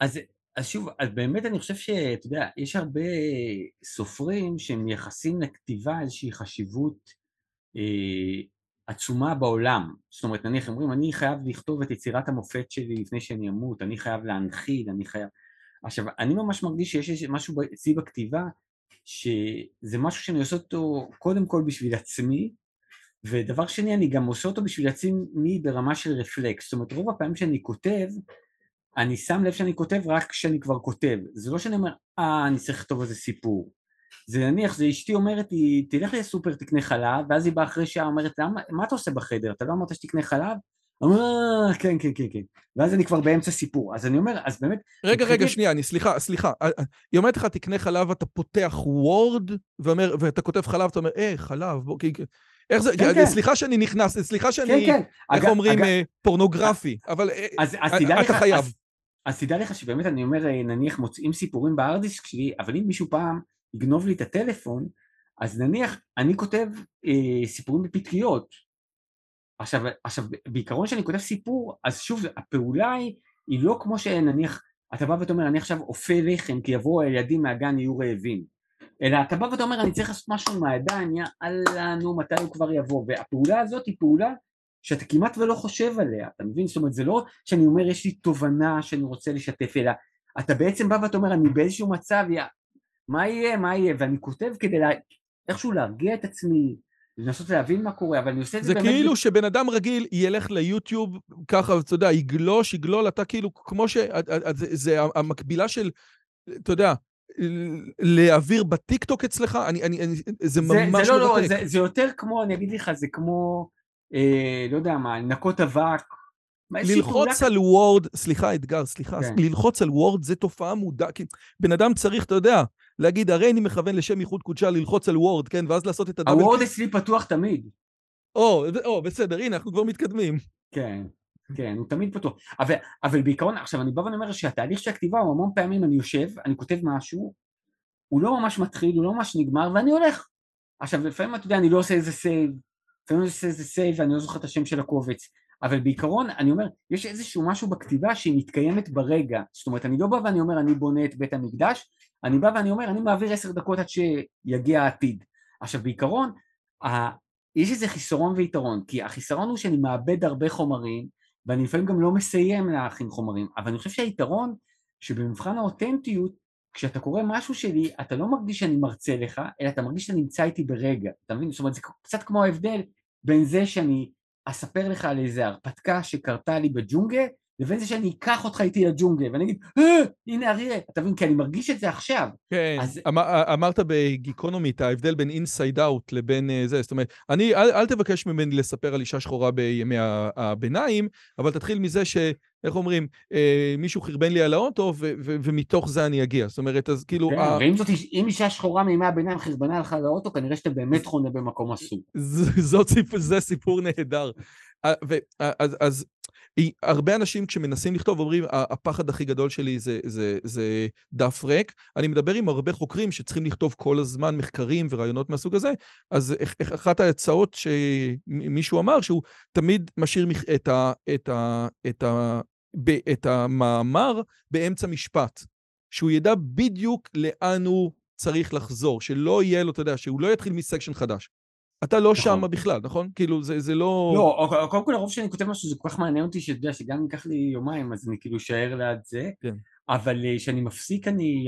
Speaker 2: אז, אז שוב, אז באמת אני חושב שאתה יודע, יש הרבה סופרים שמייחסים לכתיבה איזושהי חשיבות אה, עצומה בעולם. זאת אומרת, נניח אומרים, אני חייב לכתוב את יצירת המופת שלי לפני שאני אמות, אני חייב להנחיל, אני חייב... עכשיו, אני ממש מרגיש שיש משהו אצלי בכתיבה, שזה משהו שאני עושה אותו קודם כל בשביל עצמי, ודבר שני, אני גם עושה אותו בשביל עצמי ברמה של רפלקס. זאת אומרת, רוב הפעמים שאני כותב, אני שם לב שאני כותב רק כשאני כבר כותב. זה לא שאני אומר, אה, אני צריך לכתוב איזה סיפור. זה נניח, זה אשתי אומרת לי, תלך לסופר תקנה חלב, ואז היא באה אחרי שעה אומרת, למה, מה אתה עושה בחדר? אתה לא אמרת שתקנה חלב? אומר, אה, כן, כן, כן, כן. ואז אני כבר באמצע סיפור. אז אני אומר, אז באמת...
Speaker 1: רגע, רגע, שנייה, אני, סליחה, סליחה. אה, אה, היא אומרת לך, תקנה חלב, אתה פותח וורד, ואתה כותב חלב, אתה אומר, אה, חלב, בוא, איך זה, כן, כן. סליחה שאני נכנס, סליחה שאני, כן, כן. איך אג, אומרים, אג... פורנוגרפי, אבל אז, אז אתה לך, חייב. אז,
Speaker 2: אז תדע לך שבאמת אני אומר, נניח מוצאים סיפורים בארדיסק שלי, אבל אם מישהו פעם יגנוב לי את הטלפון, אז נניח אני כותב אה, סיפורים בפתקיות. עכשיו, עכשיו, בעיקרון כשאני כותב סיפור, אז שוב, הפעולה היא, היא לא כמו שנניח, אתה בא ואתה אומר, אני עכשיו אופה לחם כי יבואו הילדים מהגן יהיו רעבים. אלא אתה בא ואתה אומר, אני צריך לעשות משהו עם הידיים, יאללה, נו, מתי הוא כבר יבוא? והפעולה הזאת היא פעולה שאתה כמעט ולא חושב עליה, אתה מבין? זאת אומרת, זה לא שאני אומר, יש לי תובנה שאני רוצה לשתף, אלא אתה בעצם בא ואתה אומר, אני באיזשהו מצב, יא, מה יהיה, מה יהיה, ואני כותב כדי לה... איכשהו להרגיע את עצמי, לנסות להבין מה קורה, אבל אני עושה את זה,
Speaker 1: זה באמת... זה כאילו שבן אדם רגיל ילך ליוטיוב ככה, אתה יודע, יגלוש, יגלול, אתה כאילו, כמו ש... זה, זה המקבילה של, אתה יודע, להעביר בטיקטוק אצלך, אני, אני, אני, זה, זה ממש
Speaker 2: זה לא, לא, זה, זה יותר כמו, אני אגיד לך, זה כמו, אה, לא יודע מה, לנקות אבק.
Speaker 1: ללחוץ על וורד, סליחה אתגר, סליחה, כן. ללחוץ על וורד זה תופעה מודעת, כי בן אדם צריך, אתה יודע, להגיד, הרי אני מכוון לשם ייחוד קודשה ללחוץ על Word, כן, ואז לעשות את
Speaker 2: ה double... ה Word אצלי פתוח תמיד.
Speaker 1: או, או, בסדר, הנה, אנחנו כבר מתקדמים.
Speaker 2: כן, כן, הוא תמיד פתוח. אבל, אבל בעיקרון, עכשיו אני בא ואני אומר שהתהליך של הכתיבה הוא המון פעמים אני יושב, אני כותב משהו, הוא לא ממש מתחיל, הוא לא ממש נגמר, ואני הולך. עכשיו, לפעמים אתה יודע, אני לא עושה איזה save, לפעמים אני עושה איזה save ואני לא זוכר את השם של הקובץ, אבל בעיקרון, אני אומר, יש איזשהו משהו בכתיבה שהיא מתקיימת ברגע. זאת אומרת, אני לא בא ואני אומר, אני בונה את בית המקדש, אני בא ואני אומר, אני מעביר עשר דקות עד שיגיע העתיד. עכשיו, בעיקרון, יש איזה חיסרון ויתרון, כי החיסרון הוא שאני מאבד הרבה חומרים, ואני לפעמים גם לא מסיים להכין חומרים, אבל אני חושב שהיתרון שבמבחן האותנטיות, כשאתה קורא משהו שלי, אתה לא מרגיש שאני מרצה לך, אלא אתה מרגיש שאתה נמצא איתי ברגע, אתה מבין? זאת אומרת, זה קצת כמו ההבדל בין זה שאני אספר לך על איזה הרפתקה שקרתה לי בג'ונגל, לבין זה שאני אקח אותך איתי לג'ונגל, ואני אגיד, אה, הנה אריה, אתה מבין? כי אני מרגיש את זה עכשיו.
Speaker 1: כן, אז... אמר, אמרת בגיקונומי את ההבדל בין inside out לבין אה, זה, זאת אומרת, אני, אל, אל תבקש ממני לספר על אישה שחורה בימי הביניים, אבל תתחיל מזה ש... איך אומרים, אה, מישהו חרבן לי על האוטו, ו- ו- ומתוך זה אני אגיע. זאת אומרת, אז כאילו...
Speaker 2: כן, ה... ואם זאת, אם אישה שחורה מימי הביניים חרבנה לך על האוטו, כנראה שאתה באמת חונה במקום אסור.
Speaker 1: זה סיפור נהדר. אז, אז הרבה אנשים כשמנסים לכתוב אומרים, הפחד הכי גדול שלי זה, זה, זה דף ריק. אני מדבר עם הרבה חוקרים שצריכים לכתוב כל הזמן מחקרים ורעיונות מהסוג הזה, אז אחת ההצעות שמישהו אמר, שהוא תמיד משאיר את, ה, את, ה, את, ה, את המאמר באמצע משפט, שהוא ידע בדיוק לאן הוא צריך לחזור, שלא יהיה לו, אתה יודע, שהוא לא יתחיל מסקשן חדש. אתה לא נכון. שם בכלל, נכון? כאילו, זה, זה לא...
Speaker 2: לא, קודם כל הרוב שאני כותב משהו זה כל כך מעניין אותי, שאתה יודע, שגם אם ייקח לי יומיים, אז אני כאילו אשאר ליד זה, כן. אבל אה, כשאני מפסיק, אני,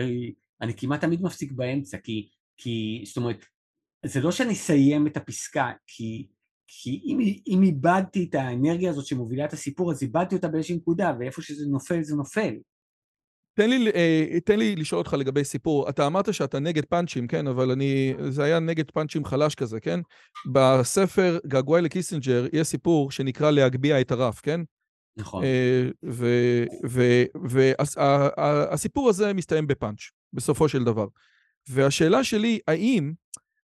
Speaker 2: אני כמעט תמיד מפסיק באמצע, כי, כי, זאת אומרת, זה לא שאני אסיים את הפסקה, כי כי אם, אם איבדתי את האנרגיה הזאת שמובילה את הסיפור, אז איבדתי אותה באיזושהי נקודה, ואיפה שזה נופל, זה נופל.
Speaker 1: תן לי, אה, תן לי לשאול אותך לגבי סיפור. אתה אמרת שאתה נגד פאנצ'ים, כן? אבל אני... זה היה נגד פאנצ'ים חלש כזה, כן? בספר געגועי לקיסינג'ר יש סיפור שנקרא להגביה את הרף, כן?
Speaker 2: נכון.
Speaker 1: והסיפור הזה מסתיים בפאנץ', בסופו של דבר. והשאלה שלי, האם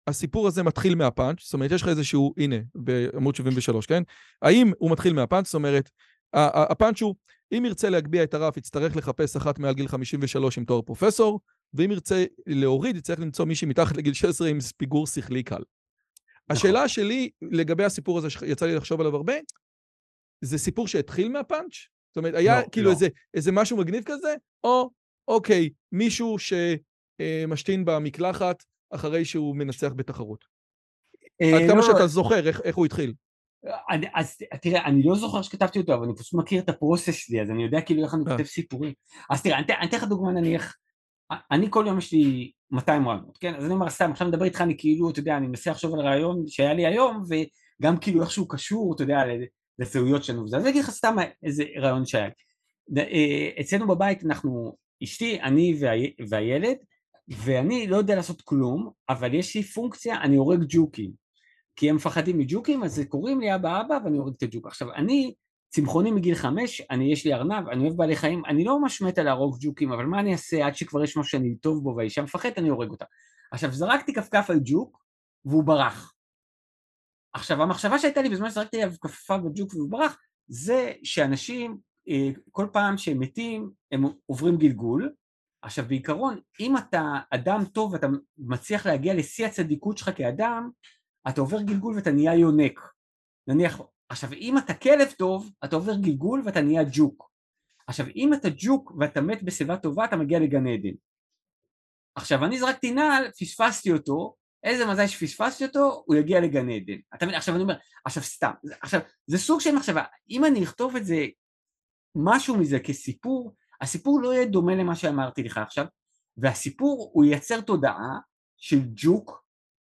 Speaker 1: הסיפור הזה מתחיל מהפאנץ', זאת אומרת, יש לך איזשהו, הנה, בעמוד 73, כן? האם הוא מתחיל מהפאנץ', זאת אומרת, הפאנץ' הוא, אם ירצה להגביה את הרף, יצטרך לחפש אחת מעל גיל 53 עם תואר פרופסור, ואם ירצה להוריד, יצטרך למצוא מישהי מתחת לגיל 16 עם פיגור שכלי קל. השאלה שלי לגבי הסיפור הזה, שיצא לי לחשוב עליו הרבה, זה סיפור שהתחיל מהפאנץ'? זאת אומרת, היה לא, כאילו לא. איזה, איזה משהו מגניב כזה, או אוקיי, מישהו שמשתין במקלחת אחרי שהוא מנצח בתחרות. אה, עד כמה לא, שאתה זוכר איך, איך הוא התחיל.
Speaker 2: אני, אז תראה, אני לא זוכר שכתבתי אותו, אבל אני פשוט מכיר את הפרוסס שלי, אז אני יודע כאילו איך אני אה. כותב סיפורים. אז תראה, אני אתן לך דוגמא נניח, אני כל יום יש לי 200 רעיונות, כן? אז אני אומר, סתם, עכשיו מדבר איתך, אני כאילו, אתה יודע, אני מנסה לחשוב על רעיון שהיה לי היום, וגם כאילו איכשהו קשור, אתה יודע, לזהויות שלנו. אז אני אגיד לך סתם איזה רעיון שהיה לי. אה, אצלנו בבית אנחנו, אשתי, אני והילד, ואני לא יודע לעשות כלום, אבל יש לי פונקציה, אני הורג ג'וקים. כי הם מפחדים מג'וקים, אז קוראים לי אבא אבא ואני הורג את הג'וק. עכשיו, אני צמחוני מגיל חמש, אני, יש לי ארנב, אני אוהב בעלי חיים, אני לא ממש מת להרוג ג'וקים, אבל מה אני אעשה עד שכבר יש משהו שאני טוב בו והאישה מפחדת, אני הורג אותה. עכשיו, זרקתי כפכף על ג'וק, והוא ברח. עכשיו, המחשבה שהייתה לי בזמן שזרקתי עליו כפפה בג'וק והוא ברח, זה שאנשים, אה, כל פעם שהם מתים, הם עוברים גלגול. עכשיו, בעיקרון, אם אתה אדם טוב ואתה מצליח להגיע לשיא הצדיקות שלך כאדם, אתה עובר גלגול ואתה נהיה יונק. נניח, עכשיו אם אתה כלב טוב, אתה עובר גלגול ואתה נהיה ג'וק. עכשיו אם אתה ג'וק ואתה מת בשיבה טובה, אתה מגיע לגן עדן. עכשיו אני זרקתי נעל, פספסתי אותו, איזה מזל שפספסתי אותו, הוא יגיע לגן עדן. אתה מבין? עכשיו אני אומר, עכשיו סתם, עכשיו זה סוג של מחשבה, אם אני אכתוב את זה, משהו מזה כסיפור, הסיפור לא יהיה דומה למה שאמרתי לך עכשיו, והסיפור הוא ייצר תודעה של ג'וק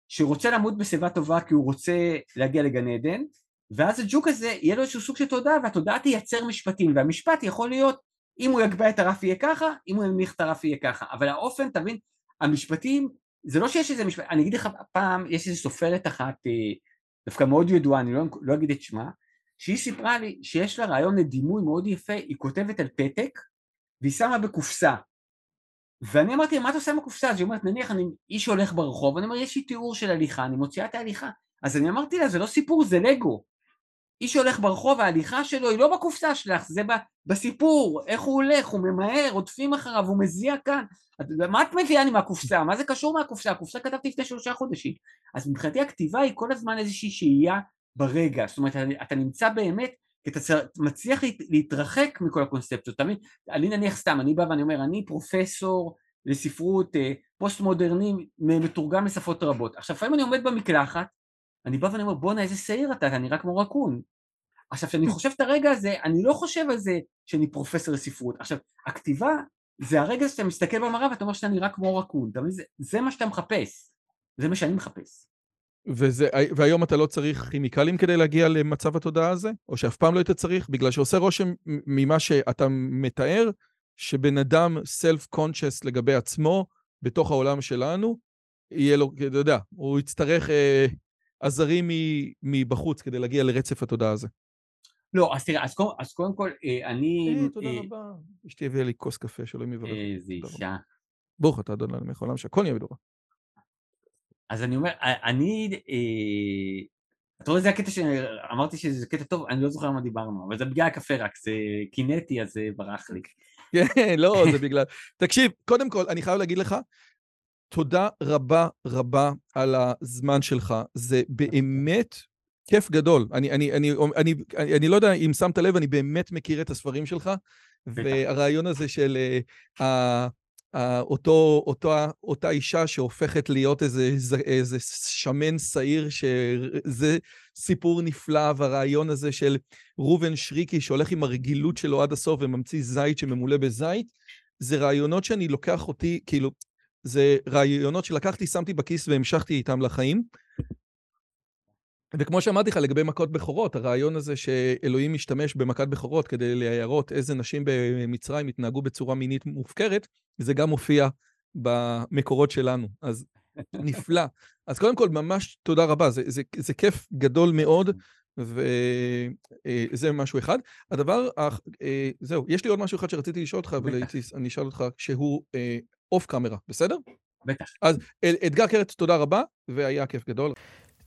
Speaker 2: שרוצה למות בשיבה טובה כי הוא רוצה להגיע לגן עדן, ואז הג'וק הזה יהיה לו איזשהו סוג של תודעה, והתודעה תייצר משפטים, והמשפט יכול להיות אם הוא יגביה את הרף יהיה ככה, אם הוא ינמיך את הרף יהיה ככה, אבל האופן, תבין, המשפטים, זה לא שיש איזה משפט, אני אגיד לך פעם, יש איזו סופרת אחת, אה, דווקא מאוד ידועה, אני לא, לא אגיד את שמה, שהיא סיפרה לי שיש לה רעיון לדימוי מאוד יפה, היא כותבת על פתק, והיא שמה בקופסה, ואני אמרתי, מה אתה עושה עם הקופסה? אז היא אומרת, נניח אני איש הולך ברחוב, אני אומר, יש לי תיאור של הליכה, אני מוציאה את ההליכה. אז אני אמרתי לה, זה לא סיפור, זה לגו. איש שהולך ברחוב, ההליכה שלו היא לא בקופסה שלך, זה בסיפור, איך הוא הולך, הוא ממהר, רודפים אחריו, הוא מזיע כאן. מה את מביאה לי מהקופסה? מה זה קשור מהקופסה? הקופסה כתבתי לפני שלושה חודשים. אז מבחינתי הכתיבה היא כל הזמן איזושהי שהייה ברגע, זאת אומרת, אתה נמצא באמת כי אתה מצליח להתרחק מכל הקונספציות, תמיד, אני נניח סתם, אני בא ואני אומר, אני פרופסור לספרות אה, פוסט מודרני מתורגם לשפות רבות. עכשיו לפעמים אני עומד במקלחת, אני בא ואני אומר, בואנה איזה שעיר אתה, אתה נראה כמו רקון. עכשיו כשאני חושב את הרגע הזה, אני לא חושב על זה שאני פרופסור לספרות. עכשיו, הכתיבה זה הרגע שאתה מסתכל במראה ואתה אומר שאתה נראה כמו רקון, זה, זה מה שאתה מחפש, זה מה שאני מחפש.
Speaker 1: וזה, והיום אתה לא צריך כימיקלים כדי להגיע למצב התודעה הזה? או שאף פעם לא היית צריך? בגלל שעושה רושם ממה שאתה מתאר, שבן אדם self-conscious לגבי עצמו, בתוך העולם שלנו, יהיה לו, אתה יודע, הוא יצטרך אה, עזרים מבחוץ כדי להגיע לרצף התודעה הזה.
Speaker 2: לא, אז תראה, אז, קודם, אז קודם כל, אה, אני...
Speaker 1: אה, תודה אה, רבה. אשתי הביאה לי כוס קפה, שלא יברך.
Speaker 2: איזה אישה.
Speaker 1: ברוך אתה אדון למלך העולם, שהכל יהיה בדורו.
Speaker 2: אז אני אומר, אני, אה, אתה רואה, זה הקטע שאמרתי שזה קטע טוב, אני לא זוכר מה דיברנו, אבל זה בגלל הקפה רק, זה קינטי, אז זה ברח לי.
Speaker 1: כן, לא, זה בגלל... תקשיב, קודם כל, אני חייב להגיד לך, תודה רבה רבה על הזמן שלך. זה באמת כיף גדול. אני, אני, אני, אני, אני, אני לא יודע אם שמת לב, אני באמת מכיר את הספרים שלך, והרעיון הזה של uh, אותו, אותו, אותה אישה שהופכת להיות איזה, איזה שמן שעיר, שזה סיפור נפלא, והרעיון הזה של ראובן שריקי שהולך עם הרגילות שלו עד הסוף וממציא זית שממולא בזית, זה רעיונות שאני לוקח אותי, כאילו, זה רעיונות שלקחתי, שמתי בכיס והמשכתי איתם לחיים. וכמו שאמרתי לך לגבי מכות בכורות, הרעיון הזה שאלוהים משתמש במכת בכורות כדי להראות איזה נשים במצרים התנהגו בצורה מינית מופקרת, זה גם מופיע במקורות שלנו, אז נפלא. אז קודם כל, ממש תודה רבה, זה, זה, זה כיף גדול מאוד, וזה משהו אחד. הדבר, זהו, יש לי עוד משהו אחד שרציתי לשאול אותך, ואני אשאל אותך, שהוא אוף קאמרה, בסדר?
Speaker 2: בטח.
Speaker 1: אז אתגר קרת, תודה רבה, והיה כיף גדול.